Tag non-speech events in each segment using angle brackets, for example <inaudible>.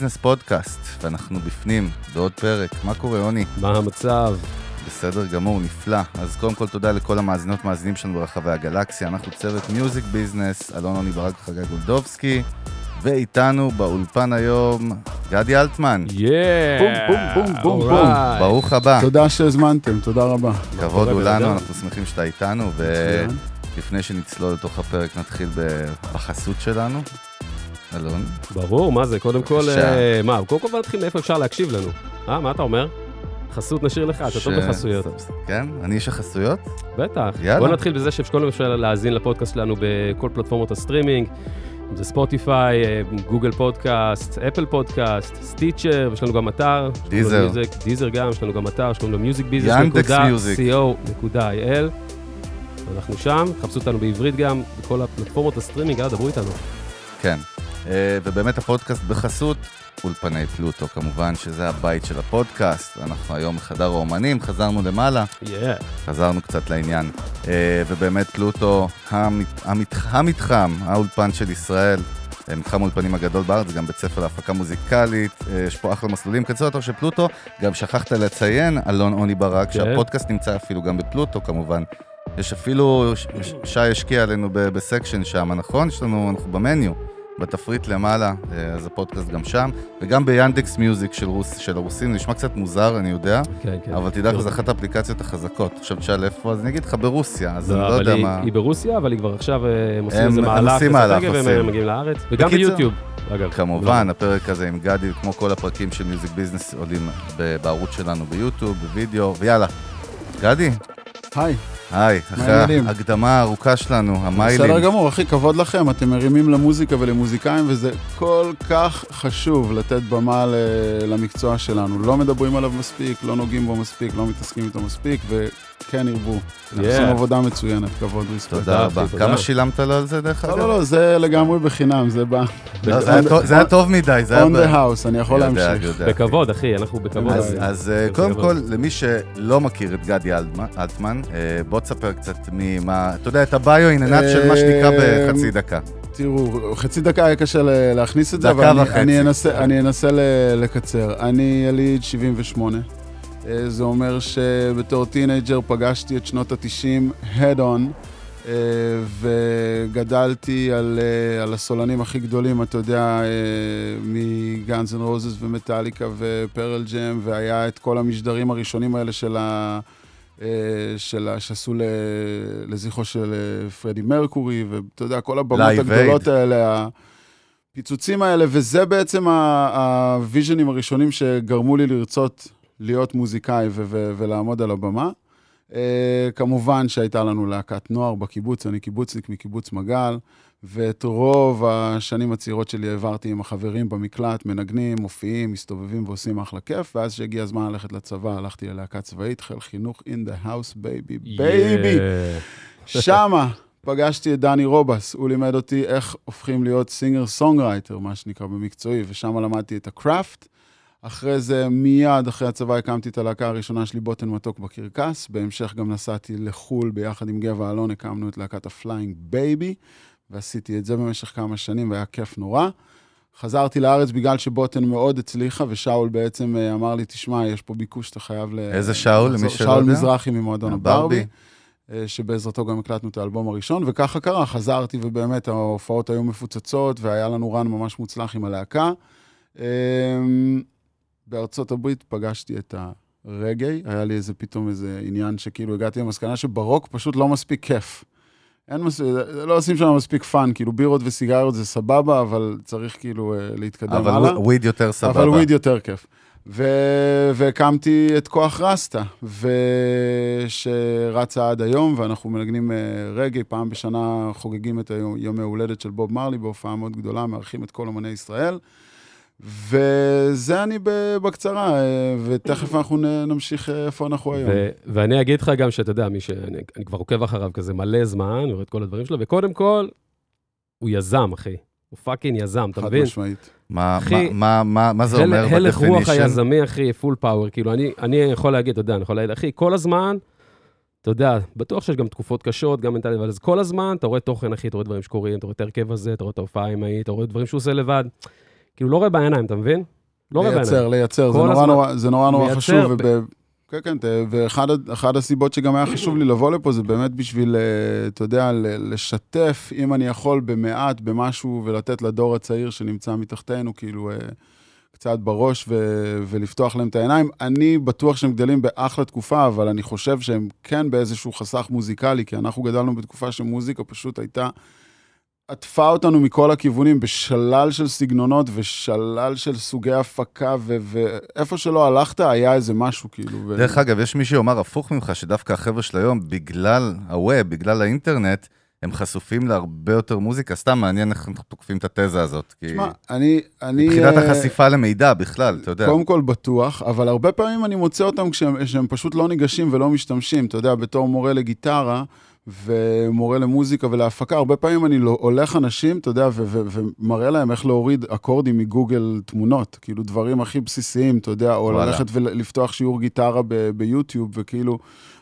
ביזנס פודקאסט, ואנחנו בפנים, בעוד פרק. מה קורה, יוני? מה המצב? בסדר גמור, נפלא. אז קודם כל תודה לכל המאזינות מאזינים שלנו ברחבי הגלקסיה. אנחנו צוות מיוזיק ביזנס, אלון עוני ברק וחגי גולדובסקי, ואיתנו באולפן היום, גדי אלטמן. yeah! בום, בום, בום, בום, בום. alright. ברוך הבא. תודה שהזמנתם, תודה רבה. כבוד הוא לנו. אנחנו שמחים שאתה איתנו. ולפני שנצלול לתוך הפרק נתחיל בחסות שלנו. אלון? ברור, מה זה? קודם כל. אה, מה, קודם כל נתחיל מאיפה אפשר להקשיב לנו. אה, מה אתה אומר? חסות נשאיר לך, אתה טוב בחסויות. כן? אני איש החסויות? בטח. יאללה. בוא נתחיל בזה שקודם אפשר להאזין לפודקאסט שלנו בכל פלטפורמות הסטרימינג. אם זה ספוטיפיי, אה, גוגל פודקאסט, אפל פודקאסט, סטיצ'ר, ויש לנו גם אתר. דיזר. מיוזיק, דיזר גם, יש לנו גם אתר שקוראים לו מיוזיק. musicbusiness.co.il. אנחנו שם, חפשו אותנו בעברית גם, בכל הפלטפורמות הסטרימינג, יאללה, דברו איתנו. כן. אה, ובאמת הפודקאסט בחסות אולפני פלוטו, כמובן שזה הבית של הפודקאסט. אנחנו היום בחדר האומנים, חזרנו למעלה, yeah. חזרנו קצת לעניין. אה, ובאמת פלוטו, המת, המת, המתחם, האולפן של ישראל, מתחם האולפנים הגדול בארץ, גם בית ספר להפקה מוזיקלית, אה, יש פה אחלה מסלולים. באתר של פלוטו, גם שכחת לציין, אלון עוני ברק, כן. שהפודקאסט נמצא אפילו גם בפלוטו כמובן. יש אפילו, שי השקיע עלינו ב section שם, נכון? יש לנו, אנחנו ב menu, בתפריט למעלה, אה, אז הפודקאסט גם שם, וגם ביאנדקס מיוזיק של, רוס, של הרוסים, זה נשמע קצת מוזר, אני יודע, כן, כן. אבל תדע לך, זו אחת האפליקציות החזקות. עכשיו תשאל איפה, אז אני אגיד לך ברוסיה, אז אני לא יודע היא- מה... היא ברוסיה, אבל היא כבר עכשיו, אה, הם עושים איזה מהלך. והם מגיעים לארץ, וגם בקיצור- ביוטיוב, אגב. כמובן, הפרק הזה עם גדי, כמו כל הפרקים של מיוזיק ביזנס, עולים בערוץ שלנו ביוטיוב, בווידאו, ויאללה. גדי, היי, היי, אחרי העניינים? ההקדמה הארוכה שלנו, המיילים. בסדר גמור, אחי, כבוד לכם, אתם מרימים למוזיקה ולמוזיקאים, וזה כל כך חשוב לתת במה ל- למקצוע שלנו. לא מדברים עליו מספיק, לא נוגעים בו מספיק, לא מתעסקים איתו מספיק, וכן ירבו. אנחנו Yeah. עושים עבודה מצוינת, כבוד ריספקט. תודה רבה. תודה. כמה שילמת לו על זה, דרך אגב? לא, לא, לא, זה לגמרי בחינם, זה בא... לא, זה היה טוב- זה היה טוב מדי, זה היה... on the house, אני יכול יודע, להמשיך. יודע. בכבוד, אחי, אנחנו בכבוד. אז, אחי. אז אה, קודם. כל, למי שלא מכיר את גדי אלטמן, אה, בוא תספר קצת ממה, אתה יודע, את ה bio in a nutshell מה שנקרא אה, בחצי דקה. תראו, חצי דקה היה קשה להכניס את זה, אבל אני- אנסה- לקצר. אני יליד 78. אה, זה אומר שבתור טינג'ר פגשתי את שנות ה-90 head on, אה, וגדלתי על, אה, על הסולנים הכי גדולים, אתה יודע, מ Guns and Roses ו Metallica ו Pearl Jam, והיה את כל המשדרים הראשונים האלה של ה... של ה- שעשו ל- לזכרו של פרדי מרקורי, ואתה יודע, כל הבמות הגדולות האלה, הפיצוצים האלה, וזה בעצם הוויז'נים הראשונים שגרמו לי לרצות להיות מוזיקאי ו- ו- ולעמוד על הבמה. אה, כמובן שהייתה לנו להקת נוער בקיבוץ, אני קיבוצניק מקיבוץ מגל, ואת רוב השנים הצעירות שלי העברתי עם החברים במקלט, מנגנים, מופיעים, מסתובבים ועושים אחלה כיף, ואז שהגיע הזמן ללכת לצבא, הלכתי ללהקה צבאית, חיל חינוך in the house, baby, baby. Yeah. שמה פגשתי את דני רובס, הוא לימד אותי איך הופכים להיות singer songwriter, מה שנקרא במקצועי, ושם למדתי את ה craft. אחרי זה, מיד אחרי הצבא הקמתי את הלהקה הראשונה שלי, בוטן מתוק בקרקס. בהמשך גם נסעתי לחו"ל ביחד עם גבע אלון, הקמנו את להקת ה Flying Baby, ועשיתי את זה במשך כמה שנים, והיה כיף נורא. חזרתי לארץ בגלל שבוטן מאוד הצליחה, ושאול בעצם אה, אמר לי, תשמע, יש פה ביקוש שאתה חייב ל... איזה שאול, למי לחזור." שלא שאול יודע? מזרחי ממועדון הברבי. הברבי. אה, שבעזרתו גם הקלטנו את האלבום הראשון, וככה קרה, חזרתי ובאמת ההופעות היו מפוצצות, והיה לנו run ממש מוצלח עם הלהקה. בארצות הברית פגשתי את הרגאיי, היה לי איזה פתאום איזה עניין שכאילו הגעתי למסקנה שברוק פשוט לא מספיק כיף. אין מספיק, לא עושים שם מספיק fun, כאילו בירות וסיגריות זה סבבה, אבל צריך כאילו אה, להתקדם הלאה. אבל weed יותר סבבה. אבל weed יותר כיף. ו- והקמתי את כוח רסטה, ושרצה עד היום, ואנחנו מנגנים אה, רגאיי, פעם בשנה חוגגים את היום, יום ההולדת של בוב מרלי בהופעה מאוד גדולה, מארחים את כל אמני ישראל. וזה אני בקצרה, אה, ותכף אנחנו נמשיך אה, איפה אנחנו היום. ו- ואני אגיד לך גם שאתה יודע, מי שאני אני כבר עוקב אחריו כזה מלא זמן, רואה את כל הדברים שלו, וקודם כל, הוא יזם, אחי. הוא fucking יזם, אתה חד מבין? משמעית. מה- אחי, מה- מה- מה זה הל- אומר הלך רוח? היזמי, אחי, full power. כאילו, אני, אני יכול להגיד, אתה יודע, אני יכול להגיד, אחי, כל הזמן, אתה יודע, בטוח שיש גם תקופות קשות, גם מנטלית, אבל אז כל הזמן אתה רואה תוכן, אחי, אתה רואה דברים שקורים, אתה רואה את ההרכב הזה, אתה רואה את ההופעה עם ההיא, אתה רואה דברים שהוא עושה לבד. כאילו, לא רואה בעיניים, אתה מבין? לא רואה לייצר, בעיניים. לייצר, זה כל נורא. נורא, זה נורא נורא חשוב. וב... כן, כן, ואחד הסיבות שגם היה חשוב לי לבוא לפה, זה באמת בשביל, אה, אתה יודע, לשתף, אם אני יכול, במעט, במשהו, ולתת לדור הצעיר שנמצא מתחתנו, כאילו, אה, קצת בראש, ו- ולפתוח להם את העיניים. אני בטוח שהם גדלים באחלה תקופה, אבל אני חושב שהם כן באיזשהו חסך מוזיקלי, כי אנחנו גדלנו בתקופה שמוזיקה פשוט הייתה... עטפה אותנו מכל הכיוונים בשלל של סגנונות ושלל של סוגי הפקה, ו- ואיפה שלא הלכת היה איזה משהו, כאילו. ו... דרך אגב, יש מי שיאמר הפוך ממך, שדווקא החבר'ה של היום, בגלל הווב, בגלל האינטרנט, הם חשופים להרבה יותר מוזיקה. סתם מעניין איך אנחנו תוקפים את התזה הזאת. כי תשמע, אני... אני מבחינת אה, החשיפה למידע בכלל, אתה יודע. קודם כל בטוח, אבל הרבה פעמים אני מוצא אותם כשהם שהם פשוט לא ניגשים ולא משתמשים. אתה יודע, בתור מורה לגיטרה ומורה למוזיקה ולהפקה, הרבה פעמים אני לא, הולך אנשים, אתה יודע, ו- ו- ומראה להם איך להוריד אקורדים מגוגל תמונות. כאילו, דברים הכי בסיסיים, אתה יודע, או וואלה. ללכת ולפתוח שיעור גיטרה ב- ביוטיוב, וכאילו...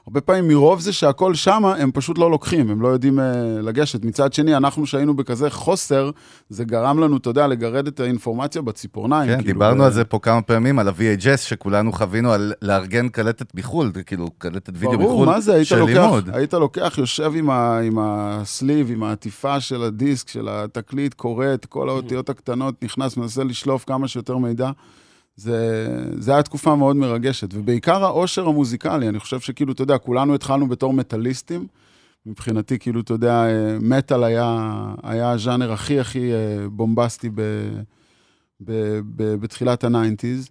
הרבה פעמים מרוב זה שהכל שמה, הם פשוט לא לוקחים, הם לא יודעים uh, לגשת. מצד שני, אנחנו שהיינו בכזה חוסר, זה גרם לנו, אתה יודע, לגרד את האינפורמציה בציפורניים. כן, כאילו, דיברנו ו- על זה פה כמה פעמים, על ה-VHS, שכולנו חווינו על לארגן קלטת מחו"ל, כאילו קלטת וידאו ברור, מחו"ל מה זה, היית של לוקח, לימוד. היית לוקח, יושב עם, ה, עם ה sleeve, עם העטיפה של הדיסק, של התקליט, קורא את כל האותיות הקטנות, נכנס, מנסה לשלוף כמה שיותר מידע. זה, זה היה תקופה מאוד מרגשת, ובעיקר העושר המוזיקלי, אני חושב שכאילו, אתה יודע, כולנו התחלנו בתור מטאליסטים, מבחינתי, כאילו, אתה יודע, אה, מטאל היה, היה הז'אנר הכי הכי אה, בומבסטי ב, ב, ב, בתחילת ה nineties.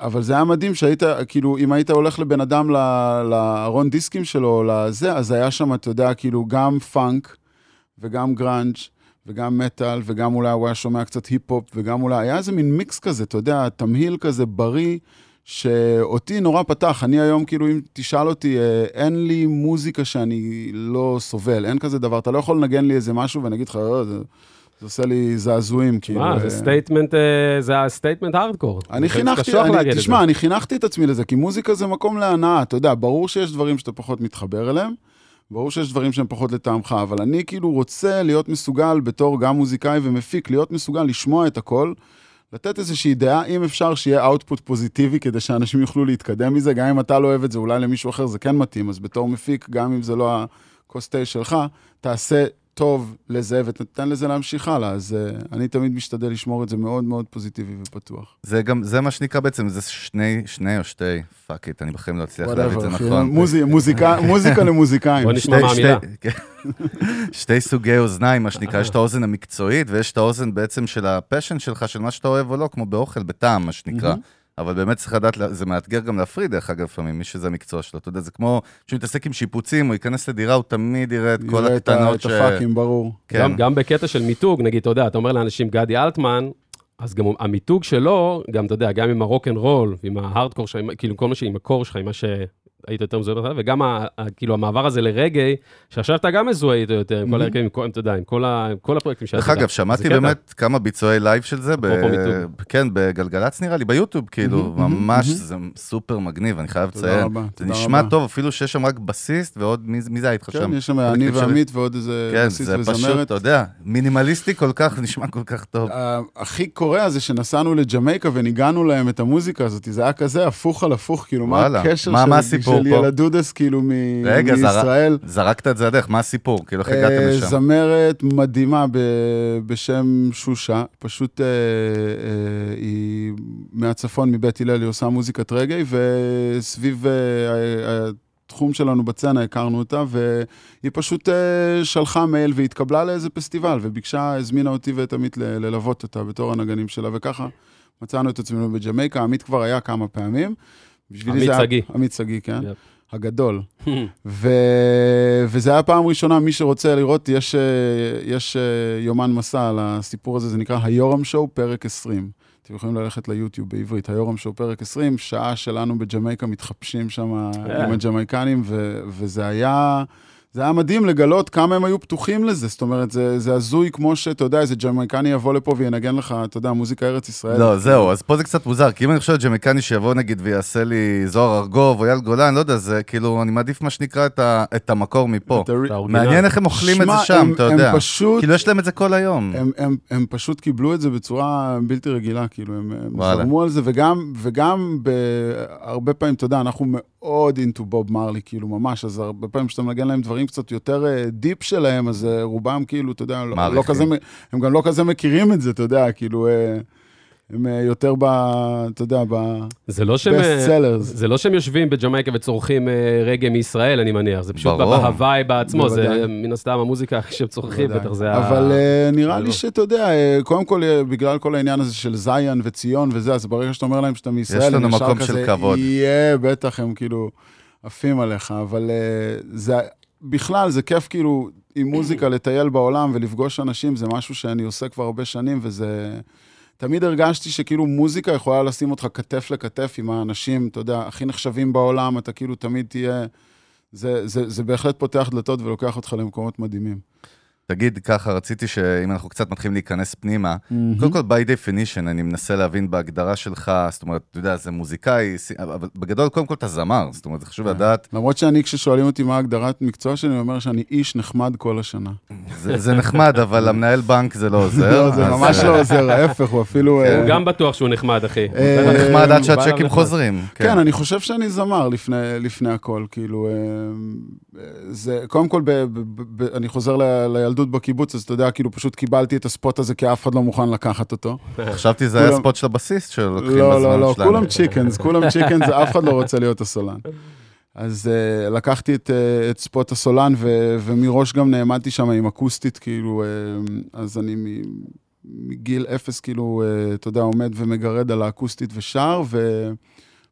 אבל זה היה מדהים שהיית, כאילו, אם היית הולך לבן אדם לארון דיסקים שלו, לזה, אז היה שם, אתה יודע, כאילו, גם פאנק, וגם גראנג', וגם מטאל, וגם אולי הוא היה שומע קצת היפ-הופ, וגם אולי, היה איזה מין מיקס כזה, אתה יודע, תמהיל כזה בריא, שאותי נורא פתח. אני היום, כאילו, אם תשאל אותי, אה, אין לי מוזיקה שאני לא סובל, אין כזה דבר. אתה לא יכול לנגן לי איזה משהו ואני אגיד לך, "אה, זה, זה עושה לי זעזועים, כאילו. מה, זה אה, statement, אה, זה ה statement hardcore. אני זה חינכתי, אני, תשמע, זה. אני חינכתי את עצמי לזה, כי מוזיקה זה מקום להנאה, אתה יודע, ברור שיש דברים שאתה פחות מתחבר אליהם, ברור שיש דברים שהם פחות לטעמך, אבל אני כאילו רוצה להיות מסוגל, בתור גם מוזיקאי ומפיק, להיות מסוגל לשמוע את הכל, לתת איזושהי דעה, אם אפשר שיהיה output פוזיטיבי, כדי שאנשים יוכלו להתקדם מזה, גם אם אתה לא אוהב את זה, אולי למישהו אחר זה כן מתאים, אז בתור מפיק, גם אם זה לא הכוס תה שלך, תעשה טוב לזה ותתן לזה להמשיך הלאה, אז uh, אני תמיד משתדל לשמור את זה מאוד מאוד פוזיטיבי ופתוח. זה גם, זה מה שנקרא בעצם, זה שני, שני או שתי, fuck it, אני בחיים לא אצליח להביא את זה. נכון. מוזי- <laughs> מוזיקה- מוזיקה למוזיקאים. בוא נשמע מה המילה. <laughs> כן. שתי סוגי אוזניים, מה שנקרא, יש את האוזן המקצועית ויש את האוזן בעצם של ה passion שלך, של מה שאתה אוהב או לא, כמו באוכל, בטעם, מה שנקרא. אבל באמת צריך לדעת, זה מאתגר גם להפריד, דרך אגב, לפעמים, מי שזה המקצוע שלו. אתה יודע, זה כמו שמתעסק עם שיפוצים, הוא ייכנס לדירה, הוא תמיד יראה את כל יראה את ה- הקטנות את ש... הפאקים, ברור. כן. גם, גם בקטע של מיתוג, נגיד, אתה יודע, אתה אומר לאנשים גדי אלטמן, אז גם המיתוג שלו, גם, אתה יודע, גם עם ה rock and roll, עם ההארדקור, כאילו, כל מה שעם ה core שלך, עם מה שהיית יותר מזוהה בהתחלה, וגם, ה, ה, כאילו, המעבר הזה לרגאיי, שעכשיו אתה גם מזוהה איתו יותר, עם כל. ההרכבים, כל- אתה יודע, עם כל, ה, עם כל הפרויקטים דרך שעשית. אגב, שמעתי. באמת כמה ביצועי live של זה, ב-. כן, בגלגלצ נראה לי, ביוטיוב, כאילו, מהמם, מהמם, ממש. זה סופר מגניב, אני חייב לציין. זה נשמע. טוב, אפילו שיש שם רק בסיסט, ועוד, מי זה היה איתך שם? כן, יש שם אני. ועמית ועוד איזה כן, בסיס זה פשוט, וזמרת. אתה יודע, מינימליסטי כל כך, <laughs> נשמע כל כך טוב. הכי קורע זה שנסענו לג'מייקה וניגענו להם את המוזיקה הזאת, זה היה כזה הפוך על הפוך, כאילו, מה. הקשר מה- של- מה הסיפור של פה? ילדודס, כאילו, מ- רגע, זר- מישראל. זרקת את זה לדרך, מה הסיפור? כאילו, איך הגעתם אה, לשם? זמרת מדהימה ב- בשם שושה, פשוט אה, אה, היא מהצפון, מבית הלל, היא עושה מוזיקת רגעי, וסביב אה, התחום שלנו בצנה הכרנו אותה, והיא פשוט אה, שלחה מייל והתקבלה לאיזה פסטיבל, וביקשה, הזמינה אותי ואת עמית ל- ללוות אותה בתור הנגנים שלה, וככה מצאנו את עצמנו בג'מייקה, עמית כבר היה כמה פעמים. בשבילי עמית זה היה- שגיא. עמית שגיא, כן. יפ. הגדול. <laughs> ו... וזה היה פעם ראשונה, מי שרוצה לראות, יש, אה, יש אה, יומן מסע על הסיפור הזה, זה נקרא היורם שואו, פרק 20. אתם יכולים ללכת ליוטיוב בעברית, היורם שואו, פרק 20, שעה שלנו בג'מייקה מתחפשים שם אה. עם הג'מייקנים, ו... וזה היה... זה היה מדהים לגלות כמה הם היו פתוחים לזה, זאת אומרת, זה, זה הזוי כמו שאתה יודע, איזה ג'מייקני יבוא לפה וינגן לך, אתה יודע, מוזיקה ארץ ישראל. לא, זהו, אז פה זה קצת מוזר, כי אם אני חושב על ג'מיקני שיבוא נגיד ויעשה לי זוהר ארגוב או אייל גולן, לא יודע, זה כאילו, אני מעדיף מה שנקרא את, ה, את המקור מפה. את האורגינל. מעניין איך הם אוכלים את שמע, זה שם, הם- אתה יודע. הם פשוט, כאילו, יש להם את זה כל היום. הם, הם, הם פשוט קיבלו את זה בצורה בלתי רגילה, כאילו, הם, הם. זרמו על זה, וגם, וגם בהרבה פעמים, אתה יודע, אנחנו מאוד אינטו בוב מרלי, כאילו, ממש, אז הרבה פעמים כשאתה מנגן להם דברים קצת יותר אה, דיפ שלהם, אז אה, רובם, כאילו, אתה יודע, לא, לא. כזה, הם גם לא כזה מכירים את זה, אתה יודע, כאילו, אה, הם אה, יותר ב... אתה יודע, ב-best זה לא שהם... אה. זה לא שהם יושבים בג'מייקה וצורכים אה, רגע מישראל, אני מניח. זה פשוט. בהוואי בעצמו, זה. מן הסתם המוזיקה שהם צורכים, בוודאי. בטח זה ה... אבל אה, נראה לי. שאתה יודע, אה, קודם כל, אה, בגלל כל העניין הזה של זיין וציון וזה, אז ברגע שאתה אומר להם שאתה מישראל, לנו הם ישר מקום של כזה, כבוד. יהיה, בטח, הם כאילו עפים עליך, אבל אה, זה, בכלל, זה כיף כאילו עם מוזיקה לטייל בעולם ולפגוש אנשים, זה משהו שאני עושה כבר הרבה שנים, וזה... תמיד הרגשתי שכאילו מוזיקה יכולה לשים אותך כתף לכתף עם האנשים, אתה יודע, הכי נחשבים בעולם, אתה כאילו תמיד תהיה... זה, זה, זה בהחלט פותח דלתות ולוקח אותך למקומות מדהימים. תגיד ככה, רציתי שאם אנחנו קצת מתחילים להיכנס פנימה, קודם כל, by definition, אני מנסה להבין בהגדרה שלך, זאת אומרת, אתה יודע, זה מוזיקאי, אבל בגדול, קודם כל אתה זמר, זאת אומרת, זה חשוב כן. לדעת, למרות שאני, כששואלים אותי מה הגדרת מקצוע שלי, אני אומר שאני איש נחמד כל השנה. זה זה נחמד, אבל למנהל בנק זה לא עוזר. לא, זה ממש אה, לא עוזר, ההפך, הוא אפילו... כן. אה, הוא גם בטוח שהוא נחמד, אחי. אה, הוא נחמד עד שהצ'קים חוזרים. כן, אני חושב שאני זמר לפני, הכל, כאילו, אה, זה, קודם כל, אני חוזר ל, לילדות בקיבוץ, אז אתה יודע, כאילו, פשוט קיבלתי את הספוט הזה, כי אף אחד לא מוכן לקחת אותו. <laughs> חשבתי זה היה ספוט של הבסיסט שלוקחים לא, בזמן לא, לא, שלנו. כולם צ'יקנס, כולם צ'יקנס, אף אחד לא רוצה להיות הסולן. אז uh, לקחתי את, uh, את ספוט הסולן, ו, ומראש גם נעמדתי שם עם אקוסטית, כאילו, uh, אז אני מגיל אפס, כאילו, uh, אתה יודע, עומד ומגרד על האקוסטית ושר,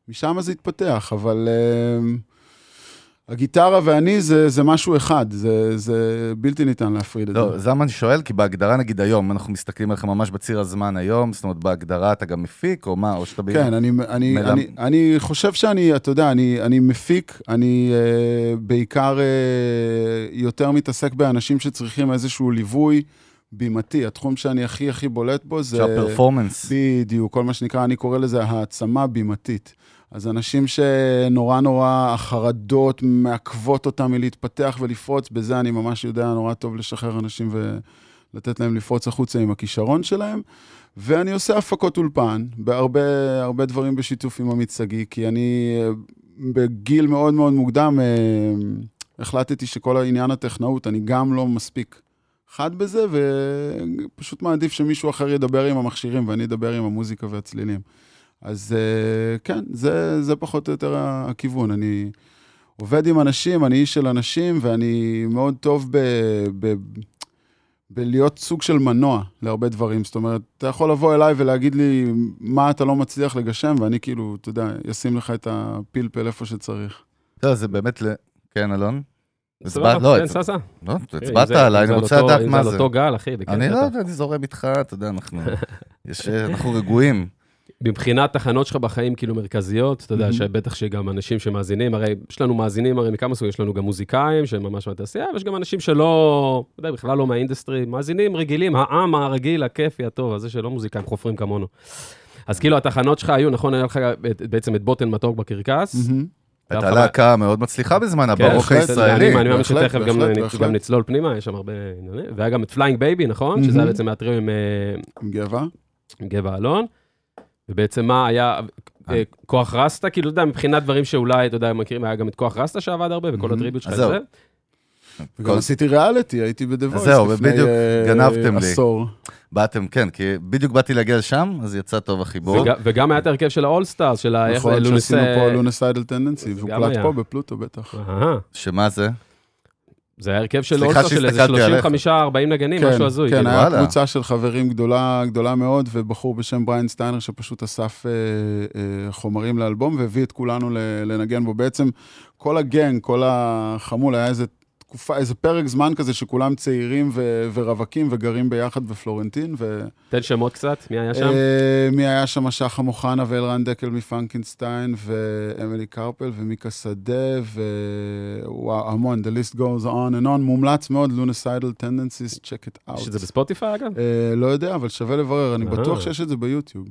ומשם זה התפתח, אבל uh, הגיטרה ואני זה, זה משהו אחד, זה, זה בלתי ניתן להפריד את לא, זה. זה מה אני שואל, כי בהגדרה, נגיד היום, אנחנו מסתכלים עליך ממש בציר הזמן היום, זאת אומרת, בהגדרה אתה גם מפיק, או מה, או שאתה... ב- כן, אני, אני, מלמ- אני, אני חושב שאני, אתה יודע, אני, אני מפיק, אני אה, בעיקר אה, יותר מתעסק באנשים שצריכים איזשהו ליווי בימתי. התחום שאני הכי הכי בולט בו זה... שהפרפורמנס. בדיוק, כל מה שנקרא, אני קורא לזה העצמה בימתית. אז אנשים שנורא נורא החרדות מעכבות אותם מלהתפתח ולפרוץ, בזה אני ממש יודע נורא טוב לשחרר אנשים ולתת להם לפרוץ החוצה עם הכישרון שלהם. ואני עושה הפקות אולפן, בהרבה הרבה דברים בשיתוף עם עמית שגיא, כי אני אה, בגיל מאוד מאוד מוקדם אה, החלטתי שכל העניין הטכנאות, אני גם לא מספיק חד בזה, ופשוט מעדיף שמישהו אחר ידבר עם המכשירים ואני אדבר עם המוזיקה והצלילים. אז אה, כן, זה, זה פחות או יותר הכיוון. אני עובד עם אנשים, אני איש של אנשים, ואני מאוד טוב ב... ב בלהיות סוג של מנוע להרבה דברים. זאת אומרת, אתה יכול לבוא אליי ולהגיד לי מה אתה לא מצליח לגשם, ואני כאילו, אתה יודע, אשים לך את הפלפל איפה שצריך. לא, זה באמת ל... כן, אלון? סבבה, הצבעת- לא, כן. לא, אם הצבעת זה- עליי, זה אני על רוצה לדעת מה על זה. אותו גל, אחי, אני לא. יודע, אני זורם איתך, אתה יודע, אנחנו... יש- אנחנו רגועים. מבחינת תחנות שלך בחיים כאילו מרכזיות, אתה יודע. שבטח שגם אנשים שמאזינים, הרי יש לנו מאזינים הרי מכמה סוגים, יש לנו גם מוזיקאים שהם ממש מהתעשייה, ויש גם אנשים שלא, אתה יודע, בכלל לא מה industry, מאזינים רגילים, העם הרגיל, הכיפי, הטוב, הזה שלא מוזיקאים חופרים כמונו. אז כאילו התחנות שלך היו, נכון, היה לך בעצם את בוטן מתוק בקרקס. הייתה להקה מאוד מצליחה בזמן כן, הרוק בהחלט, הישראלי. אני אני מאמין שתכף גם בהחלט. גם נצלול פנימה, יש שם הרבה עניינים. והיה גם את Flying Baby, נכון? שזה היה. בעצם מהטריו עם אה, עם גבע. עם גבע אלון. ובעצם מה היה, אה, כוח רסטה, כאילו, אתה יודע, מבחינת דברים שאולי, אתה יודע, מכירים, היה גם את כוח רסטה שעבד הרבה, וכל. ה tribute שלך. זה. וגם עשיתי ריאליטי, הייתי Voice זהו, לפני ובדיוק אה, גנבתם לי. עשור. באתם, כן, כי בדיוק באתי להגיע לשם, אז יצא טוב החיבור. וג- וגם היה את ההרכב של ה all stars, של ה... איך נכון, לונס- שעשינו פה לונסיידל טנדנסי, זה והוא גם קלט היה. פה בפלוטו בטח. שמה זה? זה היה הרכב של all stars של איזה שהסתכלתי עליך. 35-40 נגנים, משהו הזוי. כן, כאילו. היה וואלה. קבוצה של חברים גדולה, גדולה מאוד, ובחור בשם בריין סטיינר שפשוט אסף אה, אה, חומרים לאלבום והביא את כולנו לנגן בו. בעצם כל הגנג, כל החמולה, היה איזה תקופה, איזה פרק זמן כזה שכולם צעירים ו- ורווקים וגרים ביחד בפלורנטין, ו... תן שמות קצת, מי היה שם? אה, מי היה שם? שחם אוחנה ואלרן דקל מפאנקנשטיין, ואמילי קרפל ומיקה שדה, ווואו, המון, the list goes on and on, מומלץ מאוד, לונסידל tendencies, check it out. יש את זה בספוטיפיי אגב? אה, לא יודע, אבל שווה לברר, אני אה. בטוח שיש את זה ביוטיוב.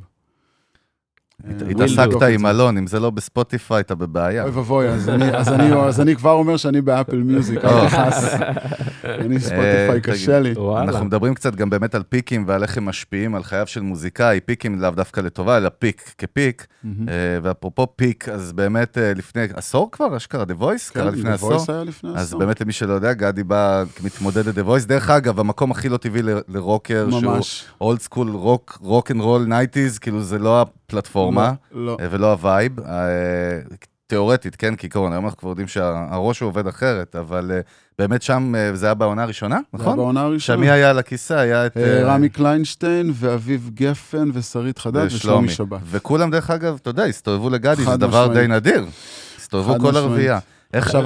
אה, התעסקת עם זה. אלון, אם זה לא בספוטיפיי, אתה בבעיה. אוי ואבוי, אז אני- אז אני- אז אני כבר אומר שאני באפל מיוזיק, אל תכעס. אני ספוטיפיי אה, קשה לי. אנחנו מדברים קצת גם באמת על peak ים ועל איך הם משפיעים על חייו של מוזיקאי, peak ים לאו דווקא לטובה, אלא peak כ peak. אה, ואפרופו peak, אז באמת אה, לפני עשור כבר, אשכרה, The Voice, קרה לפני כן, עשור. The Voice היה לפני עשור. אז באמת למי שלא יודע, גדי בא כמתמודד ל-The Voice. דרך אגב, המקום הכי לא טבעי לרוקר, שהוא. old school rock, rock and roll nineties, כאילו זה לא הפלטפורמה לא, לא. אה, ולא ה vibe. אה, תיאורטית, כן, כעיקרון, היום אנחנו כבר יודעים שהראש הוא עובד אחרת, אבל אה, באמת שם זה היה בעונה הראשונה, זה היה נכון? בעונה הראשונה. שמי היה על הכיסא? היה את... רמי קליינשטיין ואביב גפן ושרית חדד ושלומי שבת. וכולם, דרך אגב, אתה יודע, הסתובבו לגדי, זה דבר. די נדיר. הסתובבו כל. הרביעייה. איך... עכשיו,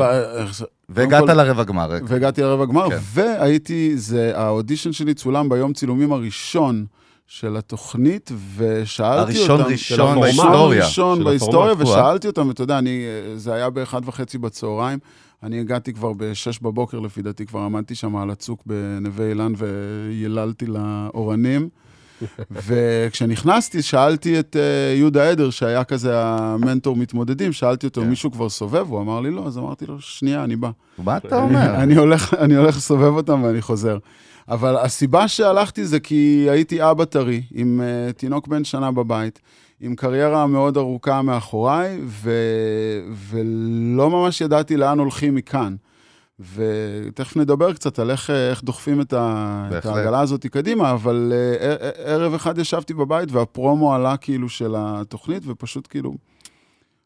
והגעת לרבע גמר. והגעתי לרבע גמר, כן. והייתי, זה, האודישן שלי צולם ביום צילומים הראשון של התוכנית, ושאלתי הראשון אותם... ראשון של הפורמט. בהיסטוריה. הראשון בהיסטוריה. ושאלתי אותם, אתה יודע, אני, זה היה באחד וחצי בצהריים, אני הגעתי כבר בשש בבוקר, לפי דעתי, כבר עמדתי שם על הצוק בנווה אילן ויללתי לאורנים. <laughs> וכשנכנסתי, שאלתי את אה, יהודה עדר, שהיה כזה המנטור מתמודדים, שאלתי אותו, כן. מישהו כבר סובב? הוא אמר לי לא, אז אמרתי לו, שנייה, אני בא. מה אתה אומר? <laughs> אני הולך לסובב אותם ואני חוזר. אבל הסיבה שהלכתי זה כי הייתי אבא טרי, עם uh, תינוק בן שנה בבית, עם קריירה מאוד ארוכה מאחוריי, ו... ולא ממש ידעתי לאן הולכים מכאן. ותכף נדבר קצת על איך, אה, איך דוחפים את, ה... את. העגלה הזאת קדימה, אבל uh, ערב אחד ישבתי בבית והפרומו עלה כאילו של התוכנית, ופשוט כאילו...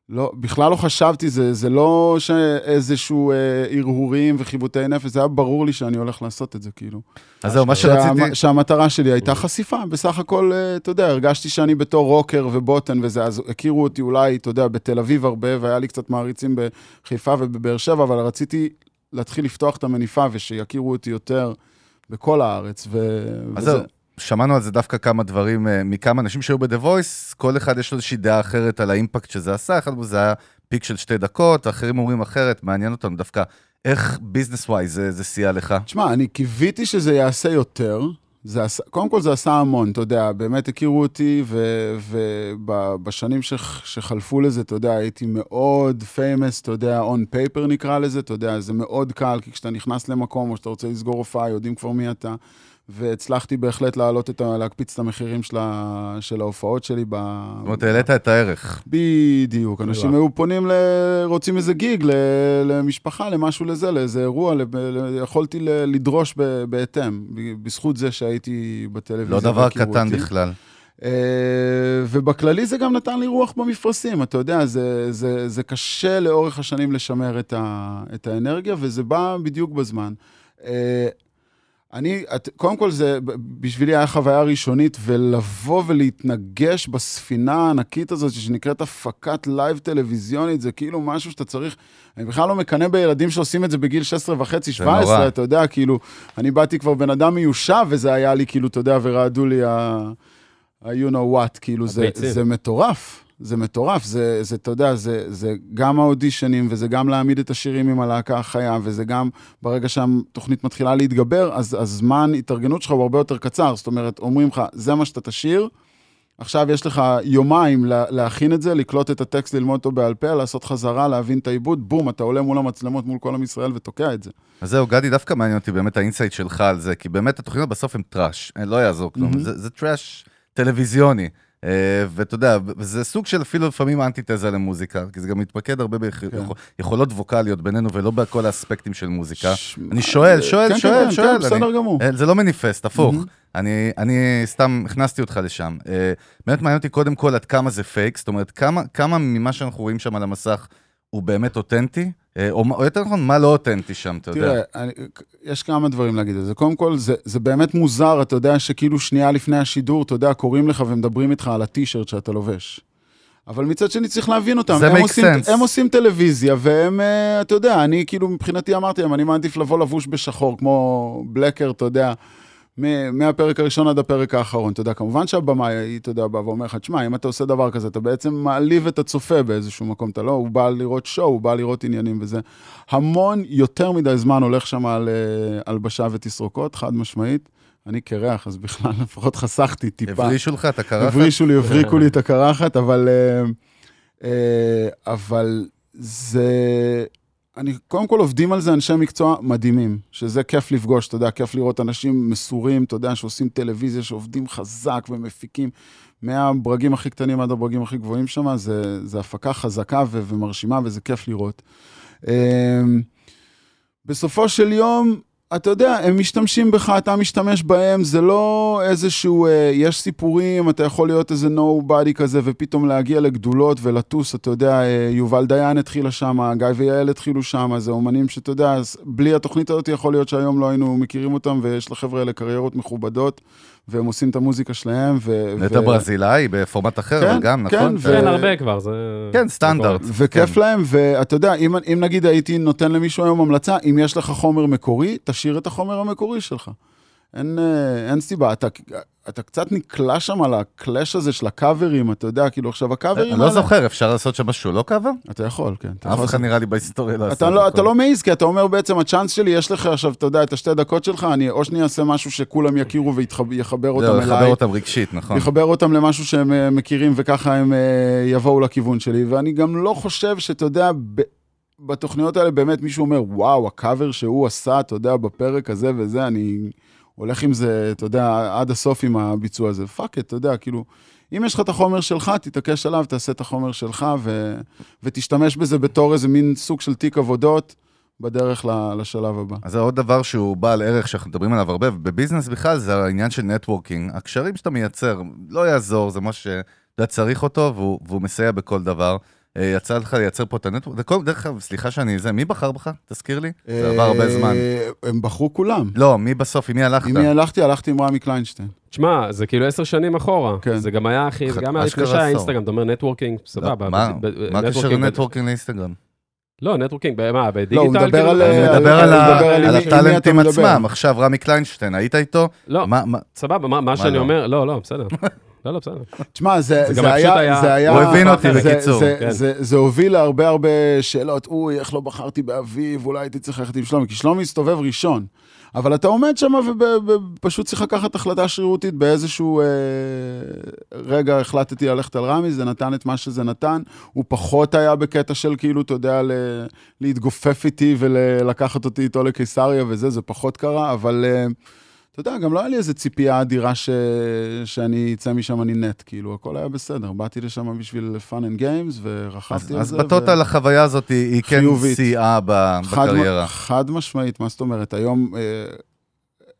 לא, בכלל לא חשבתי, זה, זה לא שאיזשהו אה, הרהורים וחיבוטי נפש, זה היה ברור לי שאני הולך לעשות את זה, כאילו. אז זהו, מה שה, שרציתי... שהמטרה שלי הייתה חשיפה, בסך הכל, אה, אתה יודע, הרגשתי שאני בתור רוקר ובוטן וזה, אז הכירו אותי אולי, אתה יודע, בתל אביב הרבה, והיה לי קצת מעריצים בחיפה ובבאר שבע, אבל רציתי להתחיל לפתוח את המניפה ושיכירו אותי יותר בכל הארץ, ו... אז וזה- זהו, שמענו על זה דווקא כמה דברים אה, מכמה אנשים שהיו ב-The Voice, כל אחד יש לו איזושהי דעה אחרת על האימפקט שזה עשה, אחד מזה היה peak של שתי דקות, אחרים אומרים אחרת, מעניין אותנו דווקא איך business wise זה, זה סייע לך. תשמע, אני קיוויתי שזה יעשה יותר. זה עשה, קודם כל זה עשה המון, אתה יודע, באמת הכירו אותי, ובשנים שחלפו לזה, אתה יודע, הייתי מאוד famous, אתה יודע, on paper נקרא לזה, אתה יודע, זה מאוד קל, כי כשאתה נכנס למקום, או שאתה רוצה לסגור הופעה, יודעים כבר מי אתה, והצלחתי בהחלט להעלות את ה... להקפיץ את המחירים של, ה, של ההופעות שלי. ב... זאת אומרת, העלית את הערך. בדיוק, אנשים. היו פונים, ל... רוצים איזה גיג ל... למשפחה, למשהו לזה, לאיזה אירוע, ל... יכולתי ל... לדרוש ב... בהתאם, בזכות זה שהייתי בטלוויזיה. לא דבר קטן אותי. בכלל. אה, ובכללי זה גם נתן לי רוח במפרשים, אתה יודע, זה, זה, זה קשה לאורך השנים לשמר את, ה... את האנרגיה, וזה בא בדיוק בזמן. אני, את, קודם כל זה, בשבילי היה חוויה ראשונית, ולבוא ולהתנגש בספינה הענקית הזאת, שנקראת הפקת live טלוויזיונית, זה כאילו משהו שאתה צריך, אני בכלל לא מקנא בילדים שעושים את זה בגיל 16 וחצי, 17, נורא. אתה יודע, כאילו, אני באתי כבר בן אדם מיושב, וזה היה לי, כאילו, אתה יודע, ורעדו לי ה... ה-you know what, כאילו, זה. זה מטורף. זה מטורף, זה, זה, אתה יודע, זה, זה גם האודישנים, וזה גם להעמיד את השירים עם הלהקה החיה, וזה גם, ברגע שהתוכנית מתחילה להתגבר, אז הזמן התארגנות שלך הוא הרבה יותר קצר. זאת אומרת, אומרים לך, זה מה שאתה תשיר, עכשיו יש לך יומיים לה, להכין את זה, לקלוט את הטקסט, ללמוד אותו בעל פה, לעשות חזרה, להבין את העיבוד, בום, אתה עולה מול המצלמות, מול כל עם ישראל ותוקע את זה. אז זהו, גדי, דווקא מעניין אותי באמת ה insight שלך על זה, כי באמת התוכניות בסוף הן trash, אה, לא יעזור כלום, מהמם. זה, זה trash טלוויזיוני. אה, ואתה יודע, וזה סוג של אפילו לפעמים אנטיתזה למוזיקה, כי זה גם מתמקד הרבה ביכולות ווקאליות בינינו ולא בכל האספקטים של מוזיקה. ש- אני שואל, שואל, כן, שואל, כן, שואל. כן, בסדר גמור. אה, זה לא מניפסט, הפוך. מהמם. אני, אני סתם הכנסתי אותך לשם. אה, באמת מעניין אותי קודם כל עד כמה זה פייק, זאת אומרת, כמה, כמה ממה שאנחנו רואים שם על המסך הוא באמת אותנטי, אה, או, מה- או יותר נכון, מה לא אותנטי שם, אתה יודע. תראה, יש כמה דברים להגיד על זה. קודם כל, זה, זה באמת מוזר, אתה יודע שכאילו שנייה לפני השידור, אתה יודע, קוראים לך ומדברים איתך על הטישרט שאתה לובש. אבל מצד שני צריך להבין אותם. זה הם make עושים, sense. הם עושים טלוויזיה, והם, אה, אתה יודע, אני כאילו מבחינתי אמרתי להם, אני מעדיף לבוא לבוש בשחור, כמו בלקר, אתה יודע, מהפרק הראשון עד הפרק האחרון. אתה יודע, כמובן שהבמאי, אתה יודע, בא ואומר לך, תשמע, אם אתה עושה דבר כזה, אתה בעצם מעליב את הצופה באיזשהו מקום, אתה לא, הוא בא לראות שואו, הוא בא לראות עניינים וזה. המון, יותר מדי זמן הולך שם על אה, הלבשה ותסרוקות, חד משמעית. אני קרח, אז בכלל <laughs> לפחות חסכתי טיפה. הברישו לך את הקרחת? הברישו לי, הבריקו לי את <laughs> הקרחת, אבל, אה, אה, אבל זה... אני, קודם כל עובדים על זה אנשי מקצוע מדהימים, שזה כיף לפגוש, אתה יודע, כיף לראות אנשים מסורים, אתה יודע, שעושים טלוויזיה, שעובדים חזק ומפיקים, מהברגים הכי קטנים עד הברגים הכי גבוהים שם, זה, זה הפקה חזקה ו- ומרשימה, וזה כיף לראות. אה, בסופו של יום, אתה יודע, הם משתמשים בך, אתה משתמש בהם, זה לא איזשהו, אה, יש סיפורים, אתה יכול להיות איזה nobody כזה, ופתאום להגיע לגדולות ולטוס, אתה יודע, אה, יובל דיין התחילה שם, גיא ויעל התחילו שם, זה אומנים שאתה יודע, בלי התוכנית הזאת יכול להיות שהיום לא היינו מכירים אותם, ויש לחבר'ה האלה קריירות מכובדות, והם עושים את המוזיקה שלהם, ו... נטע ו- ברזילאי בפורמט אחר, כן, אבל גם, כן, נכון? ו- כן, הרבה כבר, זה... כן, סטנדרט. וכיף כן. להם, ואתה יודע, אם, אם נגיד הייתי נותן למישהו היום המלצה, אם יש לך חומר מקורי, תשאיר את החומר המקורי שלך. אין, אה, אין סיבה, אתה, אתה קצת נקלע שם על הקלאש הזה של הקאברים, אתה יודע, כאילו עכשיו הקאברים אני לא זוכר, אפשר לעשות שם משהו לא קאבר? אתה יכול, כן. אף אחד נראה לי בהיסטוריה לא עשה אתה את לא, לא מעז, כי אתה אומר בעצם, הצ'אנס שלי, יש לך עכשיו, אתה יודע, את השתי דקות שלך, אני או שאני אעשה משהו שכולם יכירו ויחבר אותם אליי. לחבר אותם רגשית, נכון. לחבר אותם למשהו שהם אה, מכירים, וככה הם אה, יבואו לכיוון שלי. ואני גם לא חושב שאתה יודע, ב- בתוכניות האלה באמת מישהו אומר, וואו, הקאבר שהוא עשה, אתה יודע, בפרק הזה וזה, אני הולך עם זה, אתה יודע, עד הסוף עם הביצוע הזה. fuck it, אתה יודע, כאילו, אם יש לך את החומר שלך, תתעקש עליו, תעשה את החומר שלך, ו... ותשתמש בזה בתור איזה מין סוג של תיק עבודות בדרך לשלב הבא. אז זה עוד דבר שהוא בעל ערך שאנחנו מדברים עליו הרבה, וב business בכלל זה העניין של networking. הקשרים שאתה מייצר, לא יעזור, זה מה שאתה צריך אותו, והוא, והוא מסייע בכל דבר. אה, יצא לך לייצר פה את ה network, דרך אגב, סליחה שאני זה, מי בחר בך? תזכיר לי. זה עבר הרבה זמן. אה, הם בחרו כולם. לא, מי בסוף, עם מי הלכת? עם מי הלכתי? הלכתי עם רמי קליינשטיין. תשמע, זה כאילו עשר שנים אחורה. כן. זה גם היה, אחי, זה גם היה לפני שהיה. אינסטגרם, אתה אומר networking, סבבה. לא, מה ב- מה הקשר networking ל networking לאינסטגרם? לא, networking, מה, ב digital? לא, הוא מדבר? על- אני מדבר הטאלנטים. עצמם. עכשיו, רמי קליינשטיין, היית איתו? לא, מה- מה- סבבה, מה- מה שאני לא? אומר, לא, לא, בסדר. <laughs> לא, לא, בסדר. תשמע, זה, זה זה, היה, היה- זה היה... הוא הבין אותי, זה, בקיצור. זה, כן. זה, זה הוביל להרבה הרבה שאלות, אוי, איך לא בחרתי באביב, אולי הייתי צריך ללכת עם שלומי, כי שלומי הסתובב ראשון. אבל אתה עומד שם ופשוט צריך לקחת החלטה שרירותית באיזשהו אה, רגע החלטתי ללכת על רמי, זה נתן את מה שזה נתן. הוא פחות היה בקטע של כאילו, אתה יודע, ל- להתגופף איתי ולקחת אותי איתו לקיסריה וזה, זה פחות קרה, אבל אה, אתה יודע, גם לא היה לי איזו ציפייה אדירה ש... שאני אצא משם אני נט, כאילו, הכל היה בסדר. באתי לשם בשביל fun and games ורכבתי אז על אז זה. בטוטל החוויה הזאת היא היא כן. סייעה ב- חד, בקריירה. חד משמעית, מה זאת אומרת? היום אה,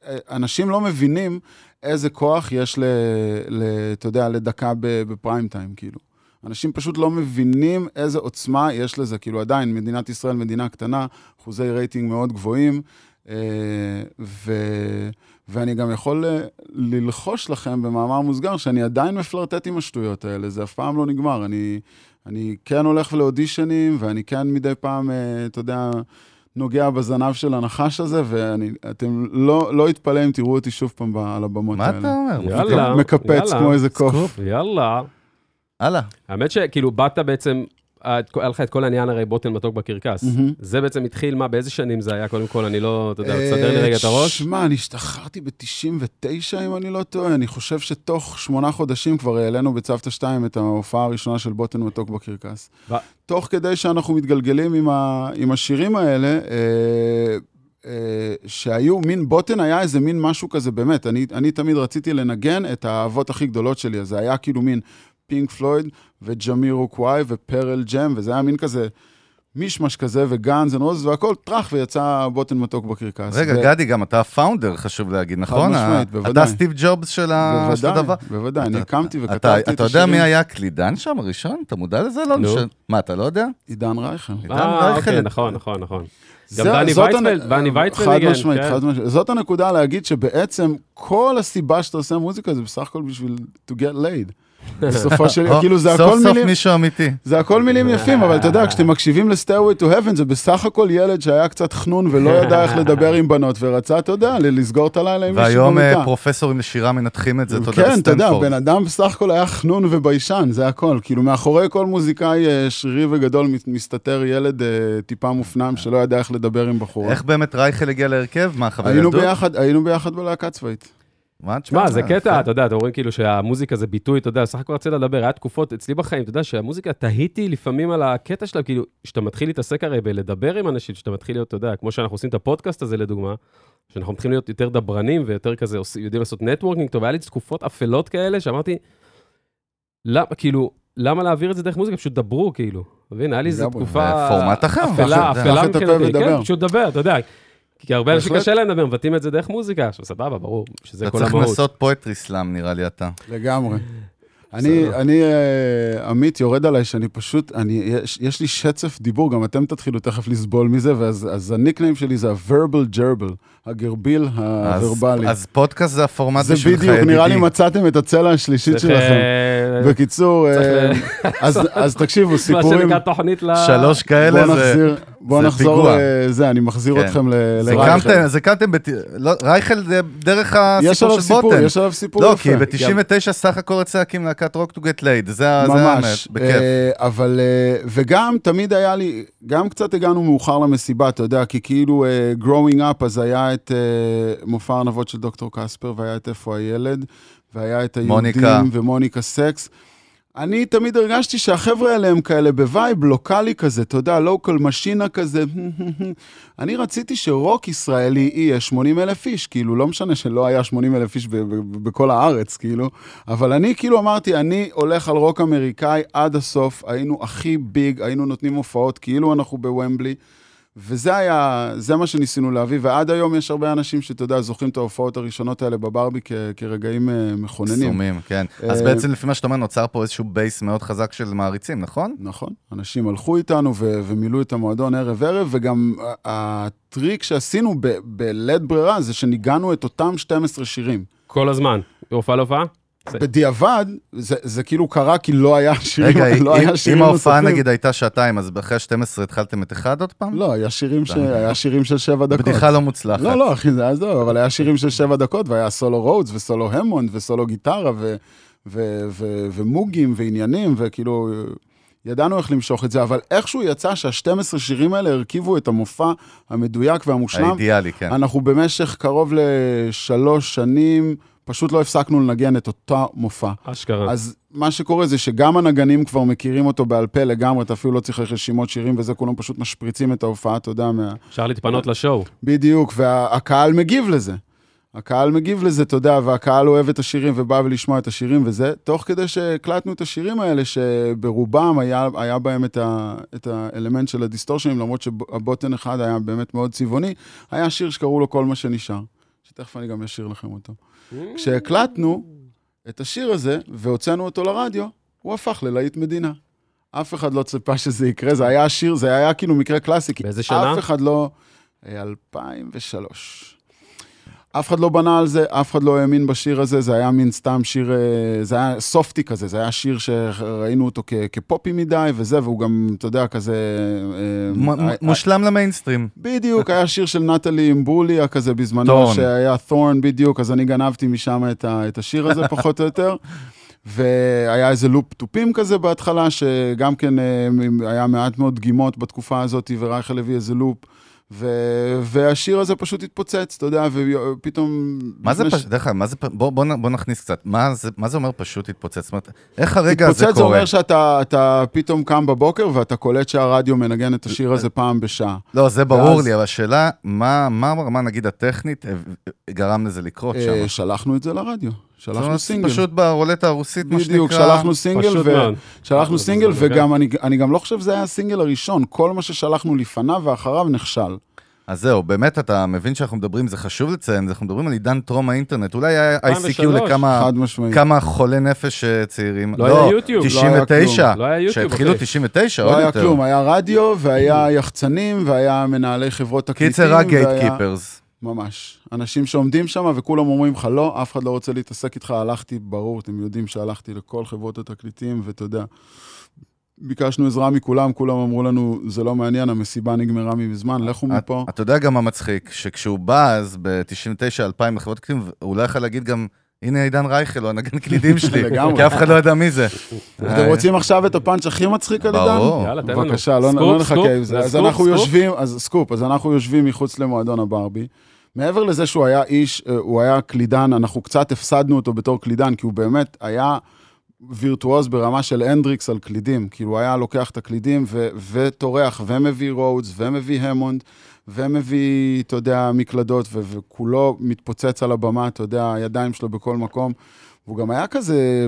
אה, אנשים לא מבינים איזה כוח יש, ל, ל, אתה יודע, לדקה בפריים טיים, כאילו. אנשים פשוט לא מבינים איזה עוצמה יש לזה, כאילו עדיין, מדינת ישראל מדינה קטנה, אחוזי רייטינג מאוד גבוהים, אה, ו, ואני גם יכול אה, ללחוש לכם במאמר מוסגר שאני עדיין מפלרטט עם השטויות האלה, זה אף פעם לא נגמר. אני, אני כן הולך לאודישנים, ואני כן מדי פעם, אה, אתה יודע, נוגע בזנב של הנחש הזה, ואתם לא, לא יתפלא אם תראו אותי שוב פעם על הבמות מה האלה. אתה אומר? יאללה, מקפץ יאללה. כמו איזה קוף. יאללה. הלאה. האמת שכאילו באת בעצם, היה לך את כל העניין הרי בוטן מתוק בקרקס. זה בעצם התחיל, מה, באיזה שנים זה היה? קודם כל, אני לא, אתה יודע, תסדר לי רגע את הראש. אה, שמע, אני השתחררתי ב-99, אם אני לא טועה. אני חושב שתוך שמונה חודשים כבר העלינו בצוותא 2 את ההופעה הראשונה של בוטן מתוק בקרקס. תוך כדי שאנחנו מתגלגלים עם, ה... עם השירים האלה, אה, אה, שהיו מין, בוטן היה איזה מין משהו כזה, באמת, אני, אני תמיד רציתי לנגן את האהבות הכי גדולות שלי, אז זה היה כאילו מין פינק פלויד וג'מירו קוואי ופרל ג'ם, וזה היה מין כזה מישמש כזה, וגאנז אנד רוז, והכל טראח, ויצא בוטן מתוק בקרקס. רגע, ו- גדי, גם אתה ה founder, חשוב להגיד, נכון? משמעית, ה- בוודאי. אתה סטיב ג'ובס של בוודאי, הדבר. בוודאי, אני אתה- הקמתי אתה- וכתבתי את אתה יודע השירים. מי היה הקלידן שם הראשון? אתה מודע לזה? לא נו. משנה. מה, אתה לא יודע? עידן רייכל. עידן אה, רייכל. אוקיי, נכון, נכון, נכון. זה- דני ויצפלד חד משמעית, כן. חד משמעית. זאת הנקודה להגיד שבעצם כל הסיבה שאתה עושה מוזיקה זה בסך הכל בשביל to get laid. בסופו של יום, כאילו זה הכל סוף סוף מילים, מישהו אמיתי. זה הכל מילים יפים, אבל אתה יודע, כשאתם מקשיבים ל-Stairway to Heaven, זה בסך הכל ילד שהיה קצת חנון ולא <laughs> ידע איך לדבר עם בנות, ורצה, אתה יודע, לסגור את הלילה עם מישהו והיום אה. פרופסורים לשירה מנתחים את זה, תודה כן, אתה יודע. בן אדם בסך הכל היה חנון וביישן, זה הכל. כאילו, מאחורי כל מוזיקאי אה, שרירי וגדול מס- מסתתר ילד אה, טיפה מופנם שלא ידע איך לדבר עם בחורה. איך באמת רייכל הגיע להרכב? מה, חבר ילדות? היינו ביחד בלהקה צבאית. מה, תשמע, שמע, זה. קטע, אתה יודע, אתם אומרים כאילו שהמוזיקה זה ביטוי, אתה יודע, סך הכל רצית לדבר, היה תקופות אצלי בחיים, אתה יודע, שהמוזיקה, תהיתי לפעמים על הקטע שלה, כאילו, שאתה מתחיל להתעסק הרי בלדבר עם אנשים, שאתה מתחיל להיות, אתה יודע, כמו שאנחנו עושים את הפודקאסט הזה לדוגמה, שאנחנו מתחילים להיות יותר דברנים ויותר כזה, יודעים לעשות networking טוב, היה לי תקופות אפלות כאלה, שאמרתי, למה, כאילו, למה להעביר את זה דרך מוזיקה? פשוט דברו, כאילו. אתה מבין, היה לי איזו. תקופה... פורמט אחר, אפלה. אפלה מבחינתי. כן, פשוט דבר, אתה יודע. כי הרבה אנשים. קשה להם לדבר, מבטאים את זה דרך מוזיקה. עכשיו, סבבה, ברור, שזה אתה כל צריך המהות. לעשות poetry slam, נראה לי אתה. לגמרי. אני, אני, אה, עמית, יורד עליי שאני פשוט, אני, יש, יש לי שצף דיבור, גם אתם תתחילו תכף לסבול מזה, ואז אז ה nickname שלי זה ה-verbal gerbil, הגרביל הוורבלי. אז פודקאסט זה הפורמט זה בשבילך, בדיוק, נראה לי ידידי. מצאתם את הצלע השלישית צריך, שלכם. אה, בקיצור, אה, אז, אז תקשיבו, <laughs> מה סיפורים, שנקרא תוכנית ל... שלוש כאלה זה... זה נחזור פיגוע. לזה, אני מחזיר כן. אתכם זה לרייכל. זה בת- לא, רייכל זה דרך הסיפור של סיפור, בוטן. יש עליו סיפור לא, יפה. כי ב-99 סך הכל רצה להקים להקת רוק to get laid, זה זה האמת, ממש, בכיף. אה, אבל, אה, וגם תמיד היה לי, גם קצת הגענו מאוחר למסיבה, אתה יודע, כי כאילו אה, growing up, אז היה את אה, מופע ארנבות של דוקטור קספר, והיה את איפה הילד, והיה את היהודים, מוניקה. ומוניקה סקס. אני תמיד הרגשתי שהחבר'ה האלה הם כאלה ב vibe לוקאלי כזה, אתה יודע, local משינה כזה. <laughs> אני רציתי שרוק ישראלי יהיה 80 אלף איש, כאילו, לא משנה שלא היה 80 אלף איש בכל הארץ, כאילו, אבל אני כאילו אמרתי, אני הולך על רוק אמריקאי עד הסוף, היינו הכי big, היינו נותנים הופעות כאילו אנחנו בוומבלי. וזה היה, זה מה שניסינו להביא, ועד היום יש הרבה אנשים שאתה יודע, זוכרים את ההופעות הראשונות האלה בברבי כ- כרגעים אה, מכוננים. קסומים, כן. אז אה, בעצם לפי מה שאתה אומר, נוצר פה איזשהו base מאוד חזק של מעריצים, נכון? נכון, אנשים הלכו איתנו ו- ומילאו את המועדון ערב-ערב, וגם הטריק שעשינו ב- בלית ברירה זה שניגענו את אותם 12 שירים. כל הזמן. מהופעה להופעה? זה- בדיעבד, זה, זה כאילו קרה כי לא היה שירים, רגע, לא אם- היה שירים אם ההופעה. נגיד הייתה שעתיים, אז אחרי ה-12 התחלתם את אחד עוד פעם? לא, היה שירים, ש... היה שירים של שבע דקות. בדיחה לא מוצלחת. לא, לא, אחי, זה היה זהו, אבל היה שירים של שבע דקות, והיה סולו Rhodes, וסולו Hammond, וסולו גיטרה, ו... ו... ו... ומוגים, ועניינים, וכאילו, ידענו איך למשוך את זה, אבל איכשהו יצא שה-12 שירים האלה הרכיבו את המופע המדויק והמושלם. האידיאלי, כן. אנחנו במשך קרוב לשלוש שנים, פשוט לא הפסקנו לנגן את אותו מופע. אשכרה. אז מה שקורה זה שגם הנגנים כבר מכירים אותו בעל פה לגמרי, אתה אפילו לא צריך רשימות שירים וזה, כולם פשוט משפריצים את ההופעה, אתה יודע, מה... אפשר להתפנות לשואו. בדיוק, והקהל מגיב לזה. הקהל מגיב לזה, אתה יודע, והקהל אוהב את השירים ובא ולשמוע את השירים וזה, תוך כדי שהקלטנו את השירים האלה, שברובם היה, היה בהם את, ה, את האלמנט של הדיסטורשנים, למרות שהבוטן אחד היה באמת מאוד צבעוני, היה שיר שקראו לו כל מה שנשאר, שתכף אני גם אשאיר לכם אותו. כשהקלטנו את השיר הזה והוצאנו אותו לרדיו, הוא הפך ללהיט מדינה. אף אחד לא ציפה שזה יקרה, זה היה שיר, זה היה כאילו מקרה קלאסי. באיזה שנה? אף אחד לא... אה, 2003. אף אחד לא בנה על זה, אף אחד לא האמין בשיר הזה, זה היה מין סתם שיר, אה, זה היה סופטי כזה, זה היה שיר שראינו אותו כ- כפופי מדי וזה, והוא גם, אתה יודע, כזה... אה, מ- אה, מ- מושלם למיינסטרים. בדיוק, היה שיר של נטלי אימברוליה כזה בזמנו, תורן. שהיה תורן בדיוק, אז אני גנבתי משם את, ה, את השיר הזה פחות או יותר. והיה איזה לופ תופים כזה בהתחלה, שגם כן אה, היה מעט מאוד דגימות בתקופה הזאת, ורייכל הביא איזה לופ. ו... והשיר הזה פשוט התפוצץ, אתה יודע, ופתאום... מה זה פשוט, דרך אגב, מה בוא, בוא, בוא נכניס קצת, מה זה, מה זה אומר פשוט התפוצץ? זאת אומרת, איך הרגע הזה התפוצץ זה קורה? אומר שאתה אתה פתאום קם בבוקר ואתה קולט שהרדיו מנגן את השיר הזה פעם בשעה. לא, זה ברור ואז- לי, אבל השאלה, מה, מה הרמה, נגיד, הטכנית, אה, גרם לזה לקרות שם? אה, שלחנו את זה לרדיו, שלחנו אומרת, סינגל. פשוט ברולטה הרוסית, מה שנקרא. בדיוק, שלחנו סינגל, פשוט ו... מאוד. שלחנו סינגל, וגם אני, אני גם לא חושב שזה היה הסינגל הראשון, כל מה ששלחנו לפניו ואחריו נכשל. אז זהו, באמת, אתה מבין שאנחנו מדברים, זה חשוב לציין, אנחנו מדברים על עידן טרום האינטרנט, אולי היה ICQ 2003. לכמה. כמה חולי נפש אה, צעירים. לא היה יוטיוב, לא 99, היה כלום. לא היה יוטיוב, שהתחילו אחי. 99, לא עוד היה יותר. כלום, היה רדיו, והיה יחצנים, והיה מנהלי חברות תקליטים. קיצר, רק גייט והיה- קיפרס. ממש. אנשים שעומדים שם וכולם אומרים לך, לא, אף אחד לא רוצה להתעסק איתך, הלכתי, ברור, אתם יודעים שהלכתי לכל חברות התקליטים, ואתה יודע, ביקשנו עזרה מכולם, כולם אמרו לנו, זה לא מעניין, המסיבה נגמרה מזמן, לכו מפה. אתה יודע גם מה מצחיק, שכשהוא בא אז ב-99-2000 לחברות קלידים, הוא לא יכול להגיד גם, הנה עידן רייכל, הוא הנגן קלידים שלי. <laughs> כי אף אחד לא יודע מי זה. אתם רוצים עכשיו את הפאנץ' הכי מצחיק על עידן? ברור. בבקשה, לא לא נחכה עם זה. אז אנחנו. יושבים, אז סקופ, אז אנחנו יושבים מחוץ למועדון הברבי. מעבר לזה שהוא היה איש, אה, הוא היה קלידן, אנחנו קצת הפסדנו אותו בתור קלידן, כי הוא באמת היה וירטואוז ברמה של הנדריקס על קלידים. כאילו, הוא היה לוקח את הקלידים ו- וטורח, ומביא רודס, ומביא המונד, ומביא, אתה יודע, מקלדות, ו- וכולו מתפוצץ על הבמה, אתה יודע, הידיים שלו בכל מקום. והוא גם היה כזה...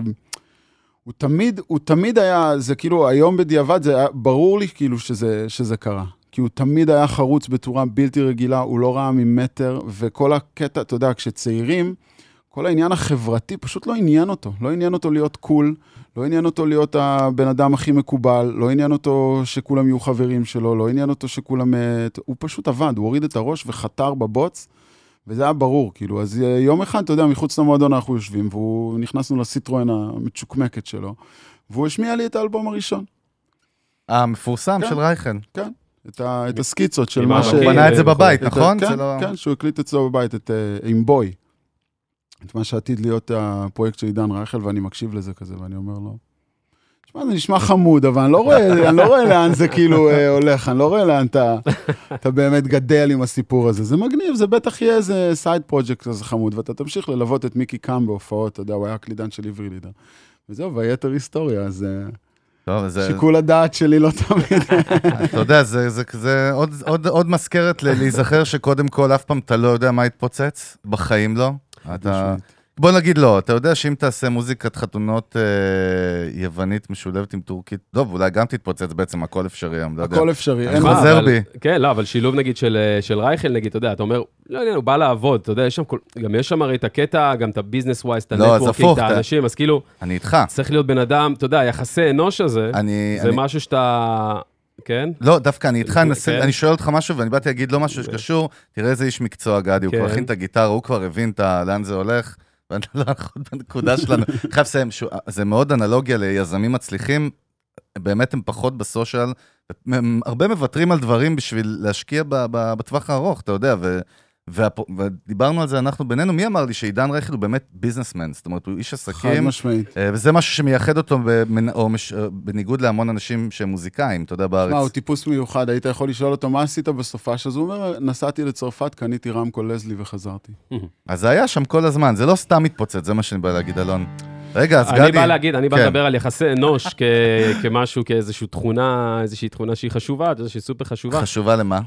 הוא תמיד, הוא תמיד היה, זה כאילו, היום בדיעבד זה היה ברור לי כאילו שזה, שזה קרה. כי הוא תמיד היה חרוץ בצורה בלתי רגילה, הוא לא ראה ממטר, וכל הקטע, אתה יודע, כשצעירים, כל העניין החברתי פשוט לא עניין אותו. לא עניין אותו להיות קול, לא עניין אותו להיות הבן אדם הכי מקובל, לא עניין אותו שכולם יהיו חברים שלו, לא עניין אותו שכולם... אה, הוא פשוט עבד, הוא הוריד את הראש וחתר בבוץ, וזה היה ברור, כאילו. אז אה, יום אחד, אתה יודע, מחוץ למועדון אנחנו יושבים, והוא, נכנסנו לסיטרואן המצ'וקמקת שלו, והוא השמיע לי את האלבום הראשון. המפורסם כן. של רייכל. את, ה, את הסקיצות של מה ש... הוא בנה את זה וכו'. בבית, נכון? כן, לא- כן, שהוא הקליט אצלו בבית, את, אה, עם בוי. את מה שעתיד להיות הפרויקט של עידן רייכל, ואני מקשיב לזה כזה, ואני אומר לו, תשמע, זה נשמע חמוד, אבל אני לא רואה, אני לא רואה לאן זה כאילו אה, הולך, אני לא רואה לאן אתה, אתה באמת גדל עם הסיפור הזה. זה מגניב, זה בטח יהיה איזה side project כזה חמוד, ואתה תמשיך ללוות את מיקי קאם בהופעות, אתה יודע, הוא היה הקלידן של עברי לידר. וזהו, והיתר היסטוריה, אז אה, טוב, זה... שיקול הדעת שלי לא תמיד. <laughs> אתה יודע, זה, זה, זה עוד, עוד, עוד מזכרת להיזכר שקודם כל, אף פעם אתה לא יודע מה יתפוצץ, בחיים לא. אתה... בוא נגיד לא, אתה יודע שאם תעשה מוזיקת חתונות אה, יוונית משולבת עם טורקית, טוב, אולי גם תתפוצץ בעצם, הכל אפשרי היום, לא יודע. הכל אפשרי, אין חוזר מה. אבל- בי. כן, לא, אבל שילוב נגיד של, אה, של רייכל, נגיד, אתה יודע, אתה אומר, לא יודע, הוא בא לעבוד, אתה יודע, יש שם, כל, גם יש שם הרי את הקטע, גם את ה business wise, את לא, ה networking, את האנשים, אז כאילו, אני איתך. צריך להיות בן אדם, אתה יודע, יחסי אנוש הזה, אני... זה אני... משהו שאתה, כן? לא, דווקא אני איתך, כן. אני שואל אותך משהו, ואני באתי להגיד לא משהו שקשור, תראה איזה איש מקצוע גדי, הוא כן. כבר הכין את הגיטרה, הוא כבר הבין לאן זה הולך, יכול בנקודה שלנו. אני חייב לסיים, זה מאוד אנלוגיה ליזמים מצליחים, באמת הם פחות בסושיאל, הם הרבה מוותרים על דברים בשביל להשקיע בטווח הארוך, אתה יודע, ו... והפ- ודיברנו על זה אנחנו בינינו, מי אמר לי שעידן רייכל הוא באמת ביזנסמן, זאת אומרת, הוא איש חד עסקים, משמעית. אה, וזה משהו שמייחד אותו במנ- או מש- אה, בניגוד להמון אנשים שהם מוזיקאים, אתה יודע, בארץ. שמע, הוא טיפוס מיוחד, היית יכול לשאול אותו, מה עשית בסופש? אז הוא אומר, נסעתי לצרפת, קניתי רמקול לזלי וחזרתי. <laughs> אז זה היה שם כל הזמן, זה לא סתם מתפוצץ, זה מה שאני בא להגיד, אלון. רגע, אז גדי... אני בא להגיד, אני בא כן. לדבר על יחסי אנוש כ- <laughs> כמשהו, כאיזושהי תכונה, איזושהי תכונה שהיא חשובה, שהיא סופר חשובה. חשובה למה?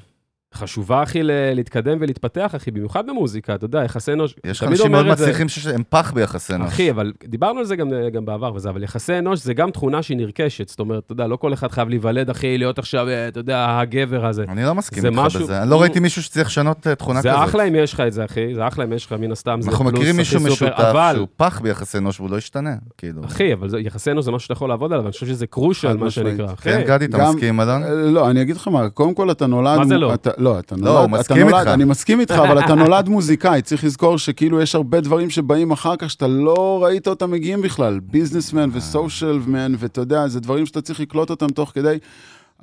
חשובה, אחי, ל- להתקדם ולהתפתח, אחי, במיוחד במוזיקה, אתה יודע, יחסי אנוש. יש תמיד אנשים מאוד זה. מצליחים שהם פח ביחסינו. אחי, אבל דיברנו על זה גם, גם בעבר וזה, אבל יחסי אנוש זה גם תכונה שהיא נרכשת. זאת אומרת, אתה יודע, לא כל אחד חייב להיוולד, אחי, להיות עכשיו, אה, אתה יודע, הגבר הזה. אני לא מסכים זה איתך משהו- בזה. אני לא ראיתי מישהו שצריך לשנות אה, תכונה כזאת. זה אחלה אם יש לך את זה, אחי, זה אחלה אם יש לך, מן הסתם, זה אנחנו פלוס, מכירים אחי, מישהו סופר, משותף אבל, שהוא פח ביחסי אנוש והוא לא ישתנה, כאילו. אחי, אבל זה- יחסי אנוש זה משהו שאתה יכול לעבוד עליו, אני חושב שזה קרושל, חד מה משמעית. שנקרא. אחי. כן, גדי, אתה גם- מסכים, אלון? אה, לא, אני אגיד לך מה, קודם כל אתה נולד... מה זה לא? אתה, לא, אתה נולד... הוא אתה מסכים נולד- איתך. אני מסכים איתך, אבל אתה נולד מוזיקאי, צריך לזכור שכאילו יש הרבה דברים שבאים אחר כך שאתה לא ראית אותם מגיעים בכלל. ביזנסמן וסושיאל מן, ואתה יודע, זה דברים שאתה צריך לקלוט אותם תוך כדי.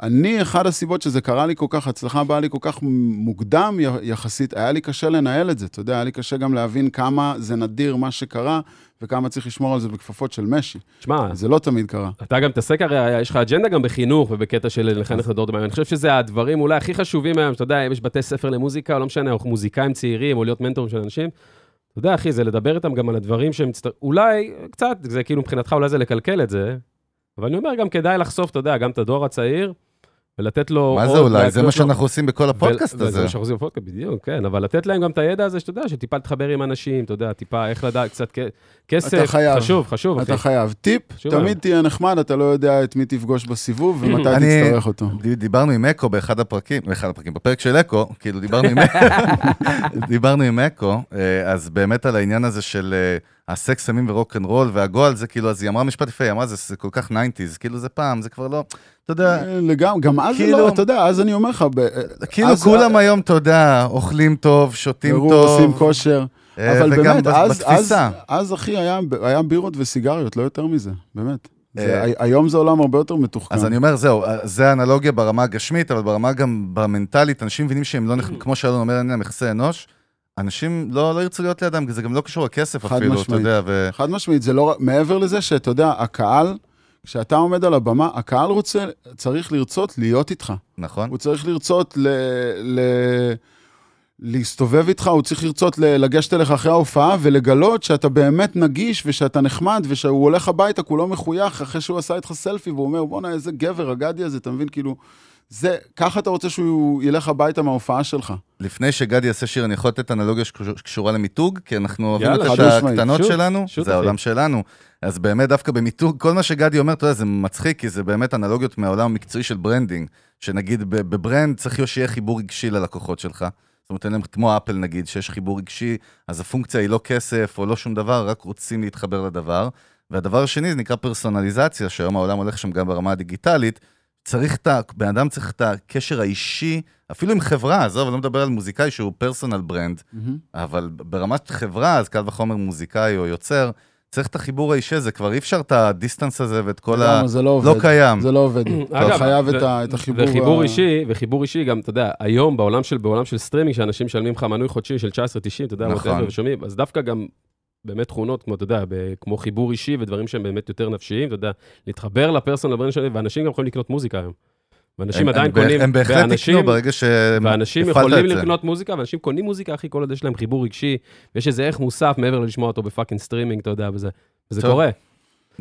אני, אחת הסיבות שזה קרה לי כל כך, הצלחה באה לי כל כך מוקדם יחסית, היה לי קשה לנהל את זה, אתה יודע, היה לי קשה גם להבין כמה זה נדיר מה שקרה, וכמה צריך לשמור על זה בכפפות של משי. שמע, זה לא תמיד קרה. אתה גם מתעסק, הרי יש לך אג'נדה גם בחינוך ובקטע של לחנך את הדור. אני חושב שזה הדברים אולי הכי חשובים היום, שאתה יודע, אם יש בתי ספר למוזיקה, או לא משנה, או מוזיקאים צעירים, או להיות מנטורים של אנשים. אתה יודע, אחי, זה לדבר איתם גם על הדברים שהם... אולי, קצת, זה כאילו מבחינתך אולי זה לקלקל את זה, אבל אני אומר, גם כדאי לחשוף, אתה יודע, גם את הדור הצעיר, ולתת לו... מה זה אולי? זה מה שאנחנו עושים בכל הפודקאסט הזה. מה שאנחנו עושים בפודקאסט, בדיוק, כן, אבל לתת להם גם את הידע הזה, שאתה יודע, שטיפה להתחבר עם אנשים, אתה יודע, טיפה איך לדעת, קצת כסף, חייב. חשוב, חשוב, אחי. אתה חייב. טיפ, תמיד תהיה נחמד, אתה לא יודע את מי תפגוש בסיבוב ומתי תצטרך אותו. דיברנו עם אקו באחד הפרקים, באחד הפרקים, בפרק של אקו, כאילו דיברנו עם <laughs> דיברנו עם אקו, אה, אז באמת על העניין הזה של אה, הסקס, סמים ורוק אנד רול והגועל, זה כאילו, אז היא אמרה משפט יפה, היא אמרה, זה זה כל כך 90's, כאילו זה פעם, זה כבר לא, אתה יודע, לגמרי, גם אז זה כאילו- לא, אתה יודע, אז אני אומר לך, ב- כאילו אז- כולם היום, אתה יודע, אוכלים טוב, שותים ברור, טוב. עושים כושר. אה, אבל באמת, אז, אז. אז אחי, היה, היה בירות וסיגריות, לא יותר מזה, באמת. זה, אה, היום זה עולם הרבה יותר מתוחכם. אז אני אומר, זהו, זה האנלוגיה ברמה הגשמית, אבל ברמה גם במנטלית, אנשים מבינים שהם לא, נכ- כמו שאלון אומר, אין להם יחסי אנוש, אנשים לא, לא ירצו להיות לידם, כי זה גם לא קשור לכסף אפילו, אתה משמעית. יודע, ו... חד משמעית, זה לא, מעבר לזה שאתה יודע, הקהל, כשאתה עומד על הבמה, הקהל רוצה, צריך לרצות להיות איתך. נכון? הוא צריך לרצות ל... ל... להסתובב איתך, הוא צריך לרצות לגשת אליך אחרי ההופעה ולגלות שאתה באמת נגיש ושאתה נחמד ושהוא הולך הביתה כולו מחוייך אחרי שהוא עשה איתך סלפי והוא אומר, בואנה, איזה גבר הגדי הזה, אתה מבין? כאילו, זה, ככה אתה רוצה שהוא ילך הביתה מההופעה שלך. לפני שגדי יעשה שיר, אני יכול לתת אנלוגיה שקשור- שקשורה למיתוג, כי אנחנו אוהבים את. הקטנות shoot, שלנו, shoot, זה אחי. העולם שלנו. אז באמת דווקא במיתוג, כל מה שגדי אומר, אתה יודע, זה מצחיק, כי זה באמת אנלוגיות מהעולם המקצועי של branding, שנגיד ב- ב brand צריך שיהיה חיבור רגשי ללקוחות שלך. זאת אומרת, אין להם, כמו אפל נגיד, שיש חיבור רגשי, אז הפונקציה היא לא כסף או לא שום דבר, רק רוצים להתחבר לדבר. והדבר השני, זה נקרא פרסונליזציה, שהיום העולם הולך שם גם ברמה הדיגיטלית. צריך את ה... בן אדם צריך את הקשר האישי, אפילו עם חברה, עזוב, אני לא מדבר על מוזיקאי שהוא personal brand, אבל ברמת חברה, אז קל וחומר מוזיקאי או יוצר, צריך את החיבור האישי הזה, כבר אי אפשר את ה distance הזה ואת כל ה... למה? זה לא לא עובד. קיים. זה לא עובד. <clears throat> אתה חייב את ה- את החיבור. וחיבור ה- אישי, וחיבור אישי גם, אתה יודע, היום בעולם של, בעולם של סטרימינג, שאנשים משלמים לך מנוי חודשי של 19.90, אתה יודע, נכון. נכון. ושומעים, אז דווקא גם באמת תכונות, כמו, אתה יודע, כמו חיבור אישי ודברים שהם באמת יותר נפשיים, אתה יודע, להתחבר ל personal brand שלהם, ואנשים גם יכולים לקנות מוזיקה היום. ואנשים הם- עדיין הם קונים, הם בהחלט ואנשים- יקנו ברגע שהפעלת ואנשים את זה. יכולים לקנות מוזיקה, ואנשים קונים מוזיקה, אחי, כל עוד יש להם חיבור רגשי, ויש איזה ערך מוסף מעבר ללשמוע אותו ב fucking סטרימינג, אתה יודע, וזה, וזה טוב. קורה.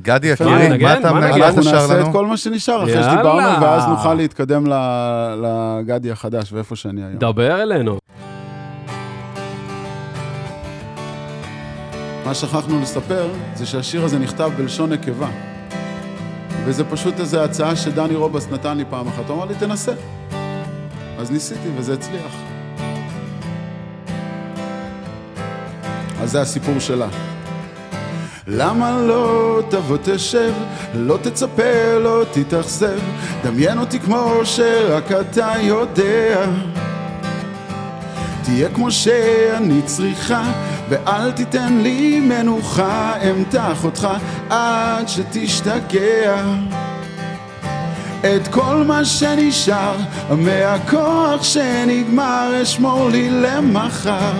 גדי יקירי? מה אתה מה מה נגן? אנחנו נעשה את לנו? כל מה שנשאר אחרי. שדיברנו, ואז נוכל להתקדם ל- לגדי החדש ואיפה שאני היום. דבר אלינו. מה שכחנו לספר זה שהשיר הזה נכתב בלשון נקבה. וזה פשוט איזו הצעה שדני רובס נתן לי פעם אחת. הוא אמר לי, תנסה. אז ניסיתי וזה הצליח. אז זה הסיפור שלה. למה לא תבוא תשב, לא תצפה, לא תתאכזב, דמיין אותי כמו שרק אתה יודע. תהיה כמו שאני צריכה, ואל תיתן לי מנוחה, אמתח אותך עד שתשתגע. את כל מה שנשאר, מהכוח שנגמר, אשמור לי למחר.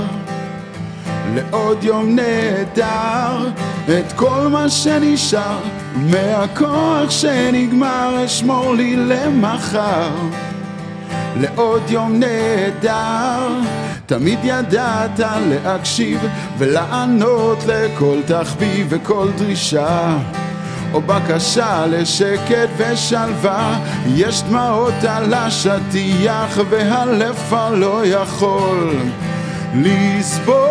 לעוד יום נהדר, את כל מה שנשאר, מהכוח שנגמר, אשמור לי למחר. לעוד יום נהדר. תמיד ידעת להקשיב ולענות לכל תחביב וכל דרישה. או בקשה לשקט ושלווה, יש דמעות על השטיח והלב לא יכול לסבול.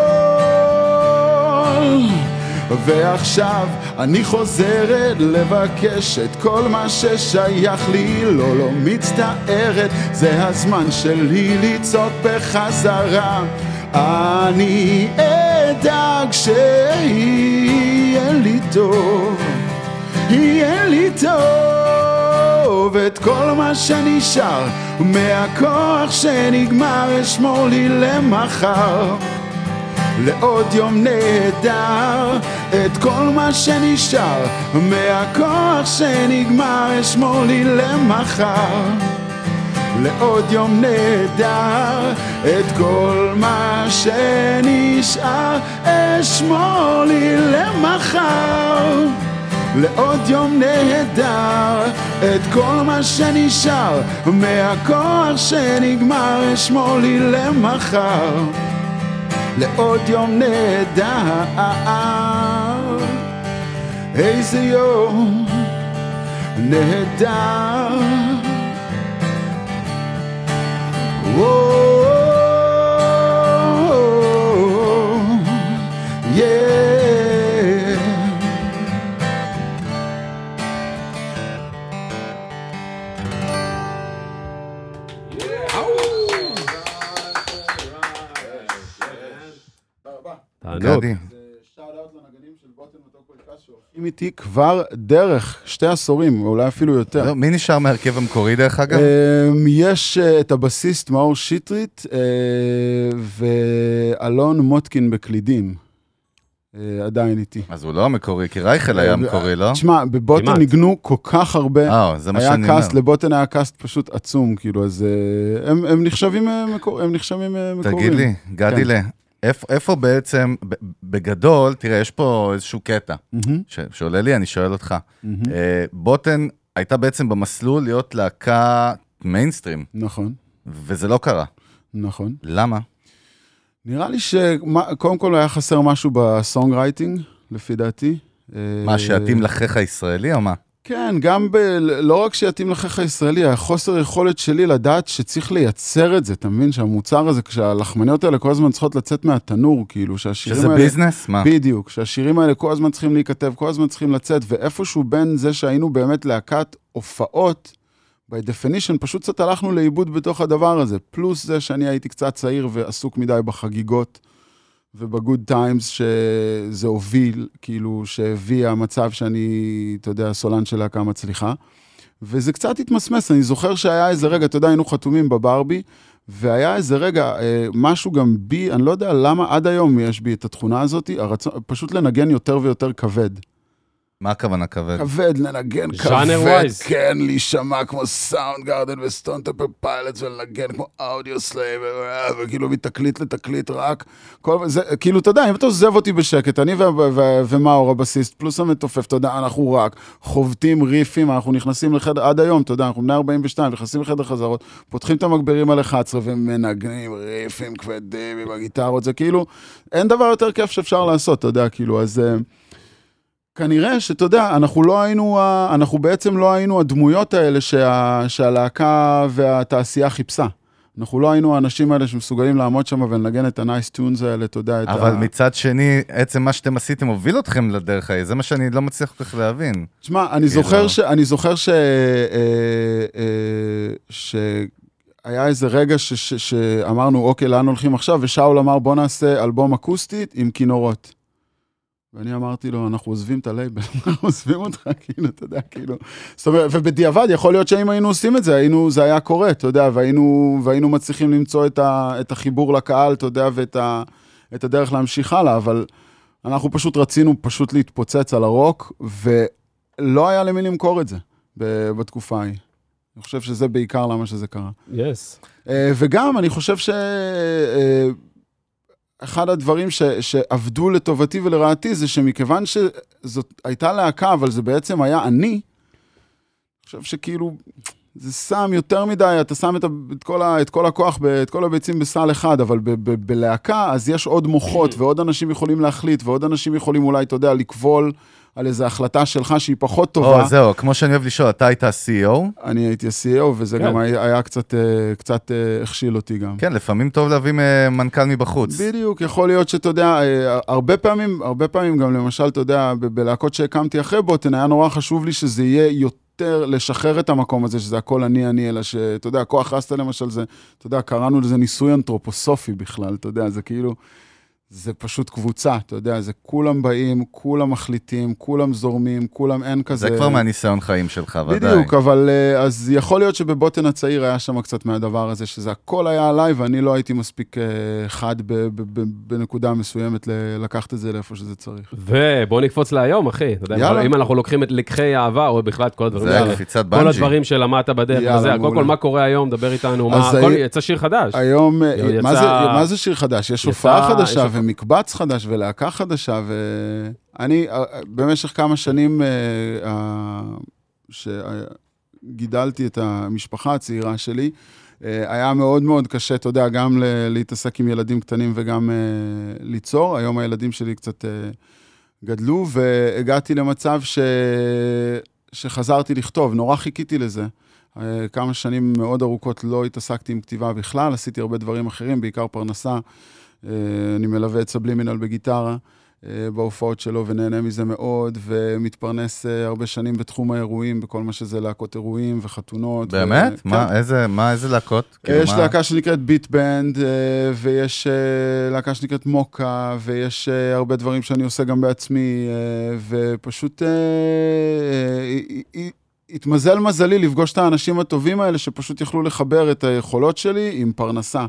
ועכשיו אני חוזרת לבקש את כל מה ששייך לי, לא, לא מצטערת, זה הזמן שלי לצעוק בחזרה. אני אדאג שיהיה לי טוב, יהיה לי טוב, את כל מה שנשאר מהכוח שנגמר אשמור לי למחר. לעוד יום נהדר, את כל מה שנשאר מהכוח שנגמר אשמור לי למחר. לעוד יום נהדר, את כל מה שנשאר אשמור לי למחר. לעוד יום נהדר, את כל מה שנשאר מהכוח שנגמר אשמור לי למחר. לעוד יום נהדר. איזה יום נהדר. וואו, תענוג. גדי, עם איתי כבר דרך שתי עשורים, או אולי אפילו יותר. לא, מי נשאר מהרכב המקורי דרך אגב? אמ, יש אה, את הבסיסט מאור שטרית אה, ואלון מוטקין בקלידים. אה, עדיין איתי. אז הוא לא המקורי, כי רייכל היה מקורי, לא? תשמע, בבוטן כמעט. ניגנו כל כך הרבה. אה, זה מה היה שאני אומר. cast, לבוטן היה cast פשוט עצום, כאילו, אז הם, הם נחשבים מקור, הם נחשבים מקוריים. תגיד לי, גדילה, איפה- איפה בעצם, בגדול, תראה, יש פה איזשהו קטע ש- שעולה לי, אני שואל אותך. אה, בוטן הייתה בעצם במסלול להיות להקה מיינסטרים, נכון, וזה לא קרה. נכון. למה? נראה לי שקודם כל היה חסר משהו ב songwriting, לפי דעתי. מה, אה, שיתאים לחיך הישראלי או מה? כן, גם ב... לא רק שיתאים לחיך הישראלי, החוסר יכולת שלי לדעת שצריך לייצר את זה, אתה מבין? שהמוצר הזה, כשהלחמניות האלה כל הזמן צריכות לצאת מהתנור, כאילו, שהשירים שזה האלה... business? מה? בדיוק, שהשירים האלה כל הזמן צריכים להיכתב, כל הזמן צריכים לצאת, ואיפשהו בין זה שהיינו באמת להקת הופעות, by definition, פשוט קצת הלכנו לאיבוד בתוך הדבר הזה. פלוס זה שאני הייתי קצת צעיר ועסוק מדי בחגיגות ובגוד טיימס, שזה הוביל, כאילו, שהביא המצב שאני, אתה יודע, סולן של להקה מצליחה. וזה קצת התמסמס, אני זוכר שהיה איזה רגע, אתה יודע, היינו חתומים בברבי, והיה איזה רגע, אה, משהו גם בי, אני לא יודע למה עד היום יש בי את התכונה הזאת, הרצון, פשוט לנגן יותר ויותר כבד. מה הכוונה כבד? כבד, לנגן ז'אנר כבד, wise. כן, להישמע כמו Soundgarden ו Stone Pilots, ולנגן כמו Audioslave, וכאילו מתקליט לתקליט רק. כל, זה, כאילו, אתה יודע, אם אתה עוזב אותי בשקט, אני ומאור הבסיסט, פלוס המתופף, אתה יודע, אנחנו רק חובטים ריפים, אנחנו נכנסים לחדר, עד היום, אתה יודע, אנחנו בני 42, נכנסים לחדר חזרות, פותחים את המגברים על 11 ומנגנים ריפים כבדים עם הגיטרות, זה כאילו, אין דבר יותר כיף שאפשר לעשות, אתה יודע, כאילו, אז... אה, כנראה שאתה יודע, אנחנו לא היינו, אנחנו בעצם לא היינו הדמויות האלה שה, שהלהקה והתעשייה חיפשה. אנחנו לא היינו האנשים האלה שמסוגלים לעמוד שם ולנגן את ה-nice tunes האלה, אתה יודע, את אבל ה... מצד שני, עצם מה שאתם עשיתם הוביל אתכם לדרך ההיא, זה מה שאני לא מצליח כל כך להבין. תשמע, אני כאילו- זוכר ש... אני זוכר ש... אה, אה, שהיה איזה רגע ש... ש... שאמרנו, אוקיי, לאן הולכים עכשיו? ושאול אמר, בוא נעשה אלבום אקוסטי עם כינורות. ואני אמרתי לו, אנחנו עוזבים את הלייבל, <laughs> אנחנו עוזבים אותך, <laughs> כאילו, אתה יודע, כאילו... זאת אומרת, ובדיעבד, יכול להיות שאם היינו עושים את זה, היינו, זה היה קורה, אתה יודע, והיינו, והיינו מצליחים למצוא את, ה, את החיבור לקהל, אתה יודע, ואת ה, את הדרך להמשיך הלאה, אבל אנחנו פשוט רצינו פשוט להתפוצץ על הרוק, ולא היה למי למכור את זה בתקופה ההיא. אני חושב שזה בעיקר למה שזה קרה. יס. אה, וגם, אני חושב ש... אחד הדברים ש, שעבדו לטובתי ולרעתי זה שמכיוון שזאת הייתה להקה, אבל זה בעצם היה אני, אני חושב שכאילו, זה שם יותר מדי, אתה שם את, ה, את, כל, ה, את כל הכוח, ב, את כל הביצים בסל אחד, אבל ב, ב, בלהקה, אז יש עוד מוחות, ועוד אנשים יכולים להחליט, ועוד אנשים יכולים אולי, אתה יודע, לקבול על איזו החלטה שלך שהיא פחות טובה. או, זהו, כמו שאני אוהב לשאול, אתה היית ה-CEO? אני הייתי ה-CEO, וזה כן. גם היה, היה קצת, אה, קצת אה, הכשיל אותי גם. כן, לפעמים טוב להביא אה, מנכ"ל מבחוץ. בדיוק, יכול להיות שאתה יודע, הרבה פעמים, הרבה פעמים גם למשל, אתה יודע, ב- בלהקות שהקמתי אחרי בוטן, היה נורא חשוב לי שזה יהיה יותר לשחרר את המקום הזה, שזה הכל אני אני, אלא שאתה יודע, כוח רסטה למשל, זה, אתה יודע, קראנו לזה ניסוי אנתרופוסופי בכלל, אתה יודע, זה כאילו, זה פשוט קבוצה, אתה יודע, זה כולם באים, כולם מחליטים, כולם זורמים, כולם אין כזה... זה כבר מהניסיון חיים שלך, ודאי. בדיוק, אבל אה, אז יכול להיות שבבוטן הצעיר היה שם קצת מהדבר הזה, שזה הכל היה עליי, ואני לא הייתי מספיק אה, חד ב- ב- ב- בנקודה מסוימת ל- לקחת את זה לאיפה שזה צריך. ובוא נקפוץ להיום, אחי. אתה יודע, יאללה. אם אנחנו לוקחים את לקחי העבר, או בכלל את כל הדברים זה האלה. קפיצת כל בנג'י. הדברים שלמדת בדרך יאללה, וזה, קודם. כל, מה קורה היום? דבר איתנו. מה, הי- כל- יצא שיר חדש. היום, אה, יצא- מה, זה, מה זה שיר חדש? יש יצא- הופעה חדשה יש- ומקבץ חדש ולהקה חדשה, ואני אה, במשך כמה שנים אה, אה, שגידלתי את המשפחה הצעירה שלי, אה, היה מאוד מאוד קשה, אתה יודע, גם להתעסק עם ילדים קטנים וגם אה, ליצור. היום הילדים שלי קצת אה, גדלו, והגעתי למצב ש... שחזרתי לכתוב, נורא חיכיתי לזה. אה, כמה שנים מאוד ארוכות לא התעסקתי עם כתיבה בכלל, עשיתי הרבה דברים אחרים, בעיקר פרנסה. אה, אני מלווה את סבלימינל בגיטרה. אה, בהופעות שלו ונהנה מזה מאוד, ומתפרנס אה, הרבה שנים בתחום האירועים, בכל מה שזה להקות אירועים וחתונות. באמת? ו... מה, כן. איזה, מה, איזה להקות? כאילו, יש מה- להקה שנקראת ביט בנד, ויש להקה שנקראת מוקה, ויש הרבה דברים שאני עושה גם בעצמי, ופשוט התמזל מזלי לפגוש את האנשים הטובים האלה, שפשוט יכלו לחבר את היכולות שלי עם פרנסה.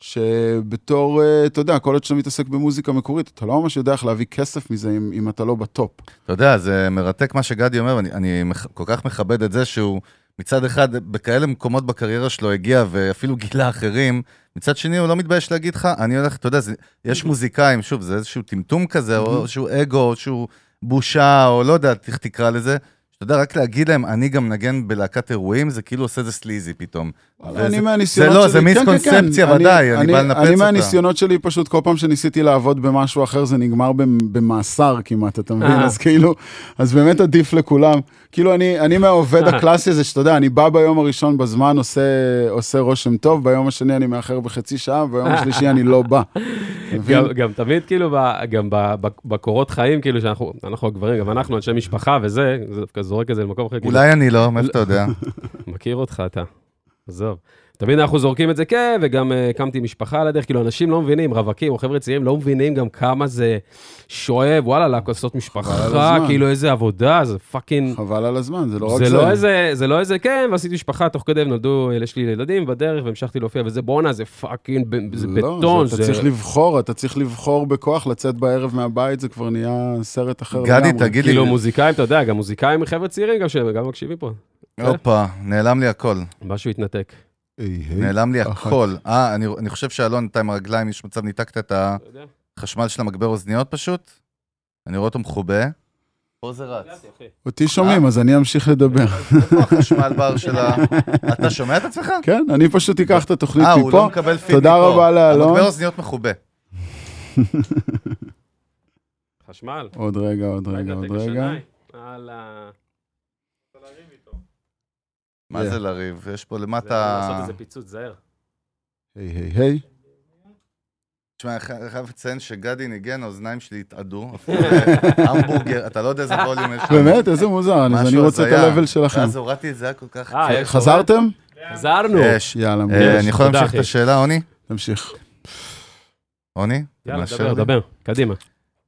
שבתור, אה, אתה יודע, כל עוד שאתה מתעסק במוזיקה מקורית, אתה לא ממש יודע איך להביא כסף מזה אם, אם אתה לא בטופ. אתה יודע, זה מרתק מה שגדי אומר, ואני אני מח- כל כך מכבד את זה שהוא מצד אחד בכאלה מקומות בקריירה שלו הגיע ואפילו גילה אחרים, מצד שני הוא לא מתבייש להגיד לך, אני הולך, אתה יודע, זה, יש מוזיקאים, שוב, זה איזשהו טמטום כזה, או איזשהו אגו, או איזשהו בושה, או לא יודע איך תקרא לזה. אתה יודע, רק להגיד להם, אני גם מנגן בלהקת אירועים, זה כאילו עושה איזה סליזי פתאום. אני מהניסיונות זה לא, שלי... זה כן, כן, מיסקונספציה כן. ודאי, אני בא לנפץ אני אותה. מהניסיונות שלי, פשוט כל פעם שניסיתי לעבוד במשהו אחר, זה נגמר במ- במאסר כמעט, אתה מבין? אה. אז כאילו, אז באמת עדיף לכולם. כאילו, אני, אני מהעובד אה. הקלאסי הזה, שאתה יודע, אני בא ביום הראשון בזמן, עושה, עושה רושם טוב, ביום השני אני מאחר בחצי שעה, וביום השלישי אני לא בא. גם, גם תמיד כאילו, ב, גם ב, ב, בקורות חיים, כאילו שאנחנו, אנחנו הגברים, גם אנחנו אנשי משפחה וזה, זה דווקא זורק את זה למקום אחר. כאילו, אולי אני לא, מאיפה אתה יודע? <laughs> מכיר אותך אתה, עזוב. תמיד אנחנו זורקים את זה, כן, וגם אה, הקמתי משפחה על הדרך, כאילו אנשים לא מבינים, רווקים או חבר'ה צעירים לא מבינים גם כמה זה שואב, וואלה, לעשות משפחה. כאילו איזה עבודה, זה fucking... חבל על הזמן, זה לא רק זה זה. לא איזה, זה לא איזה, כן, ועשיתי משפחה תוך כדי, ונולדו, יש לי ילדים בדרך, והמשכתי להופיע, וזה בואנה, זה fucking, זה בטון, לא, זה, זה... אתה צריך לבחור, אתה צריך לבחור בכוח לצאת בערב מהבית, זה כבר נהיה סרט אחר גדי, לגמרי. תגיד לי, כאילו מוזיקאים, אתה יודע, גם מוזיקאים חבר'ה צעירים, גם שהם גם מקשיבים פה. הופה, נעלם לי הכל. משהו התנתק. נעלם לי. הכל. אה, אני, אני חושב שאלון, אתה עם הרגליים, יש מצב ניתקת את? החשמל של המגבר אוזניות פשוט? אני רואה אותו מכובה. פה זה רץ. אותי שומעים, אז אני אמשיך לדבר. איפה החשמל בר של ה... <laughs> אתה שומע את עצמך? כן, אני פשוט אקח את התוכנית אה, הוא לא מפה. מקבל פיד תודה מפה. רבה לאלון. המגבר אוזניות מכובה. <laughs> חשמל. עוד רגע, עוד רגע, עוד רגע. מה. זה לריב? יש פה זה למטה... לעשות איזה פיצוץ זהר. היי, היי, היי. תשמע, אני חי- חייב לציין שגדי ניגן, האוזניים שלי התאדו. <laughs> הפכו להמבורגר, אתה לא יודע איזה ווליום יש שם. באמת, איזה מוזר, אז אני רוצה את. ה-level שלכם. ואז הורדתי את זה, היה כל כך... אה. חזרתם? חזרנו. יש. יאללה, אה. אני יכול להמשיך את. השאלה, עוני? תמשיך. עוני? יאללה, דבר? דבר. קדימה.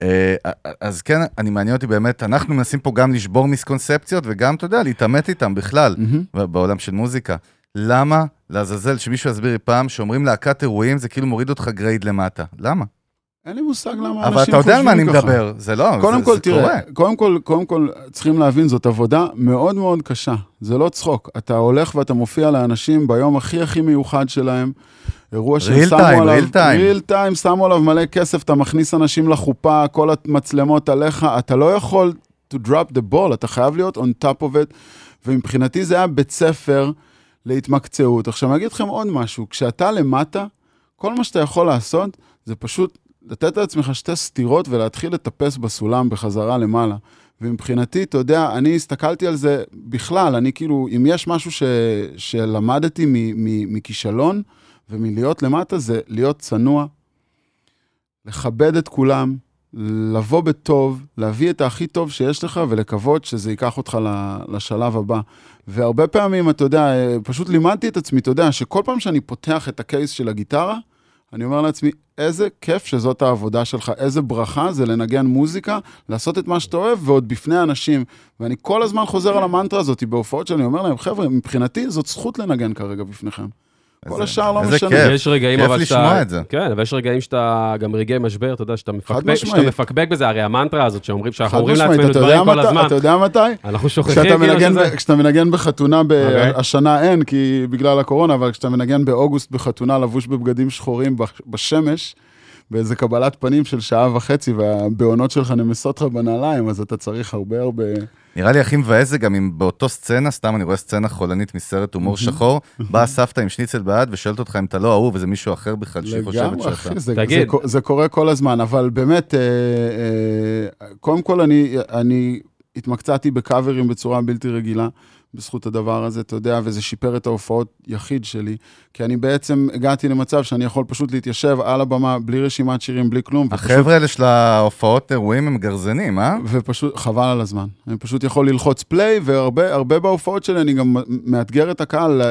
אה, אז כן, אני מעניין אותי באמת, אנחנו מנסים פה גם לשבור מיסקונספציות וגם, אתה יודע, להתעמת איתם בכלל, מהמם. בעולם של מוזיקה. למה, לעזאזל, שמישהו יסביר לי פעם, שאומרים להקת אירועים זה כאילו מוריד אותך גרייד למטה. למה? אין לי מושג למה אנשים אבל חושבים אתה יודע על מה אני ככה. מדבר, זה לא, קודם זה, כל, זה תראה, קורה. קודם כל, קודם כל, צריכים להבין, זאת עבודה מאוד מאוד קשה. זה לא צחוק. אתה הולך ואתה מופיע לאנשים ביום הכי הכי מיוחד שלהם. אירוע שהם Real שמו time, עליו, real time. real time, שמו עליו מלא כסף, אתה מכניס אנשים לחופה, כל המצלמות עליך, אתה לא יכול to drop the ball, אתה חייב להיות on top of it, ומבחינתי זה היה בית ספר להתמקצעות. עכשיו, אני אגיד לכם עוד משהו, כשאתה למטה, כל מה שאתה יכול לעשות זה פשוט לתת לעצמך שתי סטירות ולהתחיל לטפס בסולם בחזרה למעלה. ומבחינתי, אתה יודע, אני הסתכלתי על זה בכלל, אני כאילו, אם יש משהו ש, שלמדתי מ, מ, מכישלון ומלהיות למטה, זה להיות צנוע, לכבד את כולם, לבוא בטוב, להביא את הכי טוב שיש לך ולקוות שזה ייקח אותך לשלב הבא. והרבה פעמים, אתה יודע, פשוט לימדתי את עצמי, אתה יודע, שכל פעם שאני פותח את הקייס של הגיטרה, אני אומר לעצמי, איזה כיף שזאת העבודה שלך, איזה ברכה זה לנגן מוזיקה, לעשות את מה שאתה אוהב, ועוד בפני אנשים. ואני כל הזמן חוזר על המנטרה הזאת בהופעות שאני אומר להם, חבר'ה, מבחינתי זאת זכות לנגן כרגע בפניכם. כל איזה- השאר לא איזה משנה. כיף. יש רגעים כיף אבל שאתה... לשמוע את זה. כן, אבל יש רגעים שאתה, גם רגעי משבר, אתה יודע, שאתה מפקפק, בזה, הרי המנטרה הזאת שאומרים, שאנחנו אומרים לעצמנו דברים כל הזמן, אתה יודע מתי? אנחנו שוכחים כשאתה כאילו מנגן, שזה... כשאתה מנגן בחתונה, ב- אוקיי. השנה אין, כי בגלל הקורונה, אבל כשאתה מנגן באוגוסט בחתונה לבוש בבגדים שחורים בש- בשמש, באיזה קבלת פנים של שעה וחצי, והבעונות שלך נמסות לך בנעליים, אז אתה צריך הרבה הרבה... נראה לי הכי מבאס זה גם אם באותו סצנה, סתם אני רואה סצנה חולנית מסרט הומור שחור, באה סבתא עם שניצל ביד ושואלת אותך אם אתה לא אהוב, וזה מישהו אחר בכלל שהיא חושבת לגמרי, שאתה. אחי, זה, תגיד. זה, זה קורה כל הזמן, אבל באמת, אה, אה, קודם כל אני, אני התמקצעתי בקאברים בצורה בלתי רגילה, בזכות הדבר הזה, אתה יודע, וזה שיפר את ההופעות יחיד שלי, כי אני בעצם הגעתי למצב שאני יכול פשוט להתיישב על הבמה, בלי רשימת שירים, בלי כלום. ופשוט- החבר'ה האלה של ההופעות אירועים הם גרזנים, אה? ופשוט, חבל על הזמן. אני פשוט יכול ללחוץ פליי, והרבה הרבה בהופעות שלי אני גם מאתגר את הקהל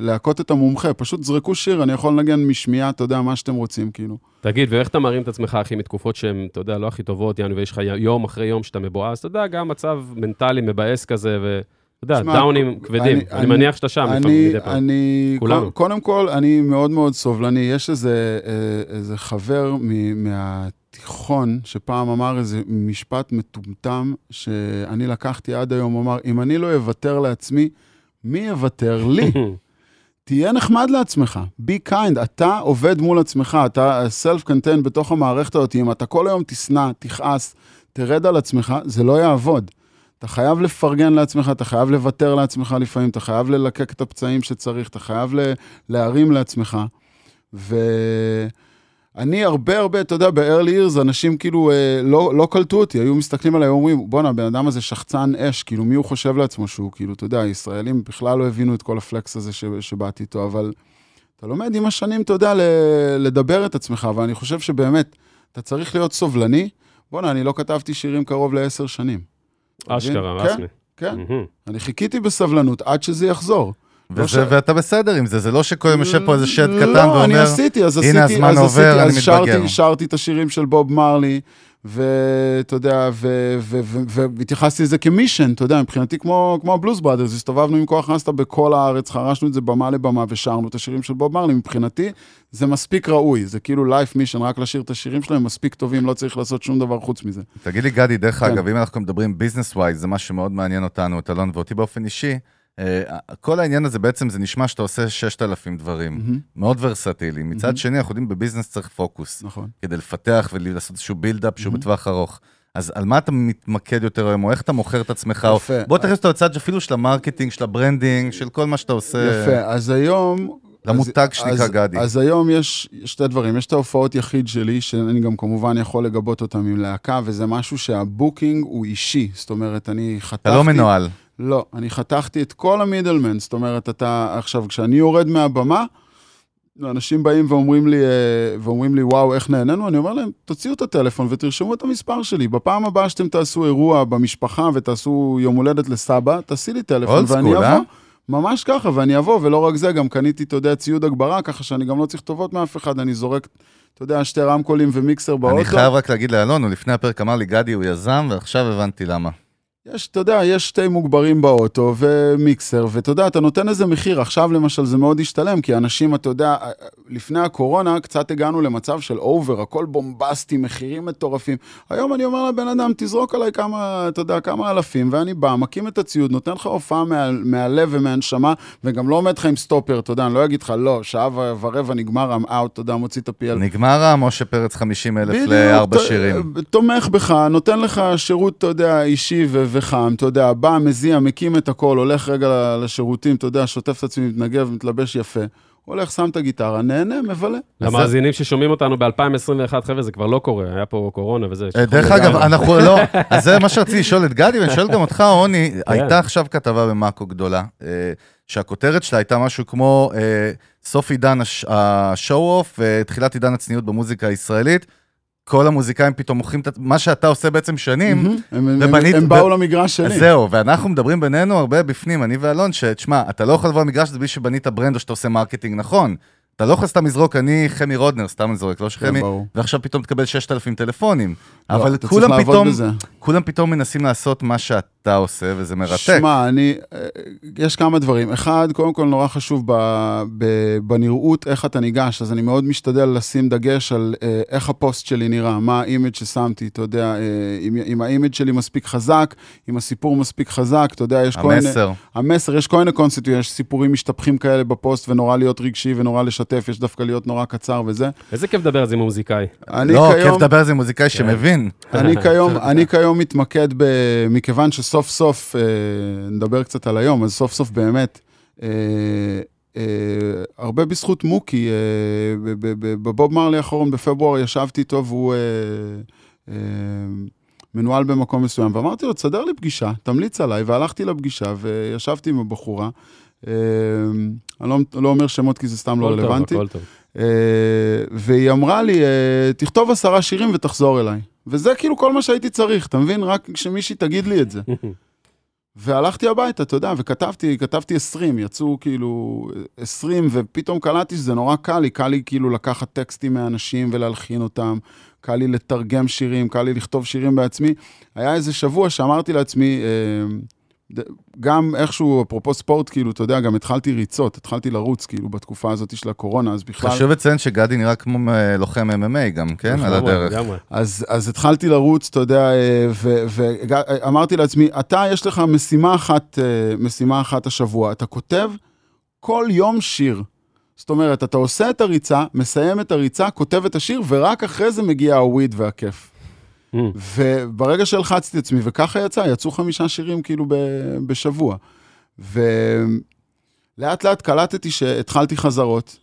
להכות את המומחה. פשוט זרקו שיר, אני יכול לנגן משמיעה, אתה יודע, מה שאתם רוצים, כאילו. תגיד, ואיך אתה מרים את עצמך, אחי, מתקופות שהן, אתה יודע, לא הכי טובות, יענו, ויש לך יום אחרי יום שאתה מבואס, אתה יודע, גם מצב מנטלי מבאס כזה, ואתה יודע, דאונים כבדים. אני- מניח שאתה שם לפעמים מדי פעם. אני, כולנו. קודם כל, אני מאוד מאוד סובלני. יש איזה, אה, איזה חבר מ- מהתיכון שפעם אמר איזה משפט מטומטם, שאני לקחתי עד היום, הוא אמר, אם אני לא אוותר לעצמי, מי יוותר לי? <laughs> תהיה נחמד לעצמך, be kind, אתה עובד מול עצמך, אתה self-contained בתוך המערכת הזאת, אם אתה כל היום תשנא, תכעס, תרד על עצמך, זה לא יעבוד. אתה חייב לפרגן לעצמך, אתה חייב לוותר לעצמך לפעמים, אתה חייב ללקק את הפצעים שצריך, אתה חייב להרים לעצמך. ואני הרבה הרבה, אתה יודע, ב-early years, אנשים כאילו אה, לא, לא קלטו אותי, היו מסתכלים עליי, אומרים, בואנה, הבן אדם הזה שחצן אש, כאילו, מי הוא חושב לעצמו שהוא, כאילו, אתה יודע, הישראלים בכלל לא הבינו את כל הפלקס הזה ש- שבאתי איתו, אבל אתה לומד עם השנים, אתה יודע, לדבר את עצמך, ואני חושב שבאמת, אתה צריך להיות סובלני. בואנה, אני לא כתבתי שירים קרוב לעשר שנים. אשכרה, כן, רסמי. כן, מהמם. אני חיכיתי בסבלנות עד שזה יחזור. לא וזה, ש- ואתה בסדר עם זה, זה לא שכל יום יושב פה איזה שד קטן לא, אני ואומר, עשיתי, אז "הנה, עשיתי, הזמן אז עובר, עשיתי, אני אז שרתי, מתבגר." שרתי את השירים של בוב מרלי, ואתה יודע, והתייחסתי לזה כמישן, אתה יודע, מבחינתי כמו, כמו הבלוז בראדרס, הסתובבנו עם כוח נסטה בכל הארץ, חרשנו את זה במה לבמה ושרנו את השירים של בוב מרלי, מבחינתי זה מספיק ראוי, זה כאילו life mission, רק לשיר את השירים שלהם, מספיק טובים, לא צריך לעשות שום דבר חוץ מזה. תגיד לי, גדי, דרך כן. אגב, אם אנחנו מדברים business wise, זה משהו שמאוד מעניין אותנו, את אלון ואותי באופן אישי, כל העניין הזה בעצם, זה נשמע שאתה עושה 6,000 דברים, מהמם. מאוד ורסטילי. מצד מהמם. שני, אנחנו יודעים, ב business צריך פוקוס, נכון. כדי לפתח ולעשות איזשהו buildup שהוא מהמם. בטווח ארוך. אז על מה אתה מתמקד יותר היום, או איך אתה מוכר את עצמך? או- יפה. בוא תכניס אותו לצד אפילו של ה marketing, של ה branding, של כל מה שאתה עושה. יפה, אז היום... למותג שנקרא גדי. אז היום יש שתי דברים, יש את ההופעות יחיד שלי, שאני גם כמובן יכול לגבות אותם עם להקה, וזה משהו שהבוקינג הוא אישי. זאת אומרת, אני חתכתי... אתה לא מנוהל. לא, אני חתכתי את כל המידלמן, זאת אומרת, אתה, עכשיו, כשאני יורד מהבמה, אנשים באים ואומרים לי, אה, ואומרים לי, וואו, איך נהנינו? אני אומר להם, תוציאו את הטלפון ותרשמו את המספר שלי. בפעם הבאה שאתם תעשו אירוע במשפחה ותעשו יום הולדת לסבא, תעשי לי טלפון ואני school, אבוא. אה? ממש ככה, ואני אבוא, ולא רק זה, גם קניתי, אתה יודע, ציוד הגברה, ככה שאני גם לא צריך טובות מאף אחד, אני זורק, אתה יודע, שתי רמקולים ומיקסר באוטו. אני חייב רק להגיד לאלון, הוא לפני הפרק אמר לי, גדי הוא יזם, ועכשיו הבנתי למה. יש, אתה יודע, יש שתי מוגברים באוטו ומיקסר, ואתה יודע, אתה נותן איזה מחיר. עכשיו למשל זה מאוד השתלם, כי אנשים, אתה יודע, לפני הקורונה קצת הגענו למצב של over, הכל בומבסטי, מחירים מטורפים. היום אני אומר לבן אדם, תזרוק עליי כמה, אתה יודע, כמה אלפים, ואני בא, מקים את הציוד, נותן לך הופעה מה, מהלב ומהנשמה, וגם לא עומד לך עם סטופר, אתה יודע, אני לא אגיד לך, לא, שעה ורבע נגמר, out, אתה יודע, מוציא את הפי. נגמר המשה פרץ 50 אלף לארבע שירים. תומך בך, נותן לך שירות, אתה יודע, אישי ו- וחם, אתה יודע, בא, מזיע, מקים את הכל, הולך רגע לשירותים, אתה יודע, שוטף את עצמי, מתנגב, מתלבש יפה. הולך, שם את הגיטרה, נהנה, מבלה. למאזינים ששומעים אותנו ב-2021, חבר'ה, זה כבר לא קורה, היה פה קורונה וזה. אה, דרך. אגב, אנחנו לא, אז זה מה שרציתי לשאול את גדי, ואני שואל גם אותך, רוני, <laughs> הייתה עכשיו כתבה במאקו גדולה, אה, שהכותרת שלה הייתה משהו כמו אה, סוף עידן הש- ה show-off ותחילת עידן הצניעות במוזיקה הישראלית. כל המוזיקאים פתאום מוכרים את מה שאתה עושה בעצם שנים. ובנית- הם באו למגרש שלי. זהו, ואנחנו מדברים בינינו הרבה בפנים, אני ואלון, שתשמע, אתה לא יכול לבוא למגרש הזה בלי שבנית brand או שאתה עושה marketing נכון. אתה לא יכול סתם לזרוק, אני חמי רודנר, סתם אני זורק, לא כן, שחמי. ועכשיו פתאום תקבל 6,000 טלפונים. לא, אבל כולם פתאום. כולם פתאום מנסים לעשות מה שאתה עושה, וזה מרתק. שמע, אני, אה, יש כמה דברים. אחד, קודם כל נורא חשוב ב, ב, בנראות, איך אתה ניגש, אז אני מאוד משתדל לשים דגש על אה, איך הפוסט שלי נראה, מה ה image ששמתי, אתה יודע, אה, אם, אם ה image שלי מספיק חזק, אם הסיפור מספיק חזק, אתה יודע, יש כל מיני... המסר. המסר, יש כל מיני קונסטיטוט, יש סיפורים משתפכים כאלה בפוסט, ונורא להיות רגשי ונורא לשתף, יש דווקא להיות נורא קצר וזה. איזה כיף לדבר על זה עם המוזיקאי. אני לא, כיום... כיף לדבר על זה עם מוזיקאי שמבין. אני <laughs> כיום, אני כיום מתמקד ב... מכיוון שסוף סוף, אה, נדבר קצת על היום, אז סוף סוף באמת, אה, אה, הרבה בזכות מוקי, אה, בבוב מרלי האחרון בפברואר ישבתי איתו והוא... אה, אה, מנוהל במקום מסוים, ואמרתי לו, תסדר לי פגישה, תמליץ עליי, והלכתי לפגישה, וישבתי עם הבחורה. אה, אני לא, לא אומר שמות כי זה סתם לא טוב, רלוונטי. הכל טוב. אה, והיא אמרה לי, אה, תכתוב עשרה שירים ותחזור אליי. וזה כאילו כל מה שהייתי צריך, אתה מבין? רק שמישהי תגיד לי את זה. <laughs> והלכתי הביתה, אתה יודע, וכתבתי, כתבתי 20, יצאו כאילו 20, ופתאום קלטתי שזה נורא קל לי, קל לי כאילו לקחת טקסטים מאנשים ולהלחין אותם, קל לי לתרגם שירים, קל לי לכתוב שירים בעצמי. היה איזה שבוע שאמרתי לעצמי, אה, גם איכשהו, אפרופו ספורט, כאילו, אתה יודע, גם התחלתי ריצות, התחלתי לרוץ, כאילו, בתקופה הזאת של הקורונה, אז בכלל... חשוב לציין שגדי נראה כמו אה, לוחם MMA גם, כן? על הדרך. אז, אז התחלתי לרוץ, אתה יודע, אה, ואמרתי לעצמי, אתה, יש לך משימה אחת, אה, משימה אחת השבוע, אתה כותב כל יום שיר. זאת אומרת, אתה עושה את הריצה, מסיים את הריצה, כותב את השיר, ורק אחרי זה מגיע הוויד והכיף. Mm. וברגע שהלחצתי את עצמי, וככה יצא, יצאו חמישה שירים כאילו ב- בשבוע. ולאט לאט קלטתי שהתחלתי חזרות.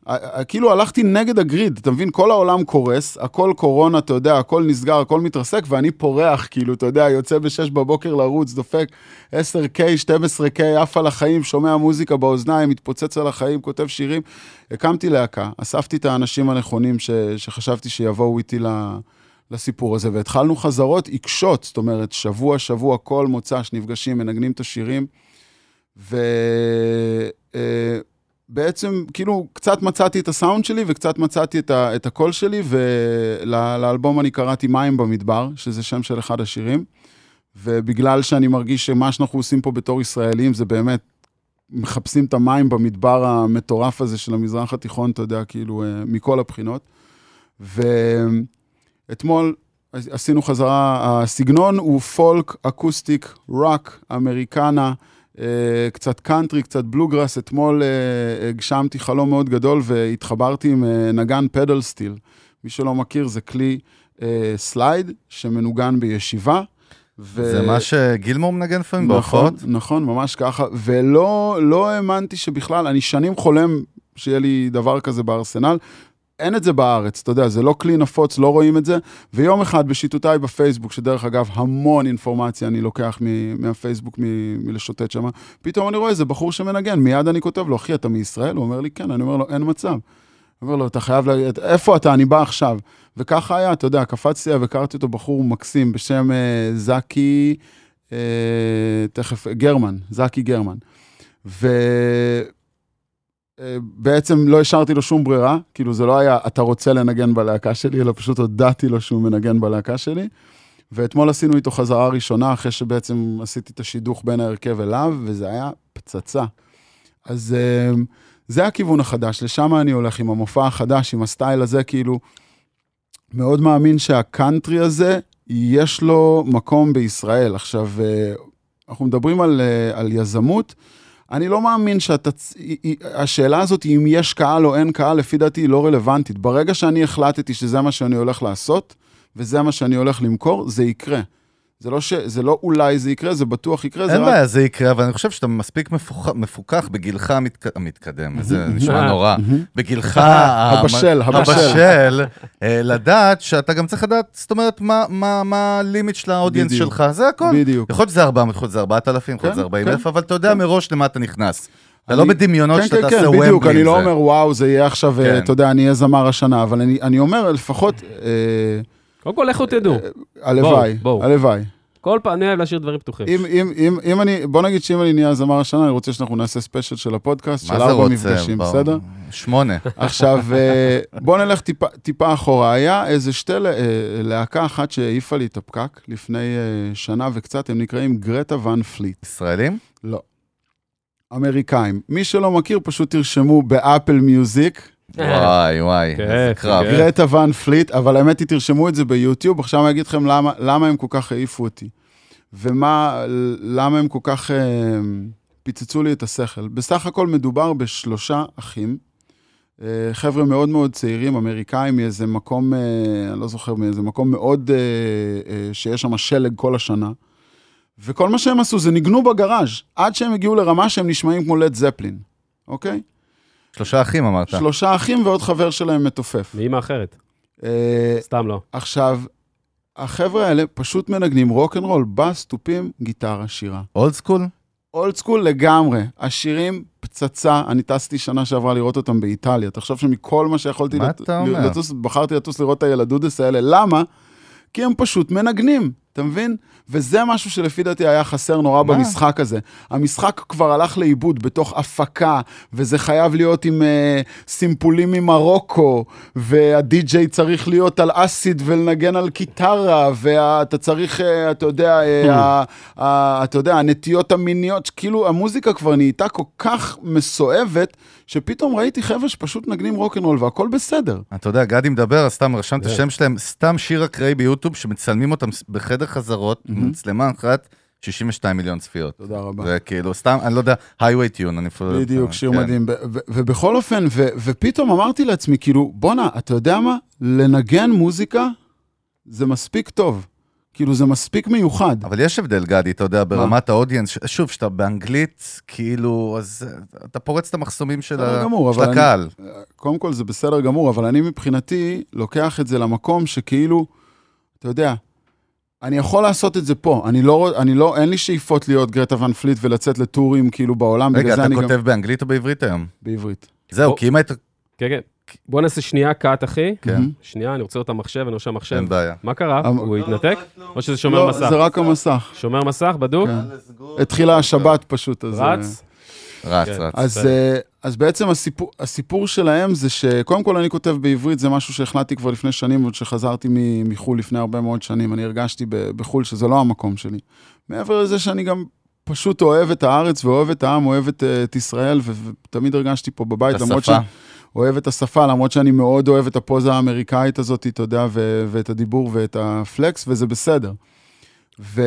כאילו הלכתי נגד הגריד, אתה מבין? כל העולם קורס, הכל קורונה, אתה יודע, הכל נסגר, הכל מתרסק, ואני פורח, כאילו, אתה יודע, יוצא ב-6 בבוקר לרוץ, דופק 10K, 12K, עף על החיים, שומע מוזיקה באוזניים, מתפוצץ על החיים, כותב שירים. הקמתי להקה, אספתי את האנשים הנכונים ש- שחשבתי שיבואו איתי ל... לסיפור הזה, והתחלנו חזרות עיקשות, זאת אומרת, שבוע, שבוע, כל מוצא שנפגשים, מנגנים את השירים, ובעצם, כאילו, קצת מצאתי את הסאונד שלי וקצת מצאתי את, ה, את הקול שלי, ולאלבום אני קראתי מים במדבר, שזה שם של אחד השירים, ובגלל שאני מרגיש שמה שאנחנו עושים פה בתור ישראלים זה באמת מחפשים את המים במדבר המטורף הזה של המזרח התיכון, אתה יודע, כאילו, אה, מכל הבחינות. ואתמול עשינו חזרה, הסגנון הוא folk, acoustic, rock, Americana, אה, קצת קאנטרי, קצת bluegrass. אתמול אה, הגשמתי חלום מאוד גדול והתחברתי עם אה, נגן pedal steel. מי שלא מכיר, זה כלי slide שמנוגן בישיבה. ו... זה מה שגילמור מנגן לפעמים נכון, בהופעות? נכון, ממש ככה, ולא לא האמנתי שבכלל, אני שנים חולם שיהיה לי דבר כזה בארסנל. אין את זה בארץ, אתה יודע, זה לא כלי נפוץ, לא רואים את זה. ויום אחד בשיטוטיי בפייסבוק, שדרך אגב, המון אינפורמציה אני לוקח מ- מהפייסבוק מ- מלשוטט שם, פתאום אני רואה איזה בחור שמנגן, מיד אני כותב לו, אחי, אתה מישראל? הוא אומר לי, כן, אני אומר לו, אין מצב. אני אומר לו, אתה חייב להגיד, איפה אתה? אני בא עכשיו. וככה היה, אתה יודע, קפצתי עליו והכרתי אותו בחור מקסים בשם אה, זקי, אה, תכף, גרמן, זקי גרמן. ובעצם לא השארתי לו שום ברירה, כאילו זה לא היה, אתה רוצה לנגן בלהקה שלי, אלא פשוט הודעתי לו שהוא מנגן בלהקה שלי. ואתמול עשינו איתו חזרה ראשונה, אחרי שבעצם עשיתי את השידוך בין ההרכב אליו, וזה היה פצצה. אז אה, זה הכיוון החדש, לשם אני הולך עם המופע החדש, עם הסטייל הזה, כאילו, מאוד מאמין שהקאנטרי הזה, יש לו מקום בישראל. עכשיו, אה, אנחנו מדברים על, אה, על יזמות, אני לא מאמין שאתה... השאלה הזאת, אם יש קהל או אין קהל, לפי דעתי היא לא רלוונטית. ברגע שאני החלטתי שזה מה שאני הולך לעשות, וזה מה שאני הולך למכור, זה יקרה. זה לא, ש... זה לא אולי זה יקרה, זה בטוח יקרה, זה אין רק... בעיה, זה יקרה, אבל אני חושב שאתה מספיק מפוח- מפוקח בגילך המתק- המתקדם, זה נשמע נורא. בגילך ה- הבשל, הבשל. אה, לדעת שאתה גם צריך לדעת, זאת אומרת, מה- מה מה הלימיט של האודיאנס. שלך, זה הכל. בדיוק. יכול להיות שזה 400, יכול להיות שזה 4,000, יכול להיות שזה כן, 40 כן, אלף, אבל אתה יודע מראש למה אתה נכנס. אתה לא בדמיונות כן, שאתה כן, תעשה כן, ומבלי בדיוק, אני לא. אומר, וואו, זה יהיה עכשיו, כן. אה, אתה יודע, אני אהיה זמר השנה, אבל אני, אני אומר, לפחות, אה, קודם כל, לכו תדעו. הלוואי, בואו. הלוואי. כל פעם, אני אוהב להשאיר דברים פתוחים. אם, אם, אם, אם אני, בוא נגיד שאם אני נהיה זמר השנה, אני רוצה שאנחנו נעשה special של הפודקאסט, של מה זה ארבע רוצה? מפגשים, בוא. בסדר? שמונה. עכשיו, אה, בוא נלך טיפה, טיפה אחורה. היה איזה שתי לה- אה, להקה אחת שהעיפה לי את הפקק לפני אה, שנה וקצת, הם נקראים Greta Van Fleet. ישראלים? לא. אמריקאים. מי שלא מכיר, פשוט תרשמו ב Apple Music, וואי, וואי, כן, איזה קרב. כן. גרטה ואן פליט, אבל האמת היא, תרשמו את זה ביוטיוב, עכשיו אני אגיד לכם למה, למה הם כל כך העיפו אותי. ומה, למה הם כל כך אה, פיצצו לי את השכל. בסך הכל מדובר בשלושה אחים, אה, חבר'ה מאוד מאוד צעירים, אמריקאים, מאיזה מקום, אה, אני לא זוכר, מאיזה מקום מאוד, אה, אה, שיש שם שלג כל השנה. וכל מה שהם עשו זה ניגנו בגראז' עד שהם הגיעו לרמה שהם נשמעים כמו לד זפלין, אוקיי? שלושה אחים אמרת. שלושה אחים ועוד חבר שלהם מתופף. מאמא אחרת. אה, סתם לא. עכשיו, החבר'ה האלה פשוט מנגנים רוקנרול, בס, תופים, גיטרה, שירה. Old school? Old school לגמרי. השירים פצצה, אני טסתי שנה שעברה לראות אותם באיטליה. תחשוב שמכל מה שיכולתי מה לט- אתה אומר? לטוס, בחרתי לטוס לראות את הילדודס האלה. למה? כי הם פשוט מנגנים, אתה מבין? וזה משהו שלפי דעתי היה חסר נורא מה? במשחק הזה. המשחק כבר הלך לאיבוד בתוך הפקה, וזה חייב להיות עם uh, סימפולים ממרוקו, והדי-ג'יי צריך להיות על אסיד ולנגן על קיטרה, ואתה צריך, uh, אתה יודע, uh, ה- ה- אתה יודע, הנטיות המיניות, כאילו המוזיקה כבר נהייתה כל כך מסואבת, שפתאום ראיתי חבר'ה שפשוט מנגנים רוקנרול והכל בסדר. אתה יודע, גדי מדבר, אז סתם רשם את. השם שלהם, סתם שיר אקראי ביוטיוב, שמצלמים אותם בחדר חזרות, עם מצלמה אחת, 62 מיליון צפיות. תודה רבה. וכאילו, סתם, אני לא יודע, highway tune, אני אפילו... בדיוק, שיר כן. מדהים. ובכל אופן, ופתאום אמרתי לעצמי, כאילו, בואנה, אתה יודע מה? לנגן מוזיקה זה מספיק טוב. כאילו, זה מספיק מיוחד. אבל יש הבדל, גדי, אתה יודע, ברמת האודיאנס, שוב, שאתה באנגלית, כאילו, אז אה, אתה פורץ את המחסומים של ה- גמור, של אבל אני- הקהל. קודם כל, זה בסדר גמור, אבל אני מבחינתי לוקח את זה למקום שכאילו, אתה יודע, אני יכול לעשות את זה פה. אני לא, אני לא, אין לי שאיפות להיות גרטה ון פליט ולצאת לטורים כאילו בעולם, רגע, אתה כותב גם... באנגלית או בעברית היום? בעברית. זהו, בוא- כי אם היית... כן, כן. בוא נעשה שנייה קאט, אחי. כן, שנייה, אני רוצה לראות את המחשב, אני רושם מחשב. אין בעיה. מה קרה? אמ- הוא התנתק? או שזה שומר לא, מסך? זה רק המסך. שומר מסך, בדוק? כן. התחילה השבת פשוט, אז... אה, רץ? רץ, כן. רץ. אז. אה, אז בעצם הסיפור, הסיפור שלהם זה שקודם כל אני כותב בעברית, זה משהו שהחלטתי כבר לפני שנים, עוד שחזרתי מחו"ל לפני הרבה מאוד שנים. אני הרגשתי בחו"ל שזה לא המקום שלי. מעבר לזה שאני גם פשוט אוהב את הארץ ואוהב את העם, אוהב את, את ישראל, ותמיד הרגשתי פה בבית, את למרות השפה. אוהב את השפה, למרות שאני מאוד אוהב את הפוזה האמריקאית הזאת, אתה יודע, ו- ואת הדיבור ואת הפלקס, וזה בסדר. ו...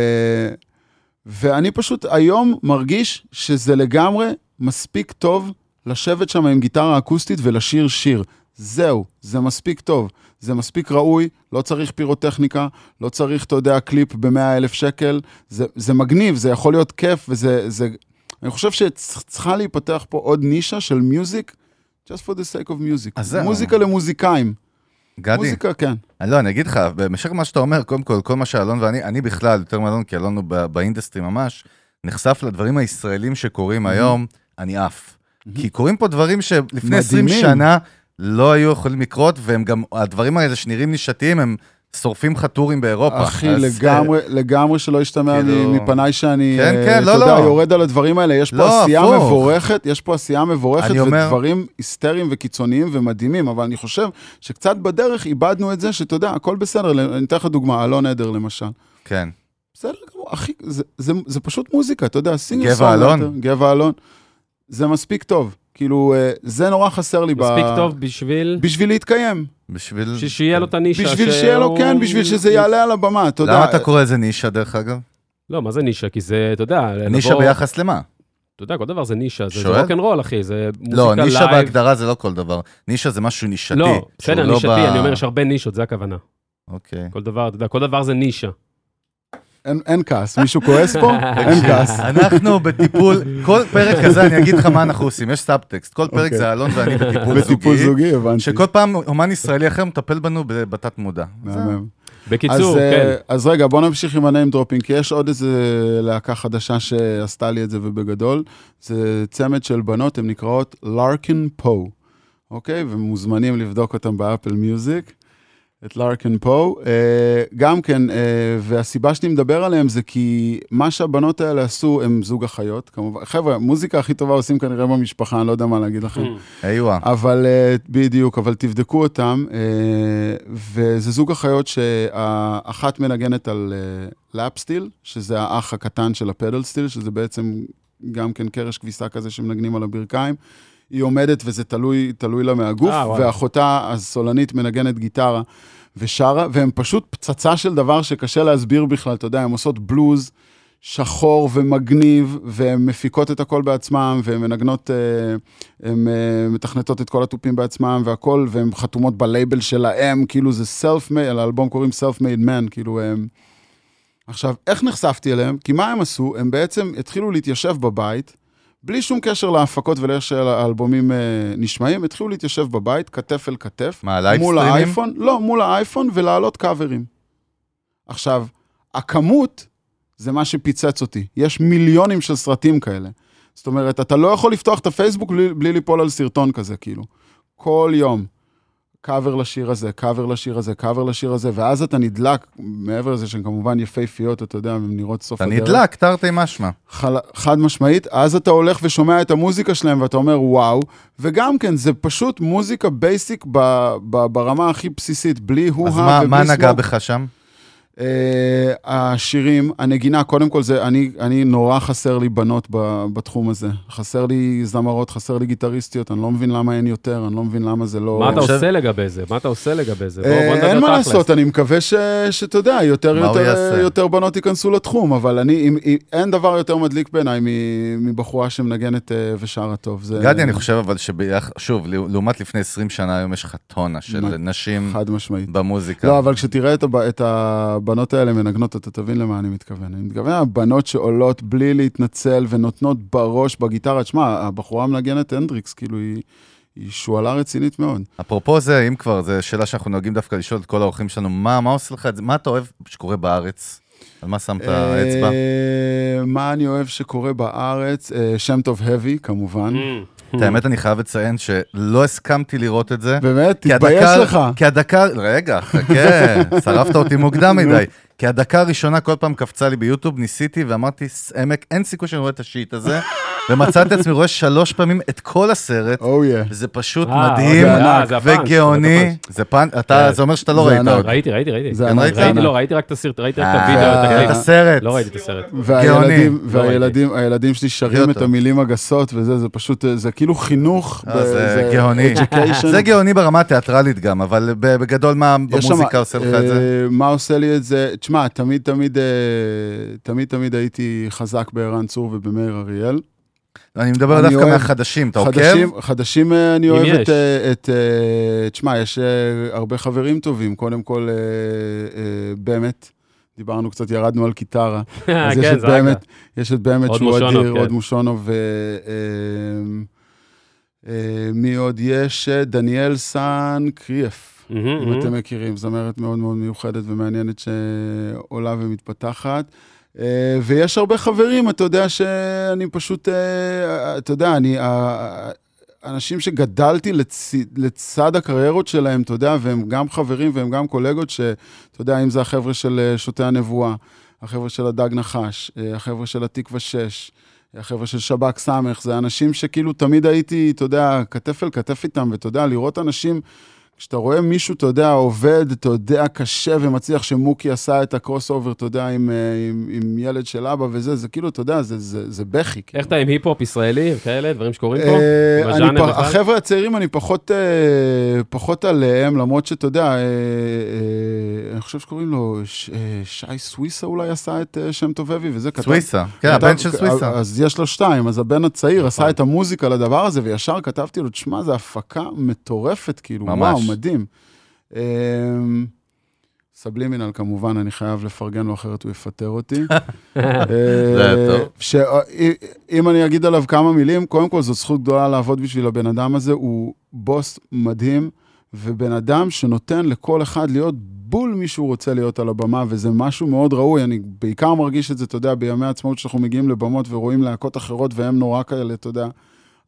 ואני פשוט היום מרגיש שזה לגמרי מספיק טוב לשבת שם עם גיטרה אקוסטית ולשיר שיר. זהו, זה מספיק טוב. זה מספיק ראוי, לא צריך פירוטכניקה, לא צריך, אתה יודע, קליפ ב-100 אלף שקל. זה, זה מגניב, זה יכול להיות כיף, וזה... זה... אני חושב שצריכה להיפתח פה עוד נישה של music, just for the sake of music. מוזיקה למוזיקאים. גדי, מוזיקה, כן. לא, אני אגיד לך, בהמשך למה שאתה אומר, קודם כל, כל מה שאלון ואני, אני בכלל, יותר מאלון, כי אלון הוא ב industry ממש, נחשף לדברים הישראלים שקורים היום, אני עף. כי קורים פה דברים שלפני 20 מדהימים. שנה לא היו יכולים לקרות, והם גם, הדברים האלה שנראים נישתיים, הם שורפים לך טורים באירופה. אחי, אז, לגמרי, לגמרי שלא ישתמע כאילו- מפניי שאני, כן, אה, כן, לא, אתה יודע, לא. יורד על הדברים האלה. יש פה לא, עשייה הפוך. מבורכת, יש פה עשייה מבורכת אומר- ודברים היסטריים וקיצוניים ומדהימים, אבל אני חושב שקצת בדרך איבדנו את זה, שאתה יודע, הכל בסדר. אני אתן לך דוגמה, אלון עדר למשל. כן. בסדר גמור, אחי, זה, זה, זה פשוט מוזיקה, אתה יודע, singer גבע אלון? גבע אלון. זה מספיק טוב. כאילו, אה, זה נורא חסר לי מספיק ב... טוב בשביל... בשביל להתקיים. בשביל... שיהיה לו את הנישה. בשביל שיהיה לו, שהוא- כן, בשביל שזה יעלה על הבמה, אתה יודע. למה אתה קורא לזה נישה, דרך אגב? לא, מה זה נישה? כי זה, אתה יודע, נישה לבוא- ביחס למה? אתה יודע, כל דבר זה נישה. זה? רוקנרול, אחי, זה מוזיקה לא, לייב. נישה בהגדרה זה לא כל דבר. נישה זה משהו נישתי. לא, בסדר, שהוא לא נישתי, ב- אני אומר, יש הרבה נישות, זה הכוונה. אוקיי. כל דבר, אתה יודע, כל דבר זה נישה. אין, אין כעס, מישהו כועס פה? <laughs> אין כעס. אנחנו בטיפול, כל פרק כזה, אני אגיד לך מה אנחנו עושים, יש סאבטקסט, כל פרק אוקיי. זה אלון ואני בטיפול בטיפול זוגי, זוגי, הבנתי. שכל פעם אומן ישראלי אחר מטפל בנו בתת מודע. מהמם. בקיצור, אז, אה, כן. אז רגע, בוא נמשיך עם ה name dropping, כי יש עוד איזה להקה חדשה שעשתה לי את זה ובגדול. זה צמד של בנות, הן נקראות Larkin Poe, אוקיי? ומוזמנים לבדוק אותם באפל מיוזיק. את לארקן פה, אה, גם כן, אה, והסיבה שאני מדבר עליהם זה כי מה שהבנות האלה עשו, הם זוג אחיות, כמובן, חבר'ה, מוזיקה הכי טובה עושים כנראה במשפחה, אני לא יודע מה להגיד לכם. איווה. אבל אה, בדיוק, אבל תבדקו אותם, וזה זוג אחיות שהאחת מנגנת על אה, לאפסטיל, שזה האח הקטן של הפדל סטיל, שזה בעצם גם כן קרש כביסה כזה שמנגנים על הברכיים. היא עומדת וזה תלוי, תלוי לה מהגוף, אה. ואחותה הסולנית מנגנת גיטרה ושרה, והם פשוט פצצה של דבר שקשה להסביר בכלל, אתה יודע, הן עושות בלוז שחור ומגניב, והן מפיקות את הכל בעצמן, והן מנגנות, אה, הן אה, מתכנתות את כל התופים בעצמן והכל, והן חתומות בלייבל שלהם, כאילו זה self-made, על האלבום קוראים self-made man, כאילו הם... עכשיו, איך נחשפתי אליהם? כי מה הם עשו? הם בעצם התחילו להתיישב בבית, בלי שום קשר להפקות ולאיך שהאלבומים אה, נשמעים, התחילו להתיישב בבית, כתף אל כתף. מה, לייב מול סטרימים? האייפון, לא, מול האייפון ולהעלות קאברים. עכשיו, הכמות זה מה שפיצץ אותי. יש מיליונים של סרטים כאלה. זאת אומרת, אתה לא יכול לפתוח את הפייסבוק בלי, בלי ליפול על סרטון כזה, כאילו. כל יום. קאבר לשיר הזה, קאבר לשיר הזה, קאבר לשיר הזה, ואז אתה נדלק, מעבר לזה שהן כמובן יפהפיות, אתה יודע, הן נראות סוף אתה הדרך. נדלק, תרתי משמע. חל... חד משמעית, אז אתה הולך ושומע את המוזיקה שלהם ואתה אומר וואו, וגם כן, זה פשוט מוזיקה basic ב... ב... ברמה הכי בסיסית, בלי אז הו-הא ובלי מה נגע סמוק. בך שם? אה, השירים, הנגינה, קודם כל זה, אני, אני נורא חסר לי בנות ב, בתחום הזה. חסר לי זמרות, חסר לי גיטריסטיות, אני לא מבין למה אין יותר, אני לא מבין למה זה לא... מה אתה עושה לגבי זה? מה אתה עושה לגבי זה? בוא אה, בוא נדבר אין מה תכלס. לעשות, אני מקווה ש- שאתה יודע, יותר, יותר? יותר בנות ייכנסו לתחום, אבל אני, אם, אם, אין דבר יותר מדליק בעיניי מבחורה שמנגנת אה, ושרה טוב. זה גדי, אני חושב אבל ששוב, לעומת לפני 20 שנה, היום יש לך טונה של מה- נשים חד משמעית. במוזיקה. לא, אבל כשתראה את, הב... הבנות האלה מנגנות, אתה תבין למה אני מתכוון. אני מתכוון הבנות שעולות בלי להתנצל ונותנות בראש בגיטרה. תשמע, הבחורה מנגנת הנדריקס, כאילו, היא, היא שועלה רצינית מאוד. אפרופו זה, אם כבר, זו שאלה שאנחנו נוהגים דווקא לשאול את כל האורחים שלנו, מה, מה עושה לך את זה? מה אתה אוהב שקורה בארץ? על מה שמת אצבע? אה, מה אני אוהב שקורה בארץ? אה, שם טוב heavy, כמובן. את האמת, אני חייב לציין שלא הסכמתי לראות את זה. באמת? כי תתבייש לך. כי הדקה, רגע, חכה, שרפת אותי מוקדם מדי. <laughs> כי הדקה הראשונה כל פעם קפצה לי ביוטיוב, ניסיתי ואמרתי, עמק, אין סיכוי שאני רואה את השיט הזה. <laughs> ומצאתי את עצמי רואה שלוש פעמים את כל הסרט, או יא. וזה פשוט אה, מדהים זה הפאנץ', וגאוני. זה פאנץ', אתה, כן. זה אומר שאתה לא ראית. ראיתי, ראיתי, ראיתי. זה כן, ענק, ראיתי, ענק. לא, ראיתי רק את הסרט, ראיתי רק את אה, הוידאו, את. הסרט. לא ראיתי את הסרט. והילדים, לא והילדים הילדים שלי שרים את. המילים הגסות וזה, זה פשוט, זה כאילו חינוך. אה, זה גאוני. זה גאוני ברמה התיאטרלית גם, אבל בגדול מה במוזיקה עושה לך את זה? אה, מה עושה לי את זה? תשמע, תמיד תמיד, אה, תמיד תמיד הייתי חזק בערן צור ובמאיר אריאל. אני מדבר אני דווקא אוהב- מהחדשים, אתה עוקב? חדשים, חדשים אה, אני אוהב יש. את, אה, את, תשמע, יש הרבה חברים טובים. קודם כל, באמת, דיברנו קצת, ירדנו על קיטרה. <laughs> אז יש כן, את זה באמת. יש את באמת שהוא אדיר, כן. עוד מושונוב, ו... מי עוד יש? דניאל סן קריאף, מהמם, אם. אתם מכירים, זמרת מאוד מאוד מיוחדת ומעניינת שעולה ומתפתחת. אה, ויש הרבה חברים, אתה יודע שאני פשוט, אה, אתה יודע, אני, אה, אנשים שגדלתי לצ... לצד הקריירות שלהם, אתה יודע, והם גם חברים והם גם קולגות, שאתה יודע, אם זה החבר'ה של אה, שוטי הנבואה, החבר'ה של הדג נחש, אה, החבר'ה של התקווה 6, החבר'ה של שב"ק ס', זה אנשים שכאילו תמיד הייתי, אתה יודע, כתף אל כתף איתם, ואתה יודע, לראות אנשים, כשאתה רואה מישהו, אתה יודע, עובד, אתה יודע, קשה ומצליח, שמוקי עשה את ה crossover, אתה יודע, עם, אה, עם, עם ילד של אבא וזה, זה כאילו, אתה יודע, זה, זה, זה בכי. כאילו. איך אתה עם היפ-הופ ישראלי וכאלה, דברים שקורים פה? אה, אני פ-? החבר'ה הצעירים, אני פחות, אה, פחות עליהם, למרות שאתה יודע, אה, אה, אני חושב שקוראים לו ש- אה, שי סוויסה אולי עשה את אה, שם טוב אבי, וזה כתב. סוויסה, כן, כתב- הבן של סוויסה. אז יש לו שתיים, אז הבן הצעיר עשה נכון. את המוזיקה לדבר הזה, וישר כתבתי לו, תשמע, זו הפקה מטורפת, כאילו, ממש. וואו, מדהים. אמ, סבלימינל, כמובן, אני חייב לפרגן לו, אחרת הוא יפטר אותי. <laughs> זה טוב. שאם אני אגיד עליו כמה מילים, קודם כל זו זכות גדולה לעבוד בשביל הבן אדם הזה, הוא בוס מדהים, ובן אדם שנותן לכל אחד להיות בול מי שהוא רוצה להיות על הבמה, וזה משהו מאוד ראוי. אני בעיקר מרגיש את זה, אתה יודע, בימי העצמאות שאנחנו מגיעים לבמות ורואים להקות אחרות, והם נורא כאלה, אתה יודע,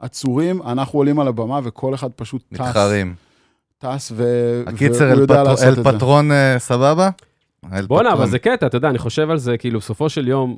עצורים, אנחנו עולים על הבמה וכל אחד פשוט טס. מתחרים. טס, ו... הקיצר, אל פטר- אל. פטרון אה, סבבה? בואנה, אבל. זה קטע, אתה יודע, אני חושב על זה, כאילו, בסופו של יום,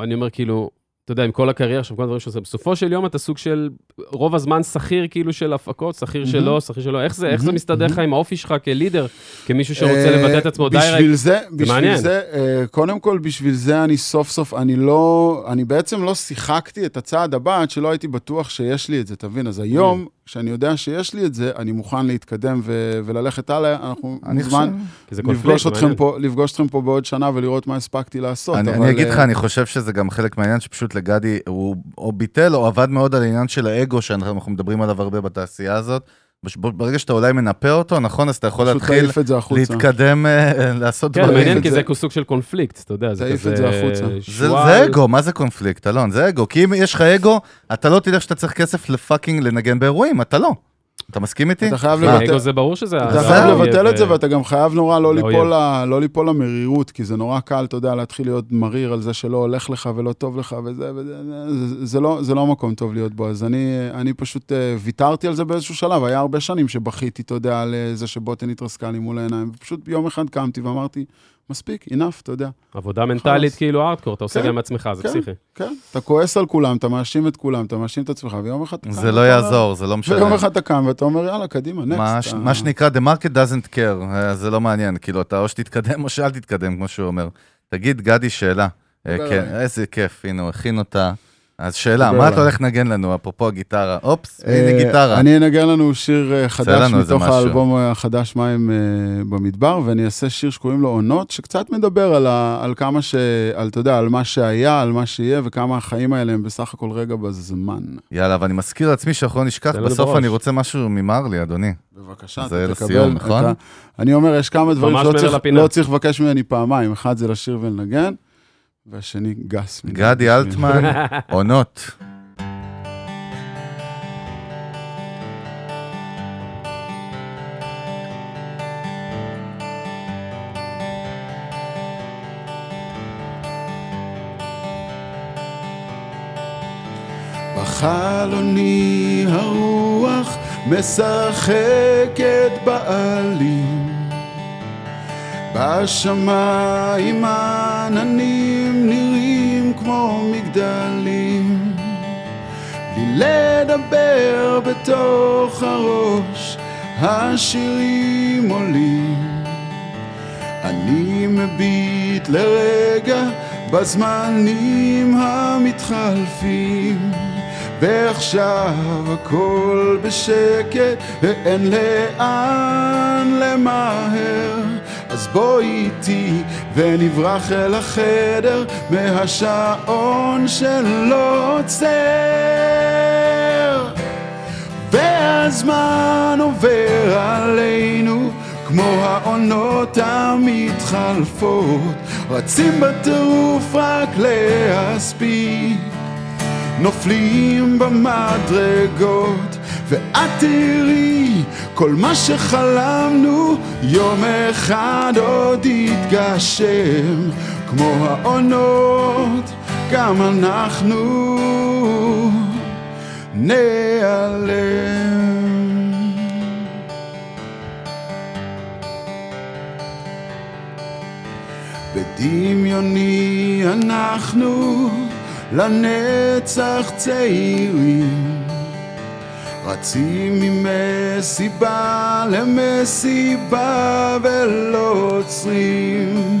אני אומר, כאילו, אתה יודע, עם כל הקריירה עכשיו, כל הדברים שעושה, בסופו של יום אתה סוג של, רוב הזמן שכיר כאילו של הפקות, שכיר מהמם. שלו, שכיר שלו, איך זה, איך זה מהמם, מסתדר לך מהמם. עם האופי שלך כלידר, כמישהו שרוצה אה, לבטא את עצמו דיירקט? בשביל זה, בשביל מעניין. זה, אה, קודם כל, בשביל זה אני סוף סוף, אני לא, אני בעצם לא שיחקתי את הצעד הבא עד שלא הייתי בטוח שיש לי את זה, תבין? אז היום, Mm. כשאני יודע שיש לי את זה, אני מוכן להתקדם ו- וללכת הלאה. אנחנו מוזמן אתכם. פה, לפגוש אתכם פה בעוד שנה ולראות מה הספקתי לעשות. אני, אבל, אני אגיד אה, לך, אני חושב שזה גם חלק מהעניין שפשוט לגדי, הוא או ביטל או עבד מאוד על העניין של האגו, שאנחנו מדברים עליו הרבה בתעשייה הזאת. ברגע שאתה אולי מנפה אותו, נכון? אז אתה יכול להתחיל. להתקדם, אה, לעשות כן, דברים. מעניין, את כי זה. זה סוג של קונפליקט, אתה יודע, זה כזה... זה אגו, מה זה קונפליקט, אלון? זה אגו. כי אם יש לך אגו, אתה לא תדע שאתה צריך כסף לפאקינג לנגן באירועים, אתה לא. אתה מסכים איתי? אתה חייב? לבטל- זה ברור שזה... אתה חייב לבטל את זה, אה, ואתה גם חייב נורא לא. ליפול לא ליפול למרירות, כי זה נורא קל, אתה יודע, להתחיל להיות מריר על זה שלא הולך לך ולא טוב לך וזה, וזה זה- זה לא- זה לא מקום טוב להיות בו. אז אני אני פשוט אה, ויתרתי על זה באיזשהו שלב, היה הרבה שנים שבכיתי, אתה יודע, על אה, זה שבוטן התרסקה לי מול העיניים, ופשוט יום אחד קמתי ואמרתי, מספיק, enough, אתה יודע. עבודה מנטלית חלאס. כאילו ארטקור, אתה עושה כן, גם עם עצמך, זה כן. פסיכי. כן, אתה כועס על כולם, אתה מאשים את כולם, אתה מאשים את עצמך, ויום אחד אתה קם. זה לא יעזור, זה לא משנה. ויום אחד אתה קם ואתה אומר, יאללה, קדימה, מה נקסט. ש- מה שנקרא, the market doesn't care, אה, זה לא מעניין, כאילו, אתה או שתתקדם או שאל תתקדם, כמו שהוא אומר. תגיד, גדי, שאלה. אה, כן. איזה כיף, הנה, הוא הכין אותה. אז שאלה, מה אתה. הולך לנגן לנו, אפרופו הגיטרה? אופס, אה, הנה גיטרה. אני אנגן לנו שיר אה, חדש מתוך. האלבום החדש מים אה, במדבר, ואני אעשה שיר שקוראים לו עונות, שקצת מדבר על, כמה ש... על, אתה יודע, על מה שהיה, על מה שיהיה, וכמה החיים האלה הם בסך הכל רגע בזמן. יאללה, ואני מזכיר לעצמי שאנחנו לא נשכח, בסוף. אני רוצה משהו ממרלי, אדוני. בבקשה, זה אתה לסיום, תקבל. נכון? אתה, אני אומר, יש כמה דברים שלא. לא צריך לבקש ממני פעמיים, אחד זה לשיר ולנגן, והשני גס. גדי אלטמן, <laughs> עונות. בחלוני הרוח משחקת בעלים בשמיים עננים נראים כמו מגדלים. בלי לדבר בתוך הראש השירים עולים. אני מביט לרגע בזמנים המתחלפים ועכשיו הכל בשקט ואין לאן למהר אז בואי איתי ונברח אל החדר מהשעון שלא עוצר. והזמן עובר עלינו כמו העונות המתחלפות רצים בטירוף רק להספיק. נופלים במדרגות ואת תראי כל מה שחלמנו יום אחד עוד יתגשם. כמו העונות גם אנחנו ניעלם. בדמיוני אנחנו לנצח צעירים רצים ממסיבה למסיבה ולא עוצרים.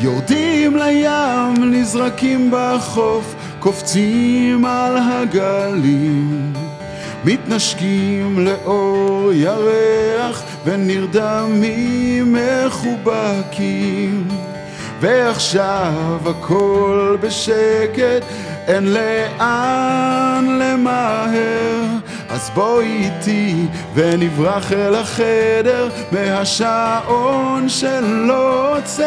יורדים לים, נזרקים בחוף, קופצים על הגלים. מתנשקים לאור ירח ונרדמים מחובקים. ועכשיו הכל בשקט, אין לאן למהר אז בואי איתי ונברח אל החדר מהשעון שלא עוצר.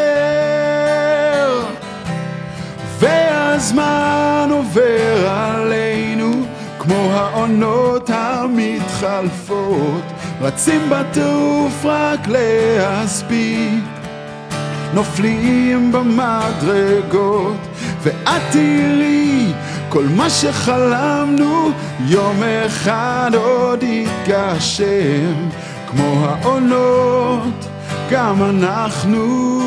והזמן עובר עלינו כמו העונות המתחלפות רצים בטירוף רק להספיק. נופלים במדרגות ואת תראי כל מה שחלמנו יום אחד עוד יתגשם כמו העונות גם אנחנו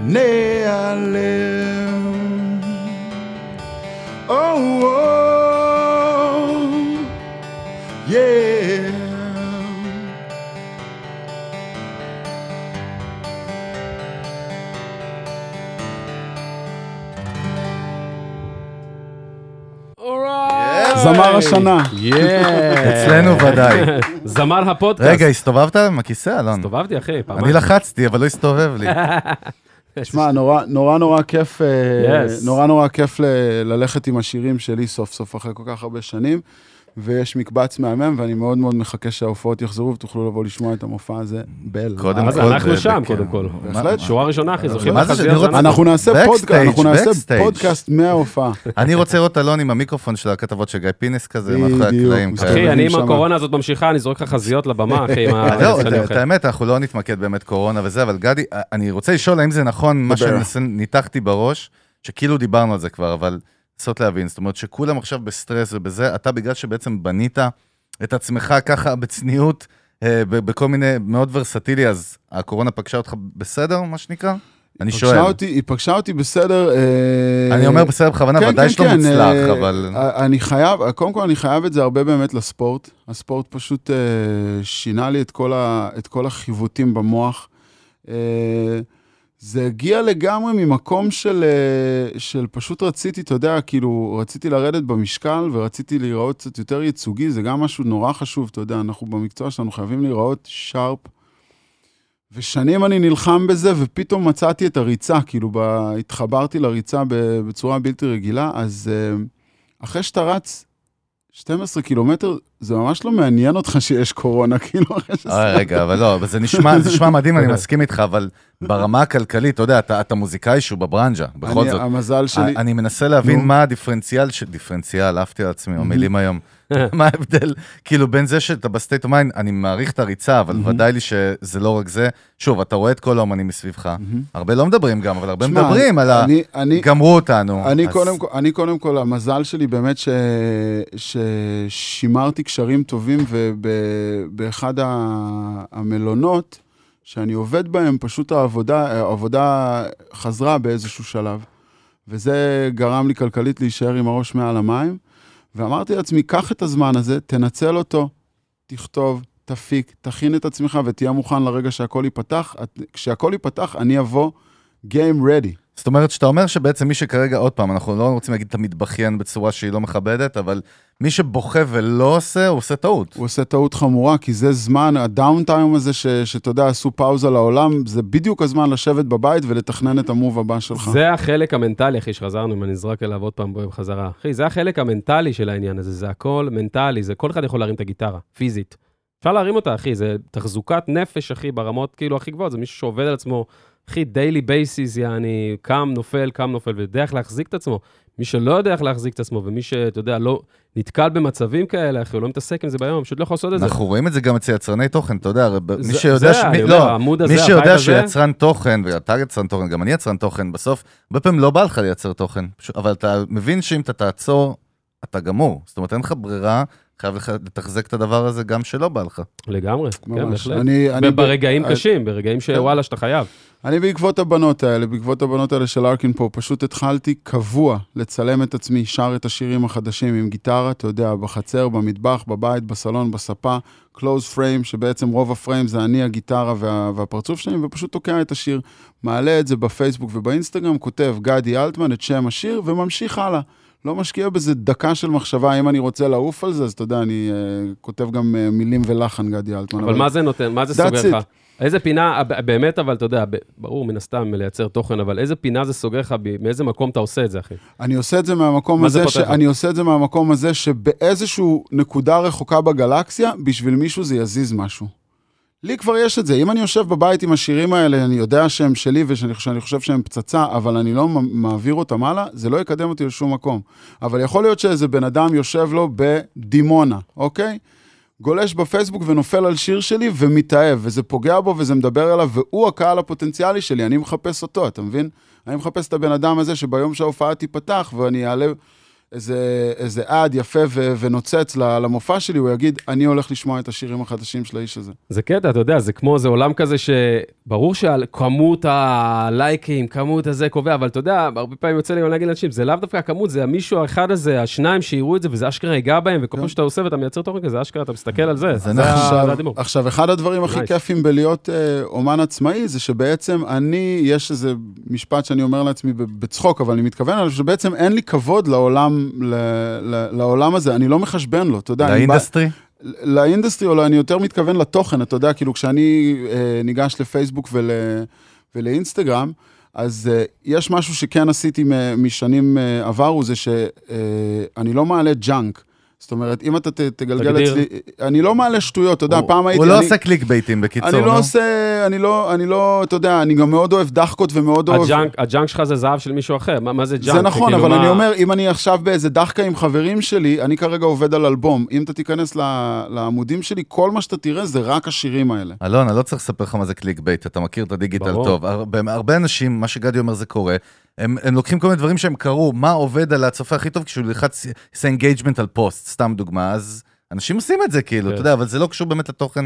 ניעלם. Oh, oh, זמר השנה. אצלנו ודאי. זמר הפודקאסט. רגע, הסתובבת עם הכיסא, אלון? הסתובבתי, אחי, פעמיים. אני לחצתי, אבל לא הסתובב לי. <laughs> תשמע, נורא נורא נורא כיף, אה, Yes. נורא נורא כיף ל- ללכת עם השירים שלי סוף סוף אחרי כל כך הרבה שנים. ויש מקבץ מהמם, ואני מאוד מאוד מחכה שההופעות יחזרו ותוכלו לבוא לשמוע את המופע הזה באל. קודם אז כל, אנחנו שם, קודם. כל. בהחלט. שורה ראשונה, אחי, שלנו. אנחנו נעשה פודקאסט, אנחנו נעשה backstage. פודקאסט מההופעה. אני רוצה לראות אלון עם המיקרופון של הכתבות של גיא פינס כזה, מאחורי הקלעים. אחי, אני עם. הקורונה הזאת ממשיכה, אני זורק לך חזיות לבמה, אחי, עם <laughs> ה... זהו, את- האמת, אנחנו לא נתמקד באמת קורונה וזה, אבל גדי, אני רוצה לשאול האם זה נכון, מה. שניתחתי בראש, שכאילו דיברנו על זה כבר, אבל לנסות להבין, זאת אומרת שכולם עכשיו בסטרס ובזה, אתה בגלל שבעצם בנית את עצמך ככה בצניעות, אה, בכל מיני, מאוד ורסטילי, אז הקורונה פגשה אותך בסדר, מה שנקרא? אני שואל. אותי, היא פגשה אותי בסדר. אה, אני אומר בסדר בכוונה, כן, ודאי כן, שלא כן, מוצלח, אה, אבל... אה, אני חייב, קודם כל אני חייב את זה הרבה באמת לספורט. הספורט פשוט אה, שינה לי את כל, ה, את כל החיווטים במוח. אה, זה הגיע לגמרי ממקום של, אה, של פשוט רציתי, אתה יודע, כאילו, רציתי לרדת במשקל ורציתי להיראות קצת יותר ייצוגי, זה גם משהו נורא חשוב, אתה יודע, אנחנו במקצוע שלנו חייבים להיראות שרפ. ושנים אני נלחם בזה, ופתאום מצאתי את הריצה, כאילו, ב... התחברתי לריצה בצורה בלתי רגילה, אז אה, אחרי שאתה רץ 12 קילומטר, זה ממש לא מעניין אותך שיש קורונה, <laughs> כאילו, אחרי ש... אה, רגע, אבל לא, זה נשמע, זה נשמע מדהים, אני <laughs> מסכים איתך, אבל ברמה הכלכלית, אתה יודע, אתה, אתה מוזיקאי שהוא בברנז'ה, בכל אני, זאת. המזל שלי... אני מנסה להבין. מה הדיפרנציאל, ש- דיפרנציאל, עפתי על עצמי, המילים היום. <laughs> מה ההבדל, כאילו, בין זה שאתה ב state of mind, אני מעריך את הריצה, אבל ודאי לי שזה לא רק זה. שוב, אתה רואה את כל האומנים מסביבך. הרבה לא מדברים גם, אבל הרבה מדברים על ה... גמרו אותנו. אני, קודם, כל- המזל שלי באמת ששימרתי קשרים טובים, ובאחד המלונות שאני עובד בהם, פשוט העבודה, העבודה חזרה באיזשהו שלב. וזה גרם לי כלכלית להישאר עם הראש מעל המים. ואמרתי לעצמי, קח את הזמן הזה, תנצל אותו, תכתוב, תפיק, תכין את עצמך ותהיה מוכן לרגע שהכל ייפתח. כשהכל ייפתח, אני אבוא game ready. זאת אומרת, שאתה אומר שבעצם מי שכרגע, עוד פעם, אנחנו לא רוצים להגיד את המתבכיין בצורה שהיא לא מכבדת, אבל מי שבוכה ולא עושה, הוא עושה טעות. הוא עושה טעות חמורה, כי זה זמן, הדאון טיים הזה, ש- שאתה יודע, עשו פאוזה לעולם, זה בדיוק הזמן לשבת בבית ולתכנן את המוב הבא שלך. זה החלק המנטלי, אחי, שחזרנו, אם אני נזרק אליו עוד פעם בחזרה. אחי, זה החלק המנטלי של העניין הזה, זה הכל מנטלי, זה כל אחד יכול להרים את הגיטרה, פיזית. אפשר להרים אותה, אחי, זה תחזוקת נפש, אחי, ברמות כאילו הכי גבוהות, זה מישהו שעובד על עצמו, אחי, daily basis, יעני, קם, נופל, קם, נופל, ויודע איך להחזיק את עצמו. מי שלא יודע איך להחזיק את עצמו, ומי שאתה יודע, לא נתקל במצבים כאלה, אחי, הוא לא מתעסק עם זה ביום, פשוט לא יכול לעשות את זה. אנחנו רואים את זה גם אצל יצרני תוכן, אתה יודע, מי שיודע, זה, ש- מי- אומר, לא, הזה, מי שיודע הזה- שהוא יצרן תוכן, ואתה יצרן תוכן, גם אני יצרן תוכן, בסוף, הרבה פעמים לא בא לך לייצר תוכן, פשוט- אבל אתה מבין שאם אתה תעצור, אתה גמור. זאת אומרת, אין לך ברירה, חייב לך לתחזק את הדבר הזה גם שלא בא לך. לגמרי, כן, ממש. בהחלט. אני, אני, ברגעים אני- קשים, ברגעים שוואלה, שאתה חייב. אני בעקבות הבנות האלה, בעקבות הבנות האלה של ארקין פה, פשוט התחלתי קבוע לצלם את עצמי, שר את השירים החדשים עם גיטרה, אתה יודע, בחצר, במטבח, בבית, בסלון, בספה, close frame, שבעצם רוב הפריים זה אני, הגיטרה וה, והפרצוף שלי, ופשוט תוקע את השיר, מעלה את זה בפייסבוק ובאינסטגרם, כותב גדי אלטמן את שם השיר, וממשיך הלאה. לא משקיע בזה דקה של מחשבה, אם אני רוצה לעוף על זה, אז אתה יודע, אני uh, כותב גם uh, מילים ולחן, גדי אלטמן. אבל מה זה נותן? מה זה סוגר. לך? איזה פינה, ב- באמת, אבל אתה יודע, ברור, מן הסתם, לייצר תוכן, אבל איזה פינה זה סוגר לך, מאיזה מקום אתה עושה את זה, אחי? אני עושה את זה מהמקום מה זה הזה, לך? שאני עושה את זה מהמקום הזה שבאיזשהו נקודה רחוקה בגלקסיה, בשביל מישהו זה יזיז משהו. לי כבר יש את זה. אם אני יושב בבית עם השירים האלה, אני יודע שהם שלי ושאני שאני חושב שהם פצצה, אבל אני לא מעביר אותם הלאה, זה לא יקדם אותי לשום מקום. אבל יכול להיות שאיזה בן אדם יושב לו בדימונה, אוקיי? גולש בפייסבוק ונופל על שיר שלי ומתאהב, וזה פוגע בו וזה מדבר אליו, והוא הקהל הפוטנציאלי שלי, אני מחפש אותו, אתה מבין? אני מחפש את הבן אדם הזה שביום שההופעה תיפתח ואני אעלה איזה, איזה עד יפה ו- ונוצץ למופע שלי, הוא יגיד, אני הולך לשמוע את השירים החדשים של האיש הזה. זה קטע, אתה יודע, זה כמו, זה עולם כזה שברור שכמות הלייקים, כמות הזה קובע, אבל אתה יודע, הרבה פעמים יוצא לי להגיד לאנשים, זה לאו דווקא הכמות, זה המישהו האחד הזה, השניים שיראו את זה, וזה אשכרה ייגע בהם, וכל פעם שאתה עושה ואתה מייצר תוכן כזה, אשכרה אתה מסתכל על זה. זה עכשיו. עכשיו, אחד הדברים הכי. כיפים בלהיות אה, אומן עצמאי, זה שבעצם אני, יש איזה משפט שאני אומר לעצמי בצחוק, אבל אני מתכוון עליו, שבעצם אין לי כבוד לעולם, ל, ל, לעולם הזה, אני לא מחשבן לו, אתה יודע. ל industry? ל industry, או לא, אני יותר מתכוון לתוכן, אתה יודע, כאילו כשאני אה, ניגש לפייסבוק ול, ולאינסטגרם, אז אה, יש משהו שכן עשיתי משנים אה, עברו, זה שאני לא מעלה junk. זאת אומרת, אם אתה ת- תגלגל תגדיר. אצלי, אני לא מעלה שטויות, אתה יודע, הוא- פעם הייתי... הוא לא אני- עושה קליק בייטים, בקיצור, אני נו. לא עושה, אני לא, אני לא, אתה יודע, אני גם מאוד אוהב דחקות ומאוד אוהב... ה junk, ה junk שלך זה זהב של מישהו אחר, מה, מה זה junk? זה נכון, כאילו, אבל מה- אני אומר, אם אני עכשיו באיזה דחקה עם חברים שלי, אני כרגע עובד על אלבום. אם אתה תיכנס ל- לעמודים שלי, כל מה שאתה תראה זה רק השירים האלה. אלון, אני לא צריך לספר לך מה זה clickbait, אתה מכיר את הדיגיטל ברור. טוב. הרבה, הרבה אנשים, מה שגדי אומר זה קורה, הם, הם לוקחים כל מיני דברים שהם קראו, מה עובד על הצופה הכי טוב כשהוא לחץ, עושה engagement על פוסט, סתם דוגמה, אז אנשים עושים את זה כאילו, כן. אתה יודע, אבל זה לא קשור באמת לתוכן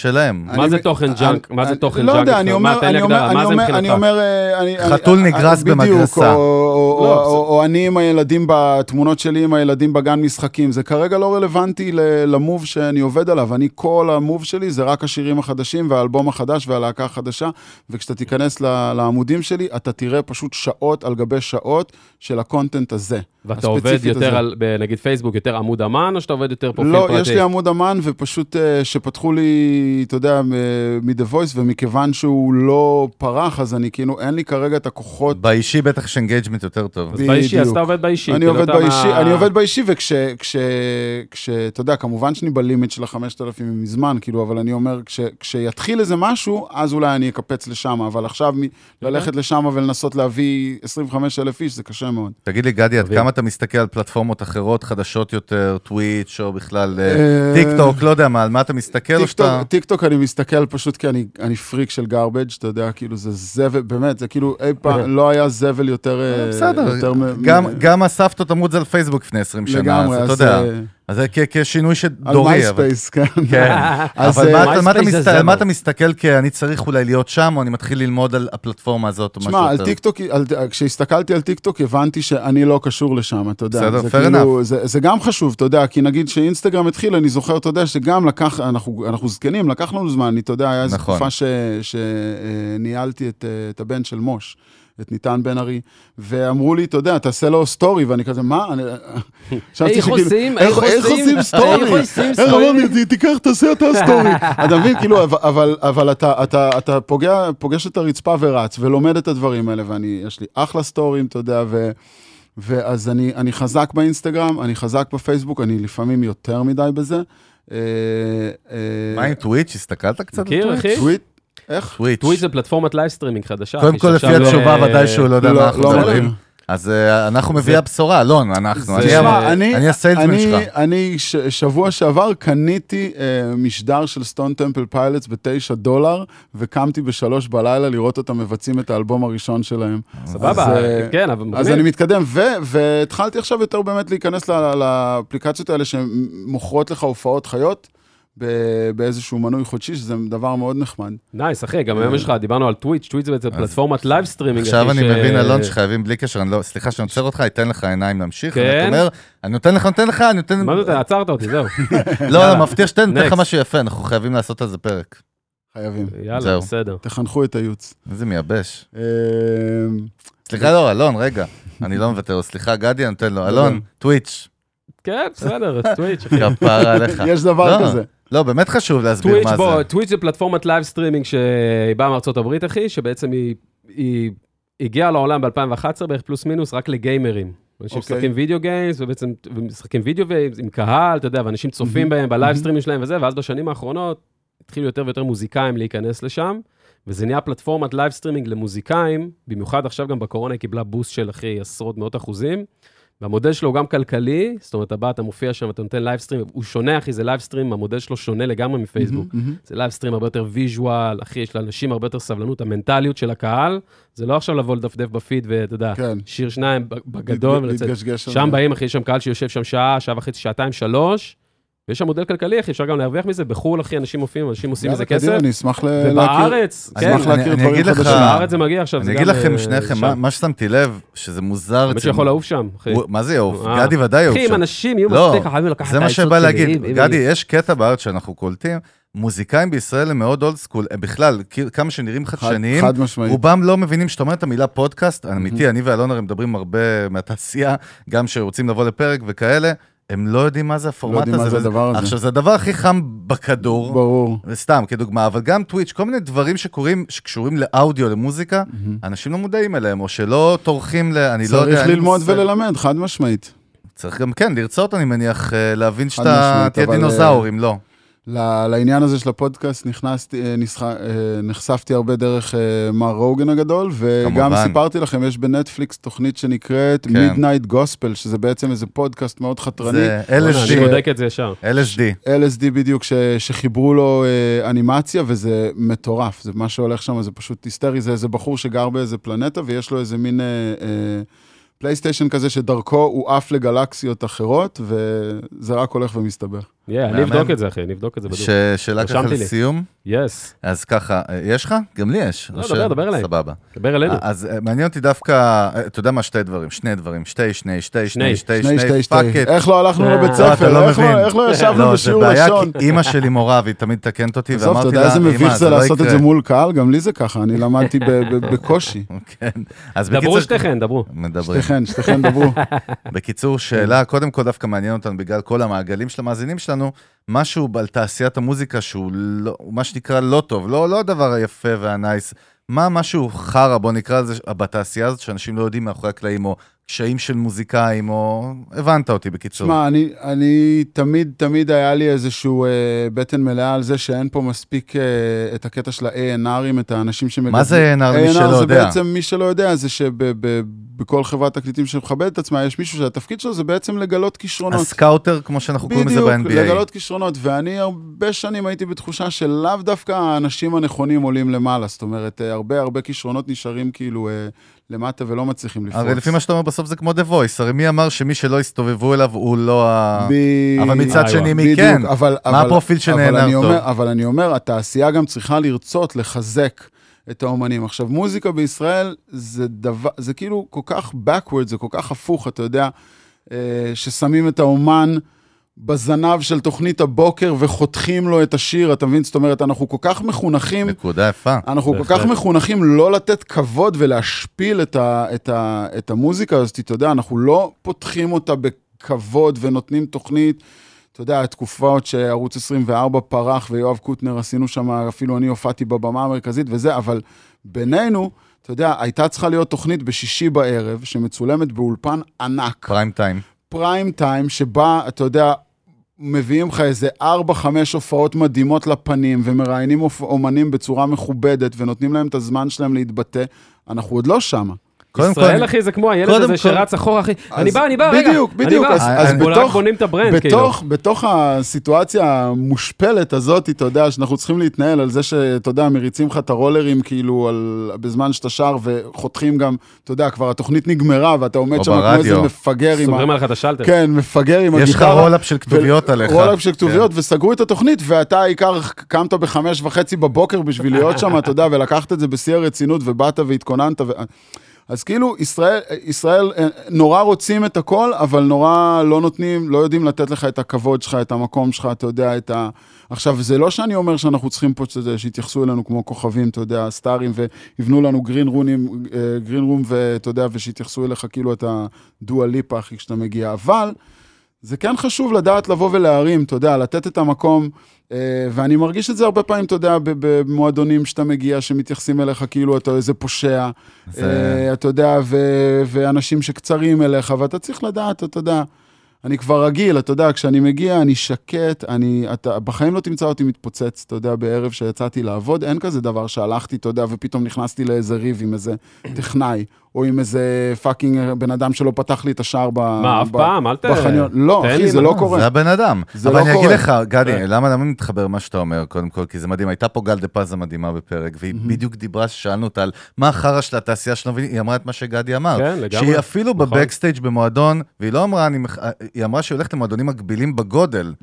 שלהם. מה אני- זה תוכן אני- junk? מה זה אני- תוכן לא junk יודע, אני אומר, לי אני אומר, אני אומר, אני? אומר, אה, אני... חתול אני- נגרס במגרסה. או- לא, או- אני עם הילדים בתמונות שלי עם הילדים בגן משחקים. זה כרגע לא רלוונטי ל move שאני עובד עליו. אני, כל ה move שלי זה רק השירים החדשים והאלבום החדש והלהקה החדשה, וכשאתה תיכנס לעמודים שלי, אתה תראה פשוט שעות על גבי שעות של ה content הזה. ואתה עובד יותר הזה. על, נגיד פייסבוק, יותר עמוד אמן, או שאתה עובד יותר פרופיל לא, פרטי? יש לי עמוד אמן, ופשוט אה, שפתחו לי, אתה יודע, מ-The Voice, ומכיוון שהוא לא פרח, אז אני כאילו, אין לי כרגע את הכוחות. באישי בטח יש engagement יותר טוב. אז באישי, אז. אתה עובד באישי. אני כאילו, עובד באישי, אני עובד באישי, וכש, כש, כש, אתה יודע, כמובן שאני ב limit של ה-5,000 מזמן, כאילו, אבל אני אומר, כש, כשיתחיל איזה משהו, אז אולי אני אקפץ לשם, אבל עכשיו ללכת לשם ולנסות להביא 25,000 איש, זה קשה מאוד. תגיד לי, גדי, עד מבין. כמה אתה מסתכל על פלטפורמות אחרות, חדשות יותר, טוויץ', או בכלל אה, אה, טיק טוק, לא יודע מה, על מה אתה מסתכל, או שאתה... טיקטוק, טיקטוק אני מסתכל פשוט כי אני, אני פריק של garbage, אתה יודע, כאילו זה זבל, באמת, זה כאילו אי פעם, לא היה זבל יותר... אה, בסדר, יותר מ- גם- מ- גם הסבתות אמרו את זה על פייסבוק לפני 20 שנה, לגמרי, אז אתה. יודע, אה, אז זה כשינוי על שדורי. אבל- מייספייס, כן. כן, אז, אבל מה אתה- על מה מסתכל כי אני צריך אולי להיות שם, או אני מתחיל ללמוד על הפלטפורמה הזאת, או משהו תשמע, על יותר? טיקטוק, על- כשהסתכלתי על טיקטוק, הבנתי שאני לא קשור לשם, אתה יודע. בסדר, זה fair כאילו, זה, זה גם חשוב, אתה יודע, כי נגיד שאינסטגרם התחיל, אני זוכר, אתה יודע, שגם לקח, אנחנו, אנחנו זקנים, לקח לנו זמן, אני, אתה יודע, היה איזו נכון. תקופה שניהלתי אה, את הבן של מוש. את ניתן בן ארי, ואמרו לי, אתה יודע, תעשה לו סטורי, ואני כזה, מה? אני... <laughs> חשבתי איך עושים? איך עושים story? איך עושים איך story? אמרתי, תיקח, תעשה אתה story. <laughs> אתה מבין, כאילו, אבל- אתה, אתה, אתה פוגע, פוגש את הרצפה ורץ, ולומד את הדברים האלה, ואני, יש לי אחלה story ים, אתה יודע, ו... ואז אני, אני חזק באינסטגרם, אני חזק בפייסבוק, אני לפעמים יותר מדי בזה. אה, אה, מה עם טוויץ'? הסתכלת קצת על מכיר, טוויץ'? אחי? איך? טוויץ'. טוויץ' זה פלטפורמת live streaming חדשה. קודם כל, לפי שעכשיו, התשובה, ודאי שהוא לא יודע לא- מה אנחנו לא מדברים. מכיר. אז אה, אנחנו מביאי הבשורה, אלון, אנחנו. אני תשמע, אני- אני ה salesman אני, שלך. אני שבוע שעבר קניתי אה, משדר של סטון טמפל פיילוטס בתשע דולר, וקמתי בשלוש בלילה לראות אותם מבצעים את האלבום הראשון שלהם. סבבה, אז, אה, כן, אבל אז מגניב. אני מתקדם, והתחלתי עכשיו יותר באמת להיכנס לאפליקציות האלה שמוכרות לך הופעות חיות. באיזשהו מנוי חודשי, שזה דבר מאוד נחמד. nice, אחי, גם היום יש לך, דיברנו על טוויץ', טוויץ' זה בעצם פלטפורמת live streaming. עכשיו אחי, אני מבין, אלון, שחייבים בלי קשר, אני לא, סליחה שאני עוצר אותך, אתן לך עיניים להמשיך. כן. אני אומר, אני נותן לך, נותן לך, אני נותן... מה זה, עצרת אותי, זהו. <laughs> לא, לא, מבטיח שתן, נותן לך. משהו יפה, אנחנו חייבים לעשות על זה פרק. חייבים. יאללה. בסדר. תחנכו את הייעוץ. איזה מייבש. אה, סליחה, לא, אלון, רגע. אני לא מוותר לו. סליחה, גדי, אני נותן לו. אלון, טוויץ', כן, בסדר, טוויץ'. כפרה עליך. יש דבר לא, כזה. לא, באמת חשוב להסביר מה זה. טוויץ' זה פלטפורמת live streaming שהיא באה מארצות הברית, אחי, שבעצם היא, היא הגיעה לעולם ב-2011 בערך פלוס מינוס רק לגיימרים. אנשים אוקיי. משחקים video games, ובעצם משחקים video games עם קהל, אתה יודע, ואנשים צופים בהם ב live stream ים שלהם וזה, ואז בשנים האחרונות התחילו יותר ויותר מוזיקאים להיכנס לשם, וזה נהיה פלטפורמת live streaming למוזיקאים, במיוחד עכשיו גם בקורונה היא קיבלה boost של אחי עשרות מאות אחוזים. והמודל שלו הוא גם כלכלי, זאת אומרת, אתה בא, אתה מופיע שם, אתה נותן live stream, הוא שונה, אחי, זה live stream, המודל שלו שונה לגמרי מפייסבוק. מהמם, מהמם. זה live stream הרבה יותר visual, אחי, יש לאנשים הרבה יותר סבלנות, המנטליות של הקהל, זה לא עכשיו לבוא לדפדף בפיד ואתה יודע, כן. שיר שניים בגדול ולצאת. שם. באים, אחי, יש שם קהל שיושב שם שעה, שעה וחצי, שעתיים, שלוש, ויש שם מודל כלכלי, אחי, אפשר גם להרוויח מזה, בחו"ל, אחי, אנשים מופיעים, אנשים עושים מזה כסף, אני אשמח להכיר. ובארץ, אני- כן, אשמח אני- להכיר אני דברים אגיד לך- חדשים. בארץ זה מגיע עכשיו, אני. אגיד לכם אה, שניכם, שם. מה- מה ששמתי לב, שזה מוזר. האמת אצל- שיכול לעוף שם, אחי. מה זה יעוף? אה. גדי ודאי יעוף אחי, אם שם. אנשים יהיו לא, מספיק חייבים לקחת את זה מה העצות שבא להגיד. גדי, יש קטע בארץ שאנחנו קולטים, מוזיקאים בישראל הם מאוד אולד סקול, הם בכלל, כמה שנראים חד- חדשניים, חד משמעית. רובם לא מבינים שאתה אומר את המילה פודקאסט, אמיתי, אני ואלון הרי מדברים הרבה מהתעשייה, גם שרוצים לבוא לפרק וכאלה, הם לא יודעים מה זה לא הפורמט יודעים מה הזה. זה וזה- הדבר הזה. עכשיו, זה הדבר הכי חם בכדור, ברור. סתם, כדוגמה, אבל גם טוויץ', כל מיני דברים שקורים, שקשורים לאודיו, למוזיקה, מהמם. אנשים לא מודעים אליהם, או שלא טורחים ל... אני לא יודע... צריך ללמוד מושג. וללמד, חד משמעית. צריך גם, כן, לרצות, אני מניח, אה, להבין שאתה תהיה אבל, אה, דינוזאור, אם לא. לעניין הזה של הפודקאסט נכנסתי, אה, נסח- אה, נחשפתי הרבה דרך אה, מר רוגן הגדול, וגם כמובן. סיפרתי לכם, יש בנטפליקס תוכנית שנקראת כן. Midnight Gospel, שזה בעצם איזה פודקאסט מאוד חתרני. זה LSD, אני בודק את זה ישר. LSD. LSD בדיוק, ש, שחיברו לו אנימציה, וזה מטורף. זה מה שהולך שם, זה פשוט היסטרי. זה איזה בחור שגר באיזה פלנטה, ויש לו איזה מין אה, אה, פלייסטיישן כזה, שדרכו הוא עף לגלקסיות אחרות, וזה רק הולך ומסתבך. Yeah, אני. אבדוק את זה, אחי, אני אבדוק את זה בדיוק. ש- שאלה ככה. לסיום, yes, אז ככה, אה, יש לך? גם לי יש. לא, דבר, דבר אליי. סבבה. דבר אלינו. אז אה, מעניין אותי דווקא, אה, אתה יודע מה, שתי דברים, שני דברים, שתי, שני, שתי, שני, שני. שתי, שני, שני, שתי, שתי. fuck it. איך לא הלכנו אה. לבית לא, אתה ספר? לא איך מבין. איך לא ישבנו לא, זה בשיעור? כי אימא שלי מורה, והיא תמיד תקנת אותי, עזוב, אתה ואמרתי יודע לה, איזה מביך זה לעשות את. זה מול קהל? גם לי זה ככה, אני למדתי ב- ב- <laughs> בקושי. כן, אז דברו בקיצור, שתיכן, דברו. מדברים. שתיכן, שתיכן דברו. <laughs> בקיצור, שאלה, קודם כל דווקא מעניין אותנו בגלל כל המעגלים של המאזינים שלנו, משהו על תעשיית המוזיקה שהוא לא, מה שנקרא לא טוב, לא, לא הדבר היפה והנייס, מה משהו חרא, בוא נקרא לזה, בתעשייה הזאת, שאנשים לא יודעים מאחורי הקלעים, או קשיים של מוזיקאים, או... הבנת אותי בקיצור. תשמע, אני, אני תמיד, תמיד היה לי איזשהו אה, בטן מלאה על זה שאין פה מספיק אה, את הקטע של ה-A&R'ים, את האנשים שמגדלים. מה זה A&R למי שלא זה יודע? בעצם, מי שלא יודע, זה שבכל חברת תקליטים שמכבדת את עצמה, יש מישהו שהתפקיד שלו זה בעצם לגלות כישרונות. הסקאוטר, כמו שאנחנו קוראים לזה בדיוק, ב-NBA. לגלות כישרונות, ואני הרבה שנים הייתי בתחושה שלאו דווקא האנשים הנכונים עולים למעלה, זאת אומרת, אה, הרבה הרבה כישרונות נשארים כאילו אה, למטה ולא מצליחים לפרוץ. הרי לפי מה שאתה אומר בסוף זה כמו The Voice, הרי מי אמר שמי שלא הסתובבו אליו הוא לא ה... ב- אבל מצד איווה. שני, מי בדיוק, כן? אבל, מה אבל, הפרופיל אבל שנהנה אני אותו? אומר, אבל אני אומר, התעשייה גם צריכה לרצות לחזק את האומנים. עכשיו, מוזיקה בישראל זה דבר, זה כאילו כל כך backward, זה כל כך הפוך, אתה יודע, אה, ששמים את האומן בזנב של תוכנית הבוקר וחותכים לו את השיר, אתה מבין? זאת אומרת, אנחנו כל כך מחונכים נקודה יפה. אנחנו כל. כך מחונכים לא לתת כבוד ולהשפיל את, ה, את, ה, את המוזיקה הזאת, אתה יודע, אנחנו לא פותחים אותה בכבוד ונותנים תוכנית. אתה יודע, התקופות שערוץ 24 פרח ויואב קוטנר עשינו שם, אפילו אני הופעתי בבמה המרכזית וזה, אבל בינינו, אתה יודע, הייתה צריכה להיות תוכנית בשישי בערב, שמצולמת באולפן ענק, prime time. prime time, שבה, אתה יודע, מביאים לך איזה 4-5 הופעות מדהימות לפנים, ומראיינים אומנים בצורה מכובדת, ונותנים להם את הזמן שלהם להתבטא, אנחנו עוד לא שמה. קודם כל, ישראל, אחי, זה כמו הילד הזה כל- שרץ אחורה, אחי. אני בא, אני בא, רגע. בדיוק, בדיוק. אז. אז בתוך, בונים את ה brand, כאילו. בתוך, בתוך הסיטואציה המושפלת הזאת, אתה יודע, שאנחנו צריכים להתנהל על זה שאתה יודע, מריצים לך את הרולרים כאילו על, בזמן שאתה שר וחותכים גם, אתה יודע, כבר התוכנית נגמרה ואתה עומד שם כמו. איזה מפגר עם. סוגרים עליך את השאלטר. כן, מפגר עם יש לך הגיטרה. roll up של כתוביות ו- עליך. roll up של כתוביות, כן. וסגרו את התוכנית, ואתה העיקר קמת בחמש וחצי בבוקר בשביל להיות שם, אתה יודע, ולקחת את זה בשיא הרצינות, ובאת והתכוננת. ו... אז כאילו, ישראל, ישראל אה, נורא רוצים את הכל, אבל נורא לא נותנים, לא יודעים לתת לך את הכבוד שלך, את המקום שלך, אתה יודע, את ה... עכשיו, זה לא שאני אומר שאנחנו צריכים פה, יודע, שיתייחסו אלינו כמו כוכבים, אתה יודע, star ים, ויבנו לנו גרין רונים, גרין רום, ואתה יודע, ושיתייחסו אליך כאילו את הדואה ליפה, אחי, כשאתה מגיע. אבל... זה כן חשוב לדעת לבוא ולהרים, אתה יודע, לתת את המקום, ואני מרגיש את זה הרבה פעמים, אתה יודע, במועדונים שאתה מגיע, שמתייחסים אליך כאילו אתה איזה פושע, זה- אה, אתה יודע, ו- ואנשים שקצרים אליך, ואתה צריך לדעת, אתה יודע, אני כבר רגיל, אתה יודע, כשאני מגיע, אני שקט, אני, אתה, בחיים לא תמצא אותי מתפוצץ, אתה יודע, בערב שיצאתי לעבוד, אין כזה דבר שהלכתי, אתה יודע, ופתאום נכנסתי לאיזה ריב עם איזה טכנאי, או עם איזה fucking בן אדם שלא פתח לי את השער ב... מה, אף ב- פעם? אל ת... בחניון. לא, אחי, זה. לא קורה. זה הבן אדם. זה אבל לא אני אגיד. לך, גדי, כן. למה למה מתחבר מה שאתה אומר, קודם כל, כי זה מדהים. הייתה פה גל דה פז המדהימה בפרק, והיא בדיוק דיברה, ששאלנו אותה על מה החרא של התעשייה שלנו, והיא אמרה את מה שגדי אמר. כן, לגמרי. שהיא אפילו נכון. ב backstage במועדון, והיא לא אמרה, אני היא אמרה שהיא הולכת למועדונים מקבילים בגודל.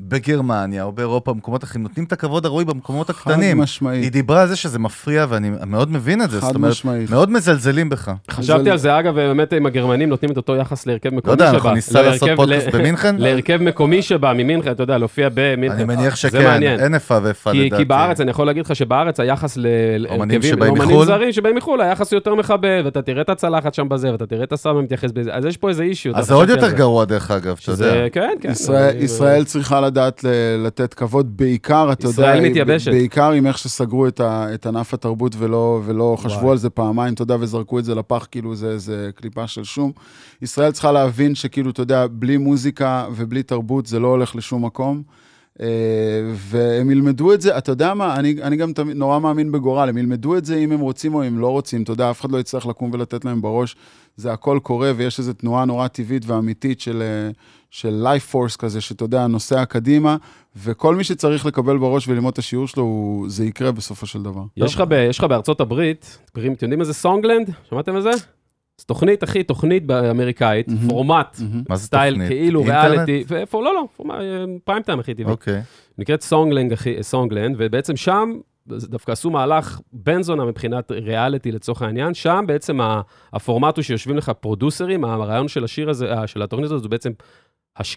בגרמניה או באירופה, במקומות אחרים, נותנים את הכבוד הראוי במקומות חד הקטנים. משמעית. היא דיברה על זה שזה מפריע, ואני מאוד מבין את זה. חד זאת אומרת, משמעית. מאוד מזלזלים בך. חשבתי על זה, אגב, באמת עם הגרמנים נותנים את אותו יחס להרכב לא מקומי יודע, שבא. אנחנו ניסע לעשות פודקאסט במינכן? <laughs> להרכב מקומי שבא ממינכן, אתה יודע, להופיע במינכן. אני מניח זה שכן. אין איפה ואיפה כי, לדעתי. כי בארץ, אני יכול להגיד לך שבארץ היחס ל- להרכבים, מחו"ל? זרים שבאים מחו"ל, היחס יותר מכבד, ואתה תראה את הצלחת שם בזה, ואתה תראה את הסבא מתייחס בזה, אז יש פה איזה אישיו. אז זה עוד יותר גרוע, דרך אגב, אתה יודע. כן, כן. ישראל, צריכה לדעת לתת כבוד, בעיקר, אתה יודע, ישראל מתייבשת. בעיקר עם איך שסגרו את, ענף התרבות ולא, חשבו. על זה פעמיים, אתה יודע, וזרקו את זה לפח. הפח כאילו זה, זה קליפה של שום. ישראל צריכה להבין שכאילו, אתה יודע, בלי מוזיקה ובלי תרבות זה לא הולך לשום מקום. אה, והם ילמדו את זה, אתה יודע מה, אני, אני גם תמיד נורא מאמין בגורל, הם ילמדו את זה אם הם רוצים או אם לא רוצים, אתה יודע, אף אחד לא יצטרך לקום ולתת להם בראש, זה הכל קורה ויש איזו תנועה נורא טבעית ואמיתית של, אה, של life force כזה, שאתה יודע, נוסע קדימה, וכל מי שצריך לקבל בראש וללמוד את השיעור שלו, הוא, זה יקרה בסופו של דבר. יש לך, בארצות הברית, אתם יודעים מה זה Songland? שמעתם על זה? זו תוכנית, אחי, תוכנית באמריקאית, מהמם. פורמט, זה style? כאילו? ריאליטי, לא, לא, פורמט, prime time הכי טבעי. אוקיי. נקראת Songland, אחי, Songland, ובעצם שם, דווקא עשו מהלך בן זונה מבחינת ריאליטי לצורך העניין, שם בעצם הפורמט הוא שיושבים לך producer ים, הרעיון של השיר הזה, אה, של התוכנית הזאת, זה בעצם,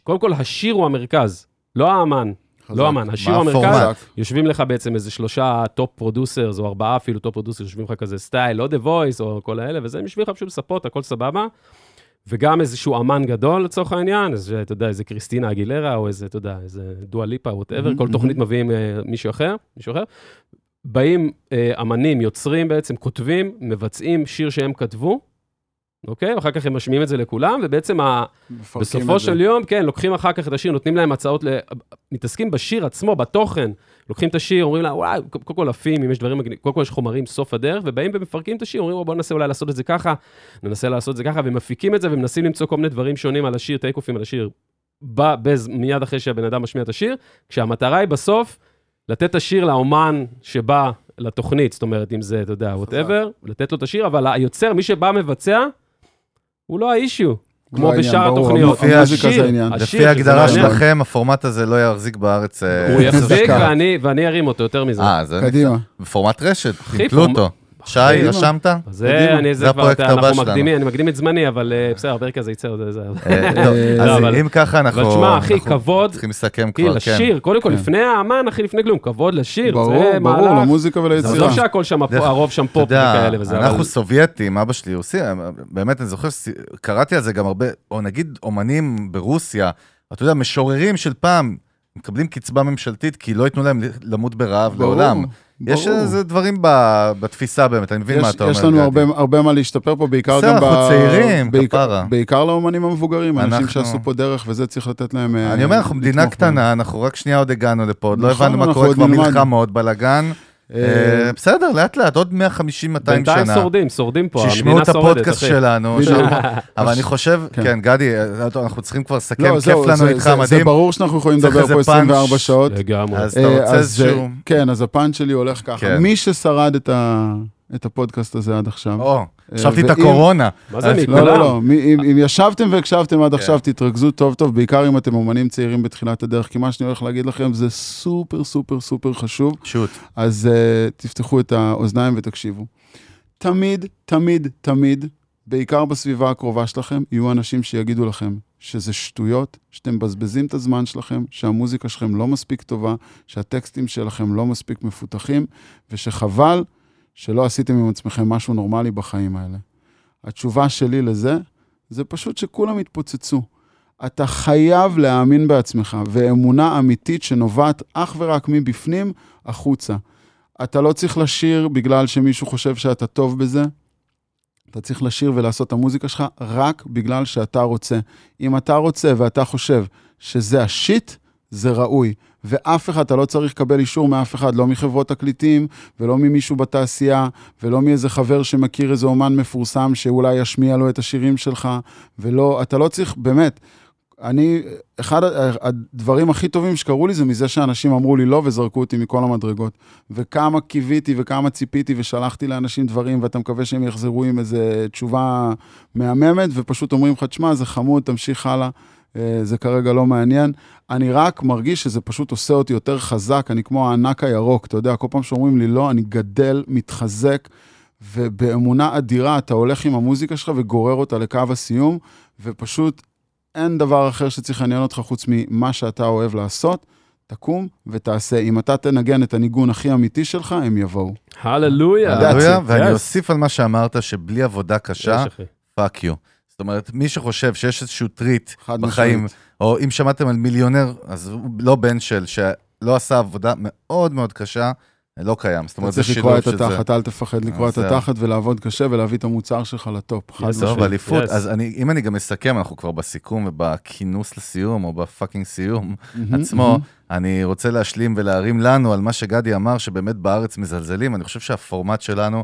קודם כל השיר הוא המרכז, לא האמן, לא האמן, השיר? המרכז, יושבים לך בעצם איזה שלושה top producers, או ארבעה אפילו top producers, יושבים לך כזה style, לא The Voice, או כל האלה, וזה, הם יושבים לך פשוט לספות, הכל סבבה. וגם איזשהו אמן גדול לצורך העניין, אז אתה יודע, איזה קריסטינה אגילרה, או איזה, אתה יודע, איזה דואה ליפה, whatever, מהמם, כל תוכנית מהמם. מביאים אה, מישהו אחר, מישהו אחר. באים אה, אמנים, יוצרים בעצם, כותבים, מבצעים שיר שהם כתבו, אוקיי? ואחר כך הם משמיעים את זה לכולם, ובעצם ה... בסופו את זה. של יום, כן, לוקחים אחר כך את השיר, נותנים להם הצעות, ל... מתעסקים בשיר עצמו, בתוכן. לוקחים את השיר, אומרים לה, וואי, קודם כל עפים, אם יש דברים מגניבים, קודם כל יש חומרים סוף הדרך, ובאים ומפרקים את השיר, אומרים, בואו ננסה אולי לעשות את זה ככה, ננסה לעשות את זה ככה, ומפיקים את זה, ומנסים למצוא כל מיני דברים שונים על השיר, טייק אופים על השיר, ב- בז, מיד אחרי שהבן אדם משמיע את השיר, כשהמטרה היא בסוף, לתת את השיר לאומן שבא לתוכנית, זאת אומרת, אם זה, אתה יודע, whatever, לתת לו את השיר, אבל היוצר, מי שבא מבצע, הוא לא ה issue, כמו העניין, בשאר התוכניות. לפי השיר, ההגדרה. שלכם, הפורמט הזה לא יחזיק בארץ אה, הוא יחזיק. ואני, ארים אותו יותר מזה. אה, זה קדימה. בפורמט רשת, עם פלוטו. שי. רשמת? זה. אני, זה זה כבר, אנחנו. מקדימים, אני מקדים את זמני, אבל אה, בסדר, הפרק הזה יצא עוד איזה... אה, לא, לא, אז אבל- אם ככה אנחנו... אבל תשמע, אחי, כבוד, צריכים לסכם כבר, כן. לשיר, קודם כל, כן. לפני האמן, אחי, לפני כלום, כבוד לשיר, ברור, זה ברור, מהלך. למוזיקה עזוב וליצירה. שהכל שם, הרוב שם פופ וכאלה וזה. אנחנו סובייטים, אבא שלי רוסי, באמת, אני זוכר, קראתי על זה גם הרבה, או נגיד אומנים ברוסיה, אתה יודע, משוררים של פעם, מקבלים קצבה ממשלתית כי לא ייתנו להם למות ברעב ברור. יש. איזה דברים ב- בתפיסה באמת, אני מבין מה יש, אתה אומר. יש לנו. הרבה, הרבה מה להשתפר פה, בעיקר בסדר, גם ב... אנחנו צעירים, בעיקר, כפרה. בעיקר לאומנים המבוגרים, אנשים אנחנו- שעשו פה דרך, וזה צריך לתת להם... אה, אני אומר, אנחנו מדינה. קטנה, אנחנו רק שנייה עוד הגענו לפה, עוד לא נכון, הבנו מה קורה, כבר. מלחמות, בלאגן. אה, אה, בסדר, לאט לאט, עוד 150-200 בינתיים שנה. שורדים, שורדים פה, המדינה את שורדת, הפודקאסט אחי. שלנו, בדיוק. שם- אבל אני חושב, כן. כן, גדי, אה, אנחנו צריכים כבר לסכם, לא, כיף לנו זה- איתך, זה- זה מדהים. ברור שאנחנו יכולים לדבר פה 24 פאנץ'. שעות. לגמרי. אז אתה רוצה איזשהו... כן, אז הפאנץ' שלי הולך ככה. כן. מי ששרד את ה- את הפודקאסט הזה עד עכשיו, או, חשבתי את הקורונה. מה זה אז- מכולם? לא, לא, לא, מי- אם ישבתם והקשבתם עד כן. עכשיו, תתרכזו טוב טוב, בעיקר אם אתם אומנים צעירים בתחילת הדרך, כי מה שאני הולך להגיד לכם זה סופר סופר סופר חשוב, שוט. אז תפתחו את האוזניים ותקשיבו. תמיד, תמיד, תמיד, בעיקר בסביבה הקרובה שלכם, יהיו אנשים שיגידו לכם שזה שטויות, שאתם מבזבזים את הזמן שלכם, שהמוזיקה שלכם לא מספיק טובה, שהטקסטים שלכם לא מספיק מפותחים, ושחבל שלא עשיתם עם עצמכם משהו נורמלי בחיים האלה. התשובה שלי לזה, זה פשוט שכולם יתפוצצו. אתה חייב להאמין בעצמך, ואמונה אמיתית שנובעת אך ורק מבפנים החוצה. אתה לא צריך לשיר בגלל שמישהו חושב שאתה טוב בזה, אתה צריך לשיר ולעשות את המוזיקה שלך רק בגלל שאתה רוצה. אם אתה רוצה ואתה חושב שזה השיט, זה ראוי. ואף אחד, אתה לא צריך לקבל אישור מאף אחד, לא מחברות תקליטים, ולא ממישהו בתעשייה, ולא מאיזה חבר שמכיר איזה אומן מפורסם שאולי ישמיע לו את השירים שלך, ולא, אתה לא צריך, באמת, אני, אחד הדברים הכי טובים שקרו לי זה מזה שאנשים אמרו לי לא וזרקו אותי מכל המדרגות. וכמה קיוויתי וכמה ציפיתי ושלחתי לאנשים דברים, ואתה מקווה שהם יחזרו עם איזו תשובה מהממת, ופשוט אומרים לך, תשמע, זה חמוד, תמשיך הלאה, אה, זה כרגע לא מעניין. אני רק מרגיש שזה פשוט עושה אותי יותר חזק, אני כמו הענק הירוק, אתה יודע, כל פעם שאומרים לי לא, אני גדל, מתחזק, ובאמונה אדירה אתה הולך עם המוזיקה שלך וגורר אותה לקו הסיום, ופשוט אין דבר אחר שצריך לעניין אותך חוץ ממה שאתה אוהב לעשות. תקום ותעשה. אם אתה תנגן את הניגון הכי אמיתי שלך, הם יבואו. הללויה. הללויה, ואני. אוסיף על מה שאמרת, שבלי עבודה קשה. fuck you. זאת אומרת, מי שחושב שיש איזשהו treat בחיים, משמעית. או אם שמעתם על מיליונר, אז הוא לא בן של, שלא עשה עבודה מאוד מאוד קשה, לא קיים. זאת אומרת, זה צריך לקרוע שילוב את של זה. התחת, אל תפחד לקרוע את אז זהו. התחת ולעבוד קשה ולהביא את המוצר שלך ל top. חד משמעית. טוב, אליפות. אז אני, אם אני גם אסכם, אנחנו כבר בסיכום ובכינוס לסיום, או ב fucking סיום עצמו. אני רוצה להשלים ולהרים לנו על מה שגדי אמר, שבאמת בארץ מזלזלים. אני חושב שהפורמט שלנו,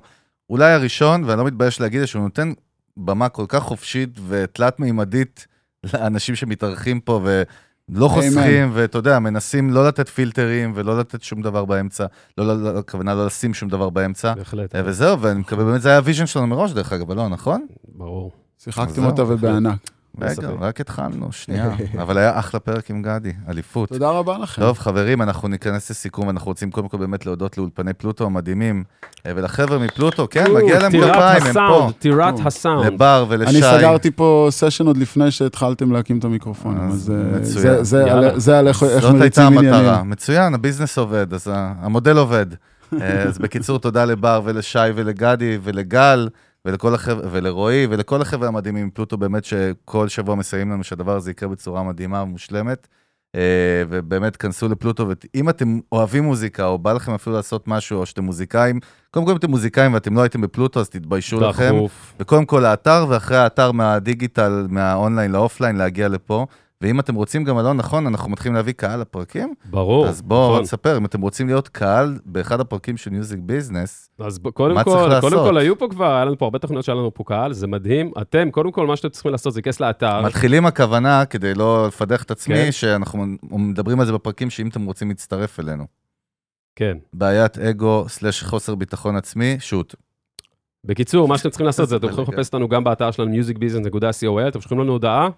אולי הראשון, ואני לא מתבייש להגיד, שהוא נותן במה כל כך חופשית ותלת-מימדית לאנשים שמתארחים פה, ולא חוסכים, ואתה יודע, מנסים לא לתת פילטרים ולא לתת שום דבר באמצע, לא, לא, לא, הכוונה לא לשים שום דבר באמצע. בהחלט, אה, וזהו, ואני מקווה, באמת זה היה ה vision שלנו מראש, דרך אגב, לא, נכון? ברור. שיחקתם אותה. ובענק. רגע. רק התחלנו, שנייה. <laughs> אבל היה אחלה פרק עם גדי, אליפות. תודה רבה לכם. טוב, חברים, אנחנו ניכנס לסיכום, ואנחנו רוצים קודם כל באמת להודות לאולפני פלוטו המדהימים, אה, ולחבר'ה מפלוטו, כן, מגיע להם כפיים, הם פה. טירת. הסאונד. לבר ולשי. אני סגרתי פה סשן עוד לפני שהתחלתם להקים את המיקרופונים, אז אה. זה-. על- איך איך זאת הייתה מריצים המטרה. עניינים. מצוין, הביזנס עובד, אז המודל עובד. <laughs> אה, אז בקיצור, תודה לבר ולשי ולגדי ולגל. ולכל החבר'ה, ולרועי, ולכל החבר'ה המדהימים מפלוטו, באמת שכל שבוע מסייעים לנו שהדבר הזה יקרה בצורה מדהימה ומושלמת. אה, ובאמת, כנסו לפלוטו, ואם אתם אוהבים מוזיקה, או בא לכם אפילו לעשות משהו, או שאתם מוזיקאים, קודם כל אם אתם מוזיקאים ואתם לא הייתם בפלוטו, אז תתביישו לכם. דחוף. וקודם כל לאתר, ואחרי האתר מהדיגיטל, מהאונליין ל offline, להגיע לפה. ואם אתם רוצים גם, אלון, נכון, אנחנו מתחילים להביא קהל לפרקים, ברור. אז בואו נכון. נספר, אם אתם רוצים להיות קהל באחד הפרקים של Music Business, אז ב- קודם מה כל, צריך קודם לעשות? כל היו פה כבר, היה לנו פה הרבה תוכניות שהיה לנו פה קהל, זה מדהים. אתם, קודם כל, מה שאתם צריכים לעשות זה להיכנס לאתר. מתחילים הכוונה, כדי לא לפדח את עצמי, כן. שאנחנו מדברים על זה בפרקים, שאם אתם רוצים להצטרף אלינו. כן. בעיית אגו slash חוסר ביטחון עצמי, שוט. בקיצור, מה שאתם צריכים לעשות זה, אתם זה <laughs> יכולים. לחפש אותנו גם באתר שלנו, musicbusiness.co.il, אתם שולחים לנו הודעה,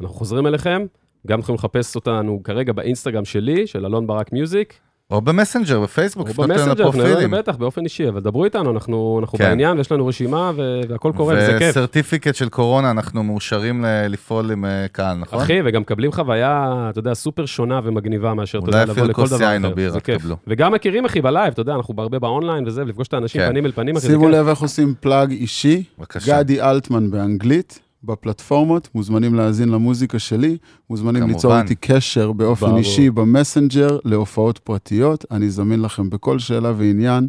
אנחנו חוזרים אליכם, גם יכולים לחפש אותנו כרגע באינסטגרם שלי, של אלון ברק Music, או במסנג'ר, בפייסבוק, או לפנות לנו במסנג'ר, לפרופילים. נראה, בטח, באופן אישי, אבל דברו איתנו, אנחנו אנחנו כן. בעניין, ויש לנו רשימה, ו- והכל קורה, וזה כיף. ו certificate של קורונה, אנחנו מאושרים ל- לפעול עם אה, קהל, נכון? אחי, וגם מקבלים חוויה, אתה יודע, סופר שונה ומגניבה מאשר, אתה יודע, לבוא אפילו לכל כוס דבר יין או אחר. בירה זה כיף. תקבלו. וגם מכירים, אחי, ב live, אתה יודע, אנחנו הרבה באונליין וזה, ולפגוש את האנשים כן. פנים אל פנים, אחי, שימו. לב איך עושים פלאג אישי, בבקשה. גדי אלטמן באנגלית, בפלטפורמות, מוזמנים להאזין למוזיקה שלי, מוזמנים כמובן. ליצור איתי קשר באופן ברור. אישי במסנג'ר להופעות פרטיות, אני זמין לכם בכל שאלה ועניין,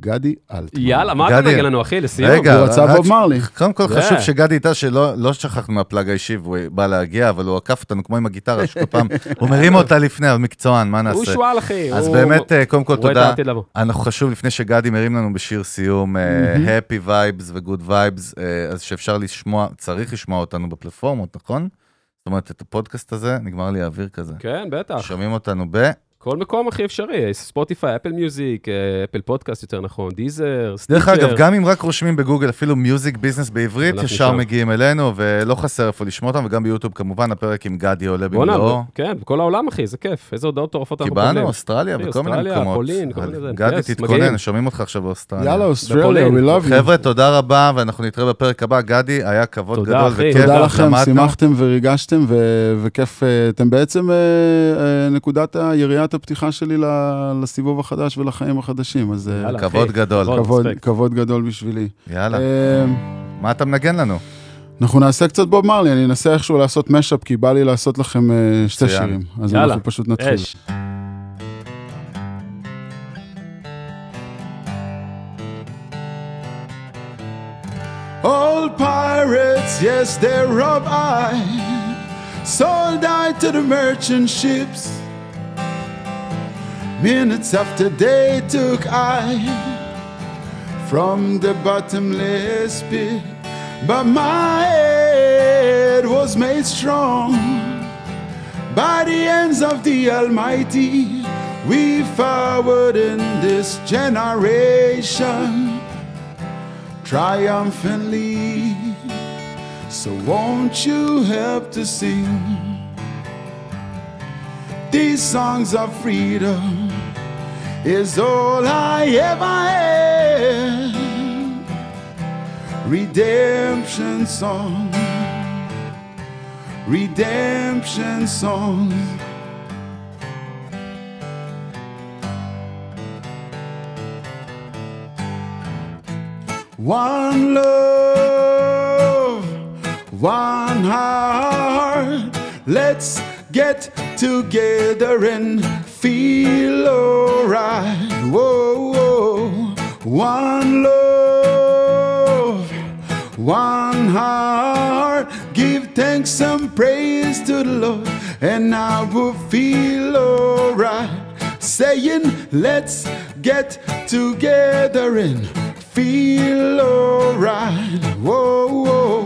גדי אלטמן. יאללה, מה אתה. מנגן לנו, אחי, לסיום? רגע, הוא רצה בוב מרלי. קודם כל. חשוב שגדי ידע שלא לא שכחנו מהפלאג האישי והוא בא להגיע, אבל הוא עקף אותנו כמו עם הגיטרה, שכל פעם <laughs> הוא מרים אותה לפני, אבל מקצוען, מה הוא נעשה? שועל, אחי. אז הוא- באמת, אה, קודם כל הוא תודה. אנחנו חשוב, לפני שגדי מרים לנו בשיר סיום, אה. Happy Vibes ו-Good Vibes, אה, אז שאפשר לשמוע, צריך לשמוע אותנו בפלטפורמות, נכון? זאת אומרת, את הפודקאסט הזה, נגמר לי האוויר כזה. כן, בטח. שומעים אותנו ב... כל מקום הכי אפשרי, ספוטיפיי, Apple Music, Apple Podcast יותר נכון, דיזר, דרך סטיצ'ר. אגב, גם אם רק רושמים בגוגל אפילו Music Business בעברית, ישר שם. מגיעים אלינו, ולא חסר איפה לשמוע אותם, וגם ביוטיוב כמובן, הפרק עם גדי עולה במלואו. כן, בכל העולם, אחי, זה כיף. איזה הודעות מטורפות אנחנו קיבלנו, מקבלים. אוסטרליה וכל מיני אוסטרליה, מקומות. פולין, כל מיני זה. גדי, תתכונן. שומעים אותך עכשיו באוסטרליה. יאללה, אוסטרליה, we love you. חבר'ה, תודה רבה, ואנחנו נתראה בפרק הבא. גדי, היה כבוד תודה, גדול אחי. וכיף. תודה לכם, למדנו. שימחתם וריגשתם, ו- וכיף, אתם בעצם היריית הפתיחה שלי ל- לסיבוב החדש ולחיים החדשים, אז אה, יאללה, כבוד אחי. גדול. כבוד. כבוד, גדול בשבילי. יאללה. אה, מה אתה מנגן לנו? אנחנו נעשה קצת בוב מרלי, אני אנסה איכשהו לעשות משאפ, כי בא לי לעשות לכם אה, שתי. שירים. אז יאללה, אנחנו פשוט נתחיל. אש. All pirates, yes, they rob I, sold I to the merchant ships. Minutes after they took I from the bottomless pit, but my head was made strong by the hands of the Almighty. We forward in this generation triumphantly. So won't you help to sing these songs of freedom? Is all I ever had. Redemption song, redemption song. One love, one heart. Let's get together and feel alright. Whoa, whoa, one love, one heart. Give thanks and praise to the Lord, and I will feel alright. Saying, let's get together and feel alright. Whoa, whoa.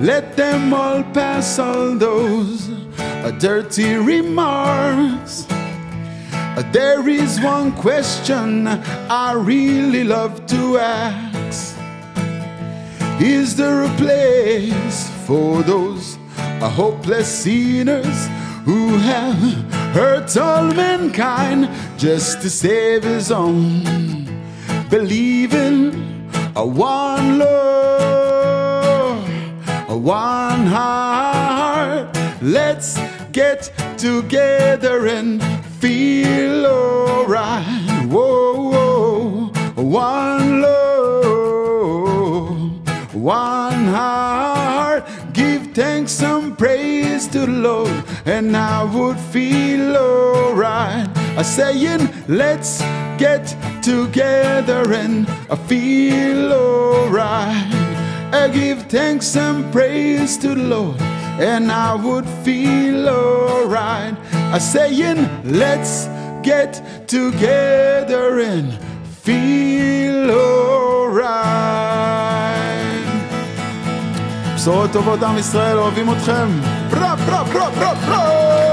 Let them all pass all those dirty remarks. There is one question I really love to ask. Is there a place for those hopeless sinners who have hurt all mankind just to save his own? Believing a one love, a one heart. Let's get together and feel alright. Whoa, whoa, one love, one heart. Give thanks and praise to the Lord, and I would feel alright. A saying, let's get together and I feel alright. I give thanks and praise to the Lord, and I would feel alright. A saying, let's get together and feel alright. בשורות טובות עם ישראל, אוהבים אתכם. ברה ברה ברה ברה ברה